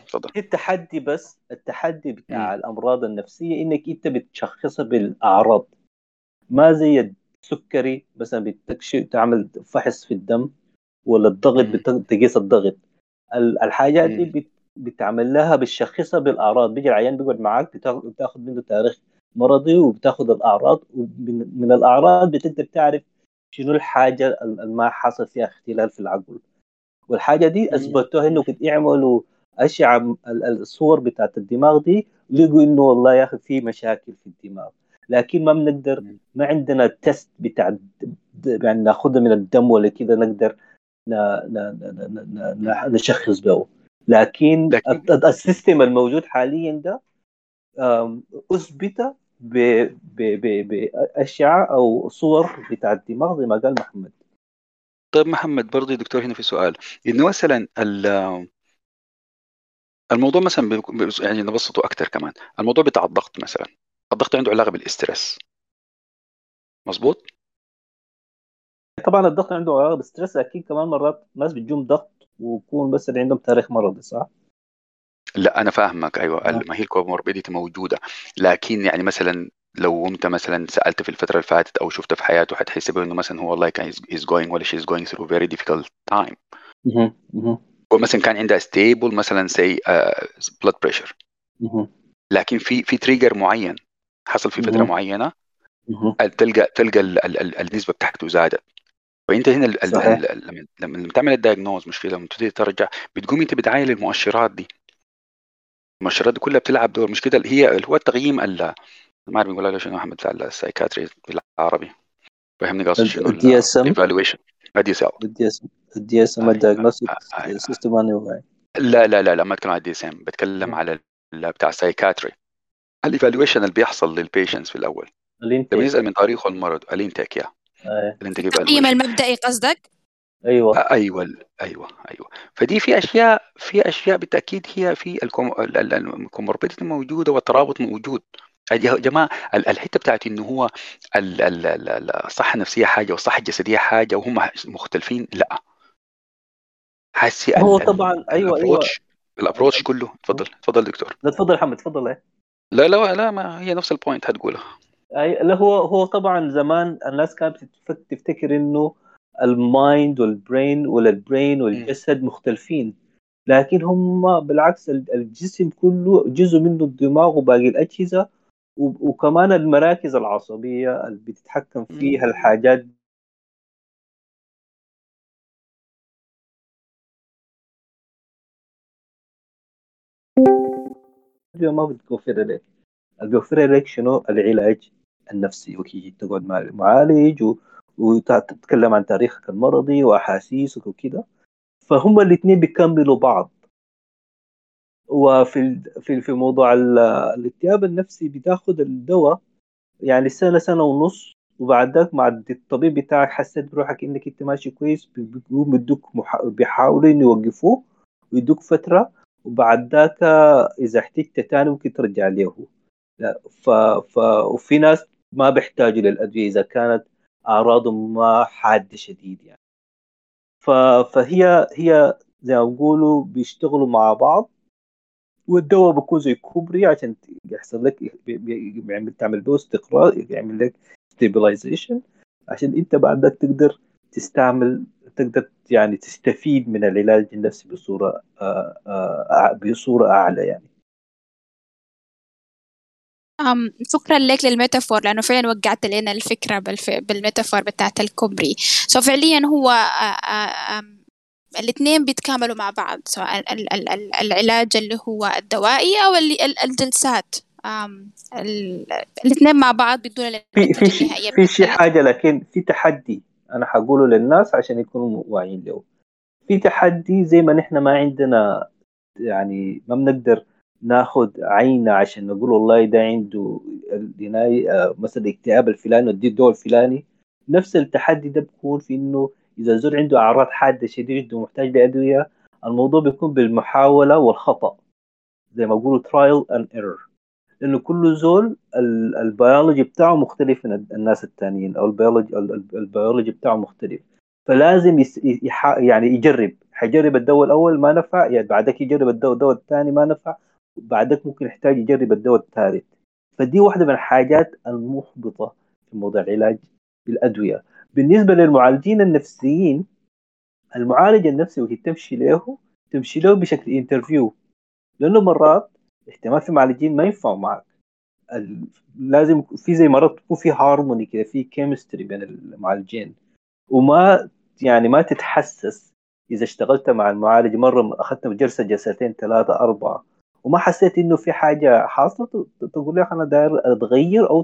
تفضل هي التحدي بس التحدي بتاع مم. الأمراض النفسية إنك أنت بتشخصها بالأعراض ما زي السكري مثلا بتكشف تعمل فحص في الدم ولا الضغط مم. بت- تقيس الضغط ال- الحاجات دي. بت- بتعمل لها بتشخصها بالأعراض بيجي العيان بيقعد معاك بتاخ- بتاخذ منه تاريخ مرضي وبتاخذ الأعراض ومن من الأعراض بتقدر تعرف شنو الحاجة ال- اللي ما حصل فيها اختلال في العقل والحاجة دي. أثبتوها إنه كنت يعملوا أشعة ال- الصور بتاعت الدماغ دي لقوا إنه والله يا أخي في مشاكل في الدماغ لكن ما بنقدر. ما عندنا test بتاع يعني ناخذها من الدم ولا كذا نقدر نشخص به لكن لكن- ال- ال- ال system الموجود حاليا ده أثبت باشعه أو صور بتاع الدماغ زي ما قال محمد. طيب محمد برضه دكتور هنا في سؤال. إنه مثلا ال- الموضوع مثلا يعني نبسطه أكثر كمان. الموضوع بتاع الضغط مثلا. الضغط عنده علاقة بالاسترس مظبوط؟ طبعا الضغط عنده علاقة بالستريس أكيد كمان مرات ناس بتجوم ضغط ويكون بس اللي عندهم تاريخ مرضي صح؟ لا أنا فاهمك أيوه آه. ما هي ال comorbidity موجودة لكن يعني مثلا لو أنت مثلا سألت في الفترة اللي فاتت أو شفته في حياته حتحسبه انه مثلا هو والله كان is going ولا she's going through very difficult time مهم. مهم. ومثلا كان عندها stable مثلا say uh, blood pressure مهم. لكن في في trigger معين حصل في فترة. معينة. تلقى تلقى ال ال ال النسبة بتاعته زادت فأنت هنا لما لما تعمل ال diagnose مشكلة لما تبتدي ترجع بتقوم أنت بتعاين المؤشرات دي المؤشرات دي كلها بتلعب دور. مش كده؟ هي هو التقييم ال- ما اعرف بنقولها له شنو أحمد؟ بتاع ال psychiatry بالعربي فهمني قصدي شنو؟ ال DSM؟ سيل ال DS ال DSM. أيوة. ال diagnostic أيوة. system اني لا لا لا لا ما أتكلم عن ال DSM. بتكلم. على ال- بتاع ال psychiatry. ال evaluation اللي بيحصل لل patients في الأول. لما ال intake يسال من تاريخه المرض. ال intake يا. آه. ال intake التقييم. المبدئي قصدك؟ أيوه. أيوه أيوه أيوه. فدي في أشياء في أشياء بالتأكيد هي في ال comorbidity موجودة والترابط موجود. يا جماعة ال- الحتة بتاعت إنه هو ال- ال- ال- ال- الصحة النفسية حاجة والصحة الجسدية حاجة وهم مختلفين لا. حاسي هو ال- ال- طبعا أيوه أيوه. الابروتش الابروتش كله. تفضل تفضل دكتور. لا تفضل محمد تفضل إيه. لا لا لا ما هي نفس ال point هتقولها. أي لا هو هو طبعا زمان الناس كانت تفتكر إنه ال mind وال brain ولا ال brain والجسد مختلفين. لكن هم بالعكس ال- الجسم كله جزء منه الدماغ وباقي الأجهزة وكمان المراكز العصبية اللي بتتحكم فيها. الحاجات ما بتوفر لك اللي لك شنو العلاج النفسي وكي تقعد مع المعالج و... وتتكلم عن تاريخك المرضي وأحاسيسك وكده. فهم الاثنين بيكملوا بعض. وفي في في موضوع ال- الإكتئاب النفسي بتاخد الدواء يعني سنة سنة ونص. وبعد مع الطبيب بتاعك حسيت بروحك إنك أنت ماشي كويس بيقوم يدوك مح... بيحاولوا يوقفوه ويدوك فترة. وبعد ذاك إذا احتجت تاني ممكن ترجع لا ف... ف... وفي ناس ما بيحتاجوا للأدوية إذا كانت أعراضهم حادة شديد يعني. فهي هي زي ما بيقولوا بيشتغلوا مع بعض والدواء بيكون زي كوبري عشان يحصل لك بي- بي- بيعمل تعمل به استقرار يعمل لك stabilization عشان انت بعد ذاك تقدر تستعمل تقدر يعني تستفيد من العلاج النفسي بصورة آه، آه، بصورة أعلى يعني أم شكرا لك لل metaphor لأنه فعلا وقعت لنا الفكرة بالف... بال metaphor بتاعت الكوبري so فعليا هو الاثنين بيتكاملوا مع بعض سواء ال- ال- ال- العلاج اللي هو الدوائي أو اللي ال- الجلسات. الاثنين مع بعض بيدونا في في شيء في شيء حاجة لكن في تحدي أنا حقوله للناس عشان يكونوا واعيين له. في تحدي زي ما نحن ما عندنا يعني ما بنقدر ناخذ عينه عشان نقول والله ده عنده آه، مثلا اكتئاب الفلاني ودي الدواء الفلاني. نفس التحدي ده بيكون في إنه إذا زول عنده أعراض حادة شديده ومحتاج لأدوية الموضوع بيكون بالمحاولة والخطأ. زي ما بيقولوا trial and error لأنه كل زول ال- البيولوجي بتاعه مختلف من الناس التانيين أو البيولوجي ال- ال- البيولوجي بتاعه مختلف. فلازم. يعني يجرب. حيجرب الدواء الأول ما نفع يعني بعدك يجرب الدواء الثاني ما نفع بعدك ممكن يحتاج يجرب الدواء الثالث. فدي واحدة من الحاجات المحبطة في موضوع العلاج بالادويه بالنسبة للمعالجين النفسيين المعالج النفسي وهي تمشي له تمشي له بشكل interview لأنه مرات إحتمال في معالجين ما ينفعوا معك. لازم في زي مرات تكون في هارموني كده في chemistry بين المعالجين. وما يعني ما تتحسس إذا اشتغلت مع المعالج مرة أخذت جلسة جلستين ثلاثة أربعة. وما حسيت إنه في حاجة حاصله تقول لي أنا داير أتغير أو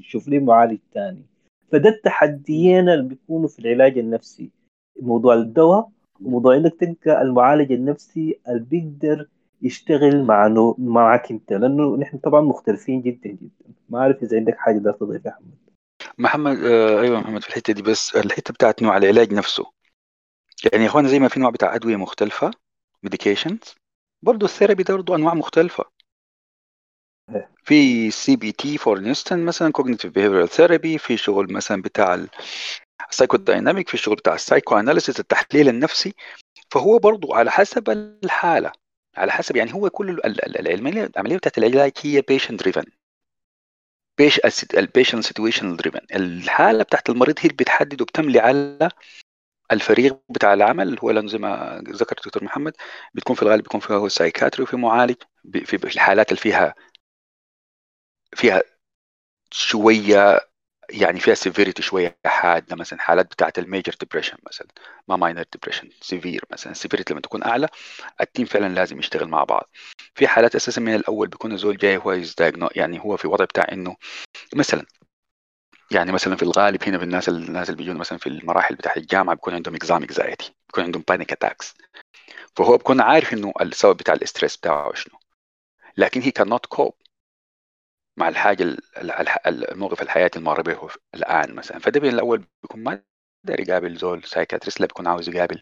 تشوف لي معالج ثاني فده التحديين اللي بيكونوا في العلاج النفسي. موضوع الدواء وموضوع إنك تلقى المعالج النفسي اللي بيقدر يشتغل مع. معك أنت. لأنه نحن طبعا مختلفين جدا جدا. ما أعرف إذا عندك حاجة بدك تضيفها يا احمد محمد آه أيوه محمد في الحتة دي بس الحتة بتاعت نوع العلاج نفسه. يعني يا اخوانا زي ما في نوع بتاع أدوية مختلفة medications برضه ال therapy ده برضه أنواع مختلفة. إيه. في CBT for instance مثلا cognitive behavioral therapy في شغل مثلا بتاع ال psychodynamic في شغل بتاع ال psychoanalysis التحليل النفسي. فهو برضه على حسب الحالة على حسب يعني هو كل ال- ال- العملية العملية بتاعت العلاج هي patient driven pa- ال patient situation driven الحالة بتاعت المريض هي اللي بتحدد وبتملي على الفريق بتاع العمل هو زي ما ذكر الدكتور محمد بتكون في الغالب بيكون فيها هو psychiatry وفي معالج في في الحالات اللي فيها فيها شوية يعني فيها severity شوية حادة مثلا حالات بتاعت ال major depression مثلا ما minor depression severe مثلا severity لما تكون أعلى ال team فعلا لازم يشتغل مع بعض. في حالات أساسا من الأول بيكون الزول جاي هو يعني هو في وضع بتاع إنه مثلا يعني مثلا في الغالب هنا في الناس الناس اللي بيجون مثلا في المراحل بتاعت الجامعة بيكون عندهم exam anxiety بيكون عندهم panic attacks فهو بيكون عارف إنه السبب بتاع ال stress بتاعه شنو. لكن هي can not cope مع الحاجة ال- ال- ال- الموقف الحياتي المر به الآن مثلا. فده من الأول بيكون ما داير يقابل زول psychiatrist لا بيكون عاوز يقابل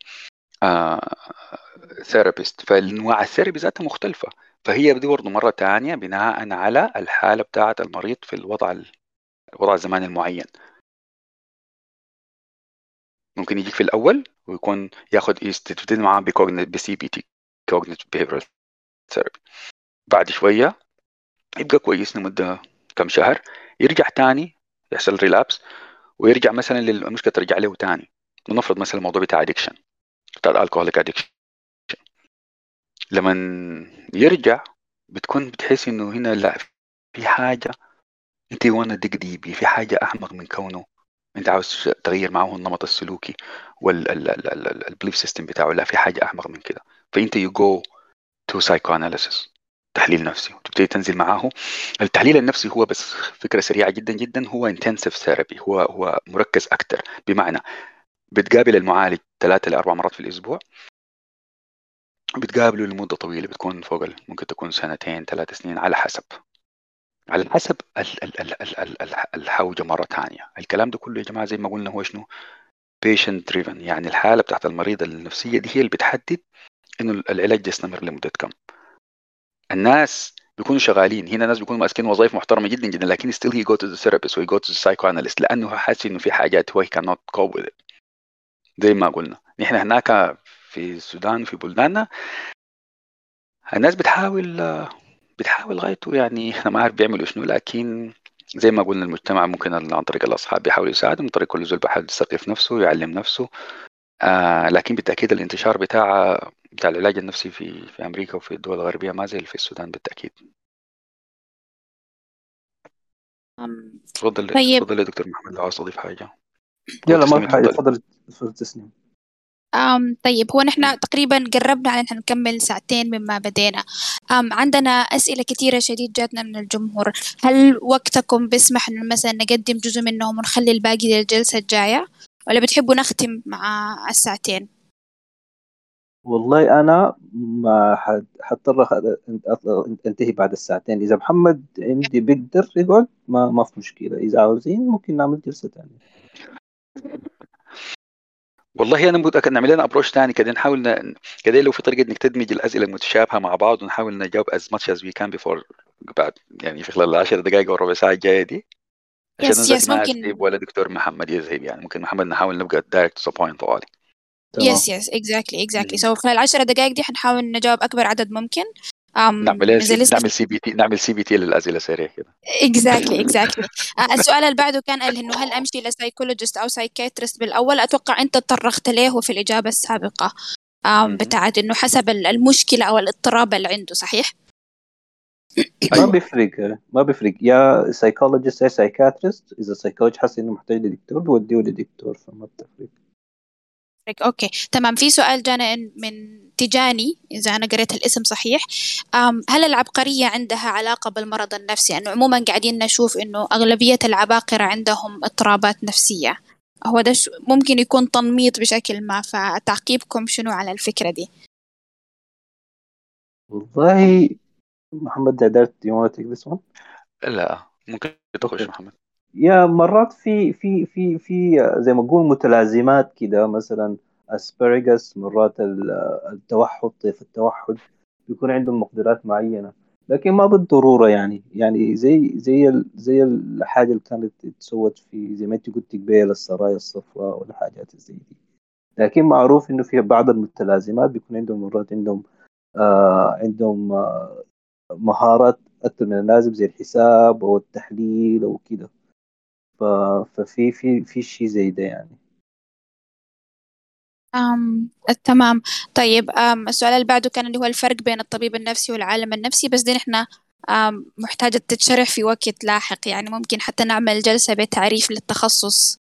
therapist فالانواع ال therapy ذاتها مختلفة. فهي دي برضه مرة ثانية بناء على الحالة بتاعة المريض في الوضع الوضع الزماني المعين. ممكن يجيك في الأول ويكون ياخذ تبتدي معاه ب CBT cognitive behavioral therapy. بعد شوية يبقى كويس لمدة كم شهر يرجع تاني يحصل relapse ويرجع مثلا للمشكلة ترجع له تاني. ونفرض مثلا الموضوع بتاع addiction بتاع ال alcoholic addiction لما يرجع بتكون بتحس إنه هنا لا في حاجة انت you wanna dig deep في حاجة أعمق من كونه أنت عاوز تغير معه النمط السلوكي وال belief system بتاعه لا في حاجة أعمق من كده. فانت you go to psychoanalysis تحليل نفسي وتبتدي تنزل معاه التحليل النفسي هو بس فكرة سريعة جدا جدا هو intensive therapy هو هو مركز أكثر بمعنى بتقابل المعالج ثلاثة لأربع مرات في الأسبوع. بتقابله لمدة طويلة بتكون فوق ممكن تكون سنتين ثلاث سنين على حسب. على حسب ال- ال- ال- ال- ال- ال- الحوجة مرة ثانية. الكلام ده كله يا جماعة زي ما قلنا هو شنو؟ patient driven. يعني الحالة بتاعت المريض النفسية دي هي اللي بتحدد إنه العلاج يستمر لمدة كم. الناس بيكونوا شغالين. هنا ناس بيكونوا ماسكين وظائف محترمة جدا جدا لكن still he go to the therapist و he go to the لأنه حاسس إنه في حاجات هو he cannot cope with it. زي ما قلنا. نحن هناك في السودان في بلداننا الناس بتحاول آه، بتحاول غايته. يعني <laughs> إحنا ما عارف بيعملوا شنو لكن زي ما قلنا المجتمع ممكن عن طريق الأصحاب بيحاول يساعد من طريق كل زول بيحاول يثقف نفسه يعلم نفسه. آه لكن بالتأكيد الانتشار بتاع بتاع العلاج النفسي في في أمريكا وفي الدول الغربية ما زي في السودان بالتأكيد. أم، تفضل طيب. تفضل يا دكتور محمد لو عاوز تضيف حاجة. يلا ما في حاجة. اتفضل. تفضل تفضل تسليم أم طيب هو نحن تقريبا قربنا على نحن نكمل ساعتين مما بدينا. أم عندنا أسئلة كثيرة شديد جاتنا من الجمهور. هل وقتكم بيسمح إنه مثلا نقدم جزء منهم ونخلي الباقي للجلسة الجاية؟ ولا بتحبوا نختم مع الساعتين؟ والله أنا ما حضطر أنتهي بعد الساعتين. إذا محمد عندي بيقدر يقعد ما ما في مشكلة. إذا عاوزين ممكن نعمل جلسة ثانية. والله أنا متأكد نعمل لنا approach ثاني كده نحاول ن... كده لو في طريقة إنك تدمج الأسئلة المتشابهة مع بعض ونحاول نجاوب as much as we can before بعد يعني في خلال العشر دقائق أو ربع ساعة الجاية دي. عشان yes yes ما ممكن. ولا دكتور محمد يذهب يعني. ممكن محمد نحاول نبقى direct to point طوالي yes yes exactly exactly. So خلال العشر دقائق دي حنحاول نجاوب أكبر عدد ممكن. Um, نعمل إيه؟ نعمل سي بي تي نعمل سي بي تي للأسئلة سريع كده. exactly exactly السؤال اللي بعده كان قال إنه هل أمشي ل psychologist أو psychiatrist بالأول؟ أتوقع أنت تطرقت له في الإجابة السابقة مهم. بتاعت إنه حسب ال- المشكلة أو الاضطراب اللي عنده صحيح؟ ما أيوة. بيفرق ما بيفرق. يا psychologist يا psychiatrist إذا psychologist حس إنه محتاج لدكتور بوديه لدكتور فما بتفرق. okay تمام. في سؤال جانا من تجاني إذا أنا قريت الاسم صحيح هل العبقرية عندها علاقة بالمرض النفسي؟ انه عموما قاعدين نشوف إنه أغلبية العباقرة عندهم اضطرابات نفسية. هو ده ممكن يكون تنميط بشكل ما فتعقيبكم شنو على الفكرة دي؟ والله محمد do you want to take لا ممكن تخش محمد. يا مرات في في في في زي ما نقول متلازمات كده مثلا اسبرجس مرات ال- التوحد طيف التوحد بيكون عندهم مقدرات معينة. لكن ما بالضرورة يعني. يعني زي زي ال- زي الحاجة اللي كانت تسوت في زي ما انت قلت قبيل السرايا الصفراء والحاجات زي دي. لكن معروف إنه في بعض المتلازمات بيكون عندهم مرات عندهم آه عندهم آه مهارات أكثر من اللازم زي الحساب أو التحليل أو كده. ففي في في شيء زي ده يعني. أم تمام. طيب أم السؤال اللي بعده كان اللي هو الفرق بين الطبيب النفسي والعالم النفسي بس دي نحن أم محتاجة تتشرح في وقت لاحق. يعني ممكن حتى نعمل جلسة بتعريف للتخصص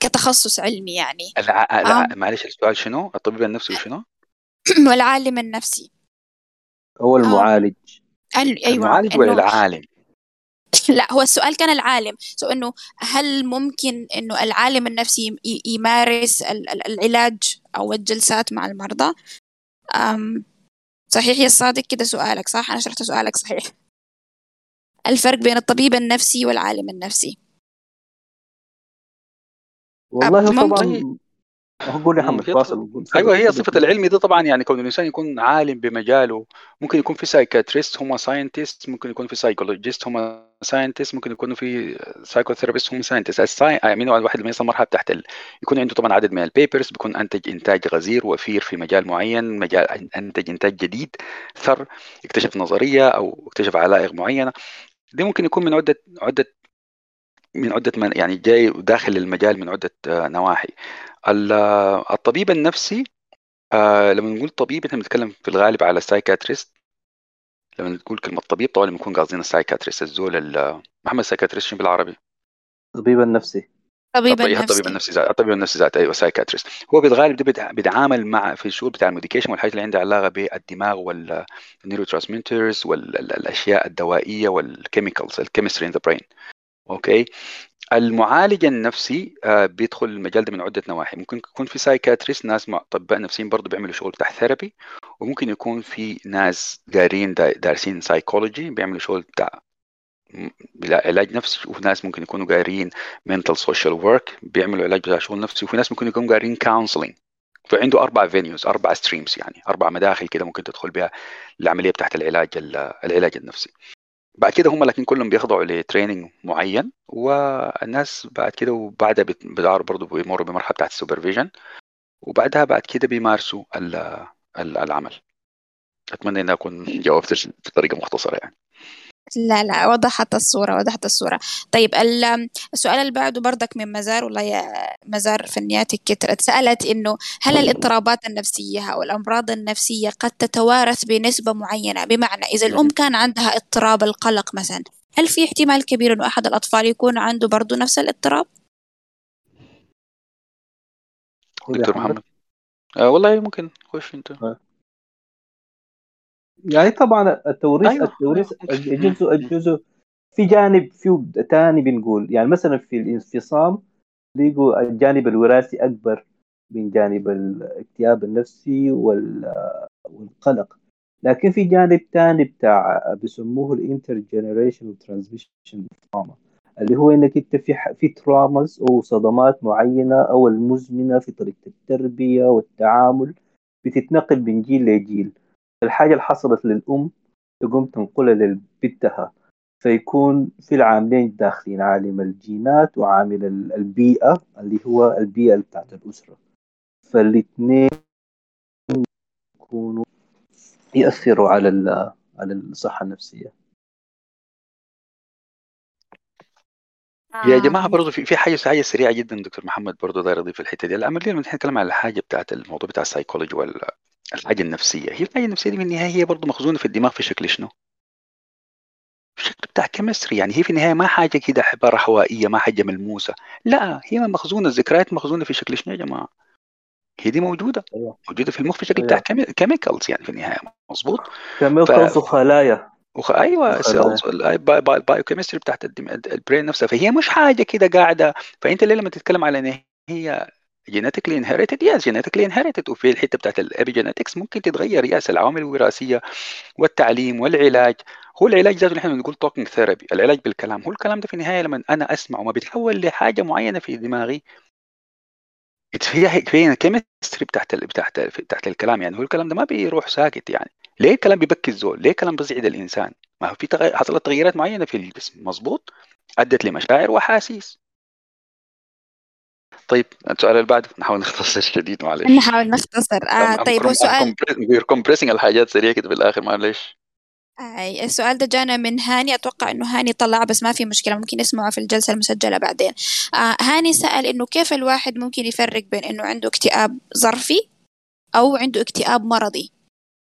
كتخصص علمي يعني. الع... الع... أم. معلش السؤال شنو؟ الطبيب النفسي وشنو؟ <clears throat> والعالم النفسي. هو أم. المعالج. ال- أيوة المعالج ولا العالم؟ <laughs> لا هو السؤال كان العالم. سو إنه هل ممكن إنه العالم النفسي يمارس ال- ال- العلاج أو الجلسات مع المرضى؟ أم صحيح يا صادق كده سؤالك صح؟ أنا شرحت سؤالك صحيح. الفرق بين الطبيب النفسي والعالم النفسي. والله طبعا هو قول يا محمد قول أيوه هي صفة العلمي دي طبعا يعني كون الإنسان يكون عالم بمجاله ممكن يكون في psychiatrist هم scientist ممكن يكون في psychologist هم scientist ممكن يكونوا في psychotherapist هم scientist ال sci- يعني الواحد لما يصل مرحلة تحت ال... يكون عنده طبعا عدد من ال papers بيكون أنتج إنتاج غزير وفير في مجال معين مجال أنتج إنتاج جديد through اكتشف نظرية أو اكتشف علائق معينة. دي ممكن يكون من عده عدة من عدة من يعني جاي داخل المجال من عدة آه، نواحي. ال- الطبيب النفسي آه لما نقول طبيب إحنا بنتكلم في الغالب على ال psychiatrist لما نقول كلمة طبيب طبعا بنكون قاصدين ال psychiatrist الزول ال- محمد ال psychiatrist شنو بالعربي؟ الطبيب النفسي. طبيب الطبيب الطبيب النفسي. النفسي ذات الطبيب النفسي ذات أيوه psychiatrist هو بالغالب ده بيتعامل مع في الشغل بتاع ال medication والحاجات اللي عندها علاقة بالدماغ وال neurotransmitters والاشياء الدوائية وال chemicals ال chemistry in the brain okay. المعالج النفسي آه، بيدخل المجال ده من عدة نواحي. ممكن يكون في psychiatrist ناس أطباء نفسيين برضه بيعملوا شغل بتاع therapy وممكن يكون في ناس دارين دا- دارسين سايكولوجي بيعملوا شغل بتاع بلا- علاج نفسي. وفي ناس ممكن يكونوا قارين mental social work بيعملوا علاج بتاع شغل نفسي. وفي ناس ممكن يكونوا قارين counseling. فعنده أربع venues أربع streams يعني. أربع مداخل كده ممكن تدخل بها العملية بتاعت العلاج ال- العلاج النفسي. بعد كده هم لكن كلهم بيخضعوا ل training معين والناس بعد كده وبعدها بيداروا برضه بيمروا بمرحلة بتاعت ال supervision وبعدها بعد كده بيمارسوا ال- ال- العمل. أتمنى اني اكون جاوبت بطريقة مختصرة يعني. لا لا وضحت الصورة وضحت الصورة. طيب ال- السؤال اللي بعده برضك من مزار والله يا مزار فنياتك كترت سألت إنه هل الإضطرابات النفسية أو الأمراض النفسية قد تتوارث بنسبة معينة؟ بمعنى إذا الأم كان عندها اضطراب القلق مثلا هل في احتمال كبير إنه أحد الأطفال يكون عنده برضه نفس الاضطراب؟ دكتور محمد محمد. آه والله ممكن. خش انت. يعني طبعا التوريث أيوه التوريث أيوه الجزء الجزء في جانب فيه تاني بنقول يعني مثلا في الانفصام لقوا الجانب الوراثي أكبر من جانب الاكتئاب النفسي وال- والقلق. لكن في جانب تاني بتاع بيسموه ال intergeneration transmission trauma اللي هو إنك أنت في في ترامز أو صدمات معينة أو المزمنة في طريقة التربية والتعامل بتتنقل من جيل لجيل. الحاجة اللي حصلت للأم تقوم تنقلها لبنتها. فيكون في العاملين الداخلين عامل الجينات وعامل البيئة اللي هو البيئة بتاعت الأسرة. فالاثنين يكونوا يأثروا على على الصحة النفسية. يا جماعة برضه في في حاجة حاجة سريعة جدا دكتور محمد برضه داير اضيف الحتة دي. الامر لما نتكلم عن الحاجة بتاعت الموضوع بتاع السايكولوجي والحاجة النفسية. هي الحاجة النفسية دي في النهاية هي برضه مخزونة في الدماغ في شكل شنو؟ شكل بتاع chemistry. يعني هي في النهاية ما حاجة كده عبارة هوائية ما حاجة ملموسة. لا هي مخزونة الذكريات مخزونة في شكل شنو يا جماعة؟ هي دي موجودة. أيوة. موجودة في المخ في شكل بتاع chemicals يعني في النهاية. مظبوط؟ chemicals وخلايا. وخ... أيوه cells ال biochemistry بتاعت ال brain نفسها. فهي مش حاجة كده قاعدة. فأنت ليه لما تتكلم على إن هي genetically inherited yes genetically inherited وفي الحتة بتاعت ال epigenetics ممكن تتغير yes العوامل الوراثية والتعليم والعلاج. هو العلاج ذاته نحن بنقول talking therapy العلاج بالكلام. هو الكلام ده في النهاية لما أنا أسمع وما بيتحول لحاجة معينة في دماغي هي ال chemistry بتاعت بتاعت بتاعت الكلام يعني. هو الكلام ده ما بيروح ساكت يعني. ليه الكلام بيبكي الزول؟ ليه الكلام بيزعج الإنسان؟ ما في تغ... حصلت تغييرات معينة في الجسم مظبوط؟ أدت لمشاعر وأحاسيس. طيب السؤال اللي بعده نحاول نختصر <laughs> شديد معلش. نحاول نختصر. آه طيب هو سؤال compressing الحاجات سريعه كده في الآخر معلش. أي السؤال ده جانا من هاني. أتوقع إنه هاني طلع بس ما في مشكلة ممكن نسمعه في الجلسة المسجلة بعدين. آه هاني سأل إنه كيف الواحد ممكن يفرق بين إنه عنده اكتئاب ظرفي أو عنده اكتئاب مرضي؟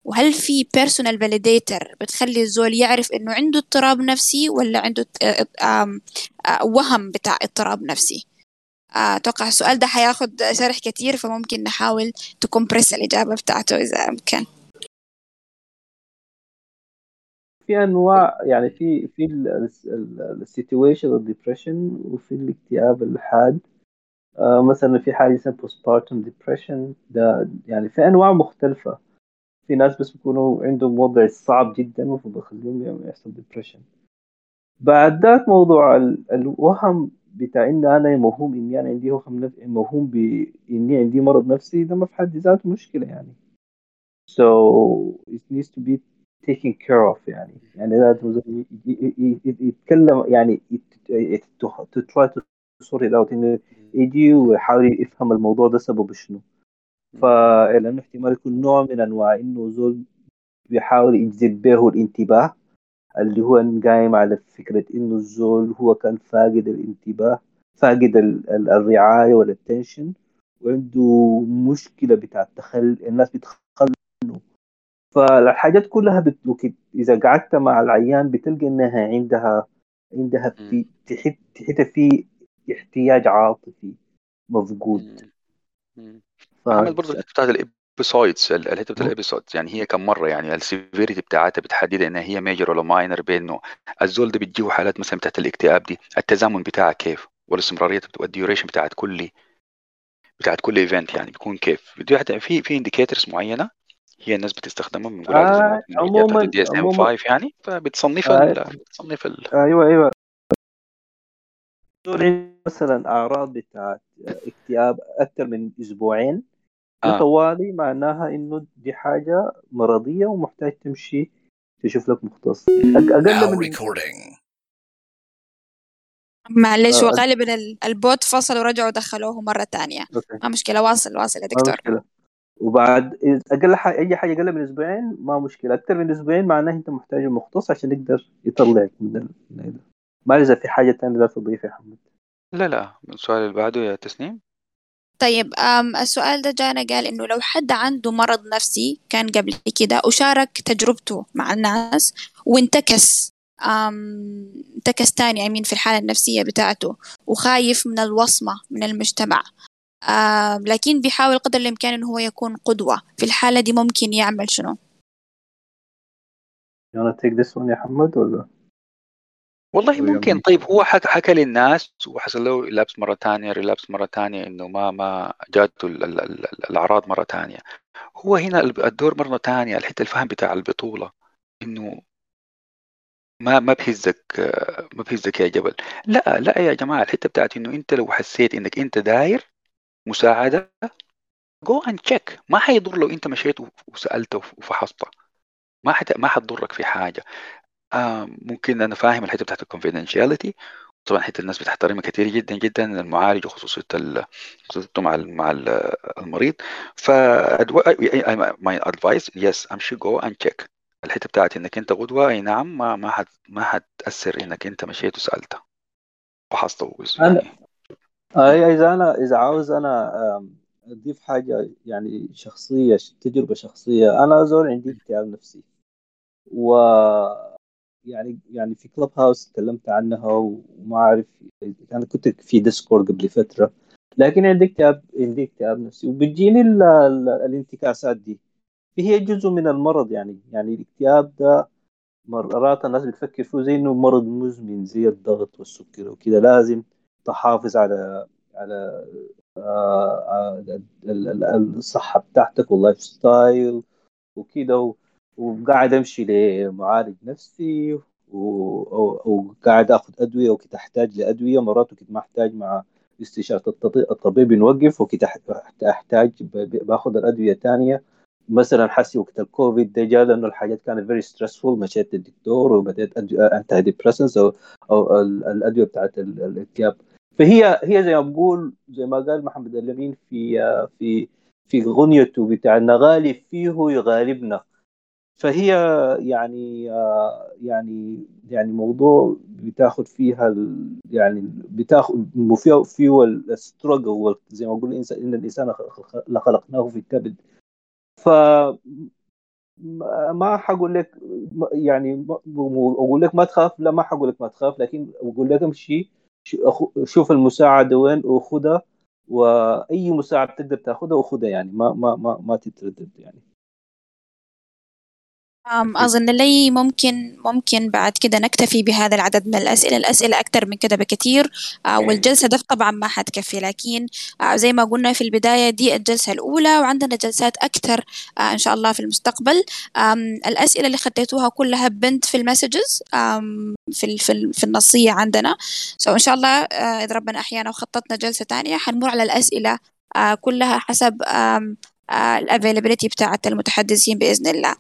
وهل في personal validator بتخلي الزول يعرف إنه عنده اضطراب نفسي ولا عنده وهم بتاع اضطراب نفسي؟ أتوقع السؤال ده حياخد شرح كتير فممكن نحاول ت compress الإجابة بتاعته إذا أمكن. في أنواع يعني في في ال situational depression وفي الاكتئاب الحاد. آه مثلا في حاجة اسمها postpartum depression ده يعني في أنواع مختلفة. في ناس بس بيكونوا عندهم وضع صعب جدا فبخليهم يحصل depression بعد ذاك موضوع الوهم بتاع إن أنا موهوم إني أنا عندي وهم نف... موهوم باني عندي مرض نفسي ده ما في حد ذاته مشكلة يعني. So it needs to be taken care of يعني. يعني لازم يتكلم يعني to try to sort it out انه يجي ويحاول يفهم الموضوع ده سببه شنو. فلأنه احتمال يكون نوع من أنواع إنه زول بيحاول يجذب به الانتباه. اللي هو قايم على فكرة إنه الزول هو كان فاقد الانتباه فاقد الرعاية والاتنشن وعنده مشكلة بتاع التخل الناس بتخلوا فالحاجات كلها بت... إذا قعدت مع العيان بتلقى إنها عندها عندها في تحت تحت في احتياج عاطفي مفقود ف... برضه بتاعت ال episodes الحتة ال episodes يعني هي كم مرة؟ يعني ال severity بتاعتها بتحدد انها هي major ولا minor بإنه الزول ده بتجيه حالات مثلا بتاعت الاكتئاب دي التزامن بتاعها كيف؟ والاستمرارية وال duration بتاعت كل بتاعت كل event يعني بيكون كيف؟ في في indicators معينة هي الناس بتستخدمها من آه عموما DSM 5 يعني فبتصنف آه بتصنف ال... أيوه أيوه. مثلا أعراض بتاعت اكتئاب أكثر من أسبوعين. آه. طوالي معناها إنه دي حاجة مرضية ومحتاج تمشي تشوف لك مختص. أقل من معلش آه. وغالبا البوت فصل ورجعوا دخلوه مرة ثانية ما مشكلة واصل واصل يا دكتور. مشكلة. وبعد أقل حاجة أي حاجة أقل من أسبوعين ما مشكلة. أكثر من أسبوعين معناه أنت محتاج مختص عشان يقدر يطلعك من ال... ما إذا في حاجة ثانية تضيفها يا حمد لا لا. السؤال اللي بعده يا تسنيم. طيب السؤال ده جانا قال إنه لو حد عنده مرض نفسي كان قبل كده وشارك تجربته مع الناس وانتكس انتكس تاني أمين في الحالة النفسية بتاعته وخايف من الوصمة من المجتمع لكن بيحاول قدر الإمكان إنه هو يكون قدوة في الحالة دي ممكن يعمل شنو؟ This one يا حمد ولا؟ والله ممكن. طيب هو حكى حكى للناس وحصل له لابس مرة ثانية ريلابس مرة ثانية إنه ما ما جاته الأعراض مرة ثانية هو هنا الدور مرة ثانية الحتة الفهم بتاع البطولة إنه ما ما بهزك ما بهزك يا جبل. لا لا يا جماعة الحتة بتاعت إنه أنت لو حسيت إنك أنت داير مساعدة go and check ما حيضر لو أنت مشيت وسألته وفحصته. ما حت... ما حتضرك في حاجة. آه ممكن أنا فاهم الحتة بتاعت ال confidentiality طبعا حتة الناس بتحترمها كثير جدا جدا المعالج وخصوصيه خصوصيته مع مع المريض. ف my advice is امشي go and check الحتة بتاعت إنك أنت غدوة أي نعم ما ما حت ما حتأثر إنك أنت مشيت وسالته فحصته أنا أي إذا أنا إذا عاوز أنا أضيف حاجة يعني شخصية تجربة شخصية أنا زول عندي اكتئاب نفسي. و يعني يعني في كلوب هاوس تكلمت عنها وما أعرف أنا كنت في ديسكورد قبل فترة لكن عندي اكتئاب عندي اكتئاب نفسي. وبتجيني الانتكاسات دي. هي جزء من المرض يعني يعني الاكتئاب ده مرات الناس بتفكر فيه زي إنه مرض مزمن زي الضغط والسكر وكده. لازم تحافظ على على آه، الصحة بتاعتك وال lifestyle وكده. وقاعد أمشي لمعالج نفسي وقاعد آخذ أدوية وكنت أحتاج لأدوية. مرات وكنت ما أحتاج مع استشارة الطبيب نوقف وكنت أحتاج بآخذ الأدوية ثانية مثلا حسي وقت الكوفيد ده جاء لأنه الحاجات كانت very stressful مشيت للدكتور وبدأت antidepressants أو أو الأدوية بتاعت الاكتئاب فهي هي زي ما بقول زي ما قال محمد الأمين في في في غنيته بتاع نغالب فيه يغالبنا. فهي يعني يعني يعني موضوع بتاخد فيها يعني بتاخد فيها فيه السترجل زي ما بقول إن الإنسان خلقناه في كبد ف ما حقول لك يعني أقول لك ما تخاف لا ما حقول لك ما تخاف لكن أقول لك امشي شوف المساعدة وين وخذها وأي مساعدة تقدر تأخذها وخذها يعني ما ما ما ما تتردد يعني. أظن لي ممكن ممكن بعد كده نكتفي بهذا العدد من الأسئلة. الأسئلة أكثر من كده بكثير. آه، والجلسة ده طبعا ما حتكفي لكن آه، زي ما قلنا في البداية دي الجلسة الأولى وعندنا جلسات أكثر آه، إن شاء الله في المستقبل. الأسئلة اللي خديتوها كلها بنت في ال messages في في في النصية عندنا. so إن شاء الله إذا ربنا أحيانا وخططنا جلسة تانية حنمر على الأسئلة كلها حسب الافيلابيلتي بتاعة المتحدثين بإذن الله.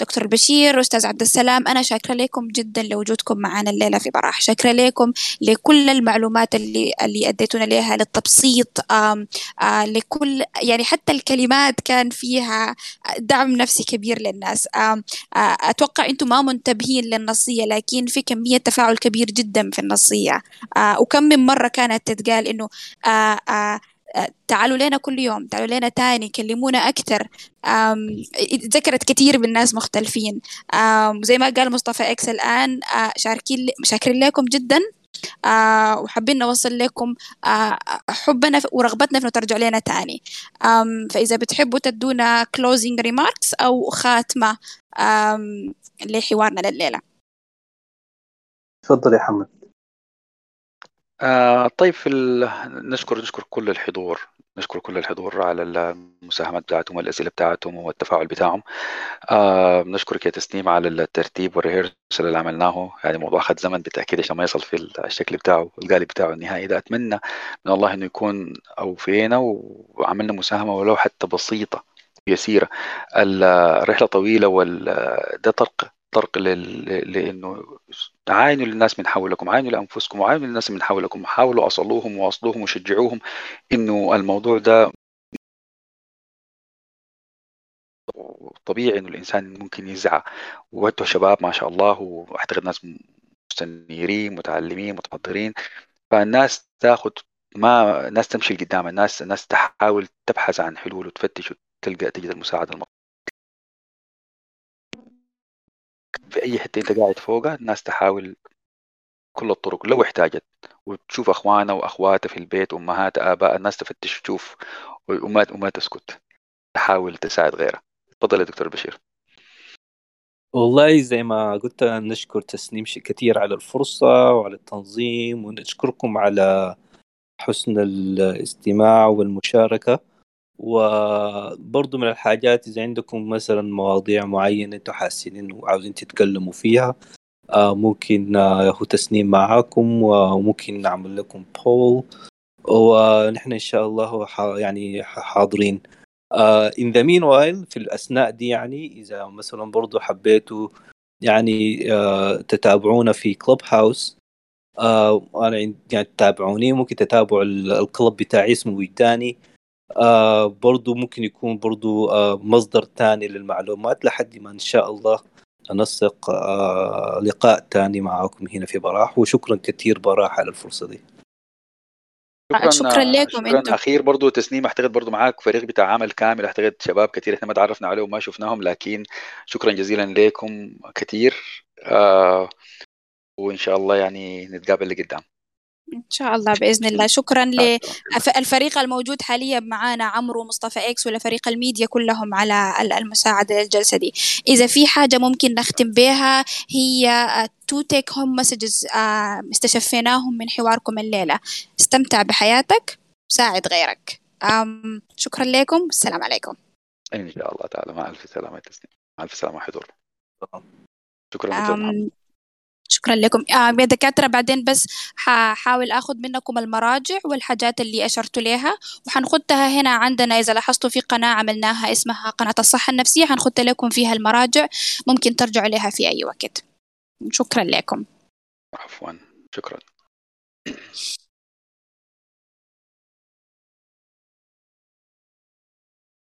دكتور بشير أستاذ عبد السلام أنا شاكرة لكم جدا لوجودكم معنا الليلة في براح. شاكرة لكم لكل المعلومات اللي اللي أديتونا لها للتبسيط. لكل يعني حتى الكلمات كان فيها دعم نفسي كبير للناس. أتوقع أنتم ما منتبهين للنصية لكن في كمية تفاعل كبير جدا في النصية. وكم من مرة كانت تتقال إنه تعالوا لنا كل يوم تعالوا لنا تاني كلمونا أكثر ذكرت كثير من ناس مختلفين زي ما قال مصطفى إكس الآن شاركين شاكرين لكم جدا. آه وحابين نوصل لكم آه حبنا ورغبتنا في ترجعوا لنا تاني. فإذا بتحبوا تدونا closing remarks أو خاتمة لحوارنا لليلة. تفضل يا حمد. آه طيب في ال... نشكر نشكر كل الحضور نشكر كل الحضور على المساهمات بتاعتهم والأسئلة بتاعتهم والتفاعل بتاعهم. آه نشكرك يا تسنيم على الترتيب والريهرسل اللي عملناه. يعني موضوع أخذ زمن بالتأكيد عشان ما يصل في الشكل بتاعه القالب بتاعه النهائي ده. أتمنى من الله إنه يكون أوفينا وعملنا مساهمة ولو حتى بسيطة يسيرة. الرحلة طويلة وده طرق طرق لإنه عاينوا للناس من حولكم عاينوا لأنفسكم وعاينوا للناس من حولكم حاولوا أصلوهم وأصلوهم وشجعوهم إنه الموضوع ده طبيعي إنه الإنسان ممكن يزعى وأنتوا شباب ما شاء الله وأعتقد ناس مستنيرين متعلمين متحضرين فالناس تاخذ ما ناس تمشي لقدام الناس الناس تحاول تبحث عن حلول وتفتش وتلقى تجد المساعدة المطلوبة. في أي حتة أنت قاعد فوقها الناس تحاول كل الطرق لو احتاجت. وتشوف اخوانها واخواتها في البيت أمهات آباء الناس تفتش تشوف وما وما تسكت. تحاول تساعد غيرها تفضل يا دكتور بشير. والله زي ما قلت نشكر تسنيم كثير على الفرصة وعلى التنظيم ونشكركم على حسن الاستماع والمشاركة. وبرضو من الحاجات إذا عندكم مثلا مواضيع معينة أنتم حاسين إنه عاوزين تتكلموا فيها آه ممكن آه هو تسنيم معاكم وممكن نعمل لكم بول ونحن إن شاء الله يعني حاضرين. uh, in the meanwhile في الأثناء دي يعني إذا مثلا برضو حبيتوا يعني آه، تتابعونا في كلوب هاوس آه، أنا يعني تتابعوني ممكن تتابعوا الكلب بتاعي اسمه وجداني آه برضو ممكن يكون برضو آه مصدر تاني للمعلومات لحد ما إن شاء الله ننسق آه لقاء تاني معاكم هنا في براح. وشكرا كثير براح على الفرصة دي. شكرا, شكرا لكم شكرا أنتم أخير برضو تسنيم أعتقد برضو معاك فريق بتاع عمل كامل. أعتقد شباب كثير إحنا ما تعرفنا عليهم وما شفناهم لكن شكرا جزيلا لكم كثير آه وإن شاء الله يعني نتقابل لقدام. إن شاء الله بإذن الله. <laughs> شكرا للفريق الموجود حاليا معنا عمرو ومصطفى إكس ولفريق الميديا كلهم على المساعدة للجلسه دي. إذا في حاجة ممكن نختم بها هي two take home messages استشفيناهم من حواركم الليلة. استمتع بحياتك ساعد غيرك. شكرا لكم. والسلام عليكم. إن شاء الله تعالى. مع ألف سلامة تسليم. مع ألف سلامة حضور. شكرا شكرا لكم. آه يا دكاترة بعدين بس حاحاول أخذ منكم المراجع والحاجات اللي أشرت لها وحنخدها هنا عندنا. إذا لاحظتوا في قناة عملناها اسمها قناة الصحة النفسية حنخد لكم فيها المراجع. ممكن ترجعوا لها في أي وقت. شكرا لكم. عفوا. شكرا.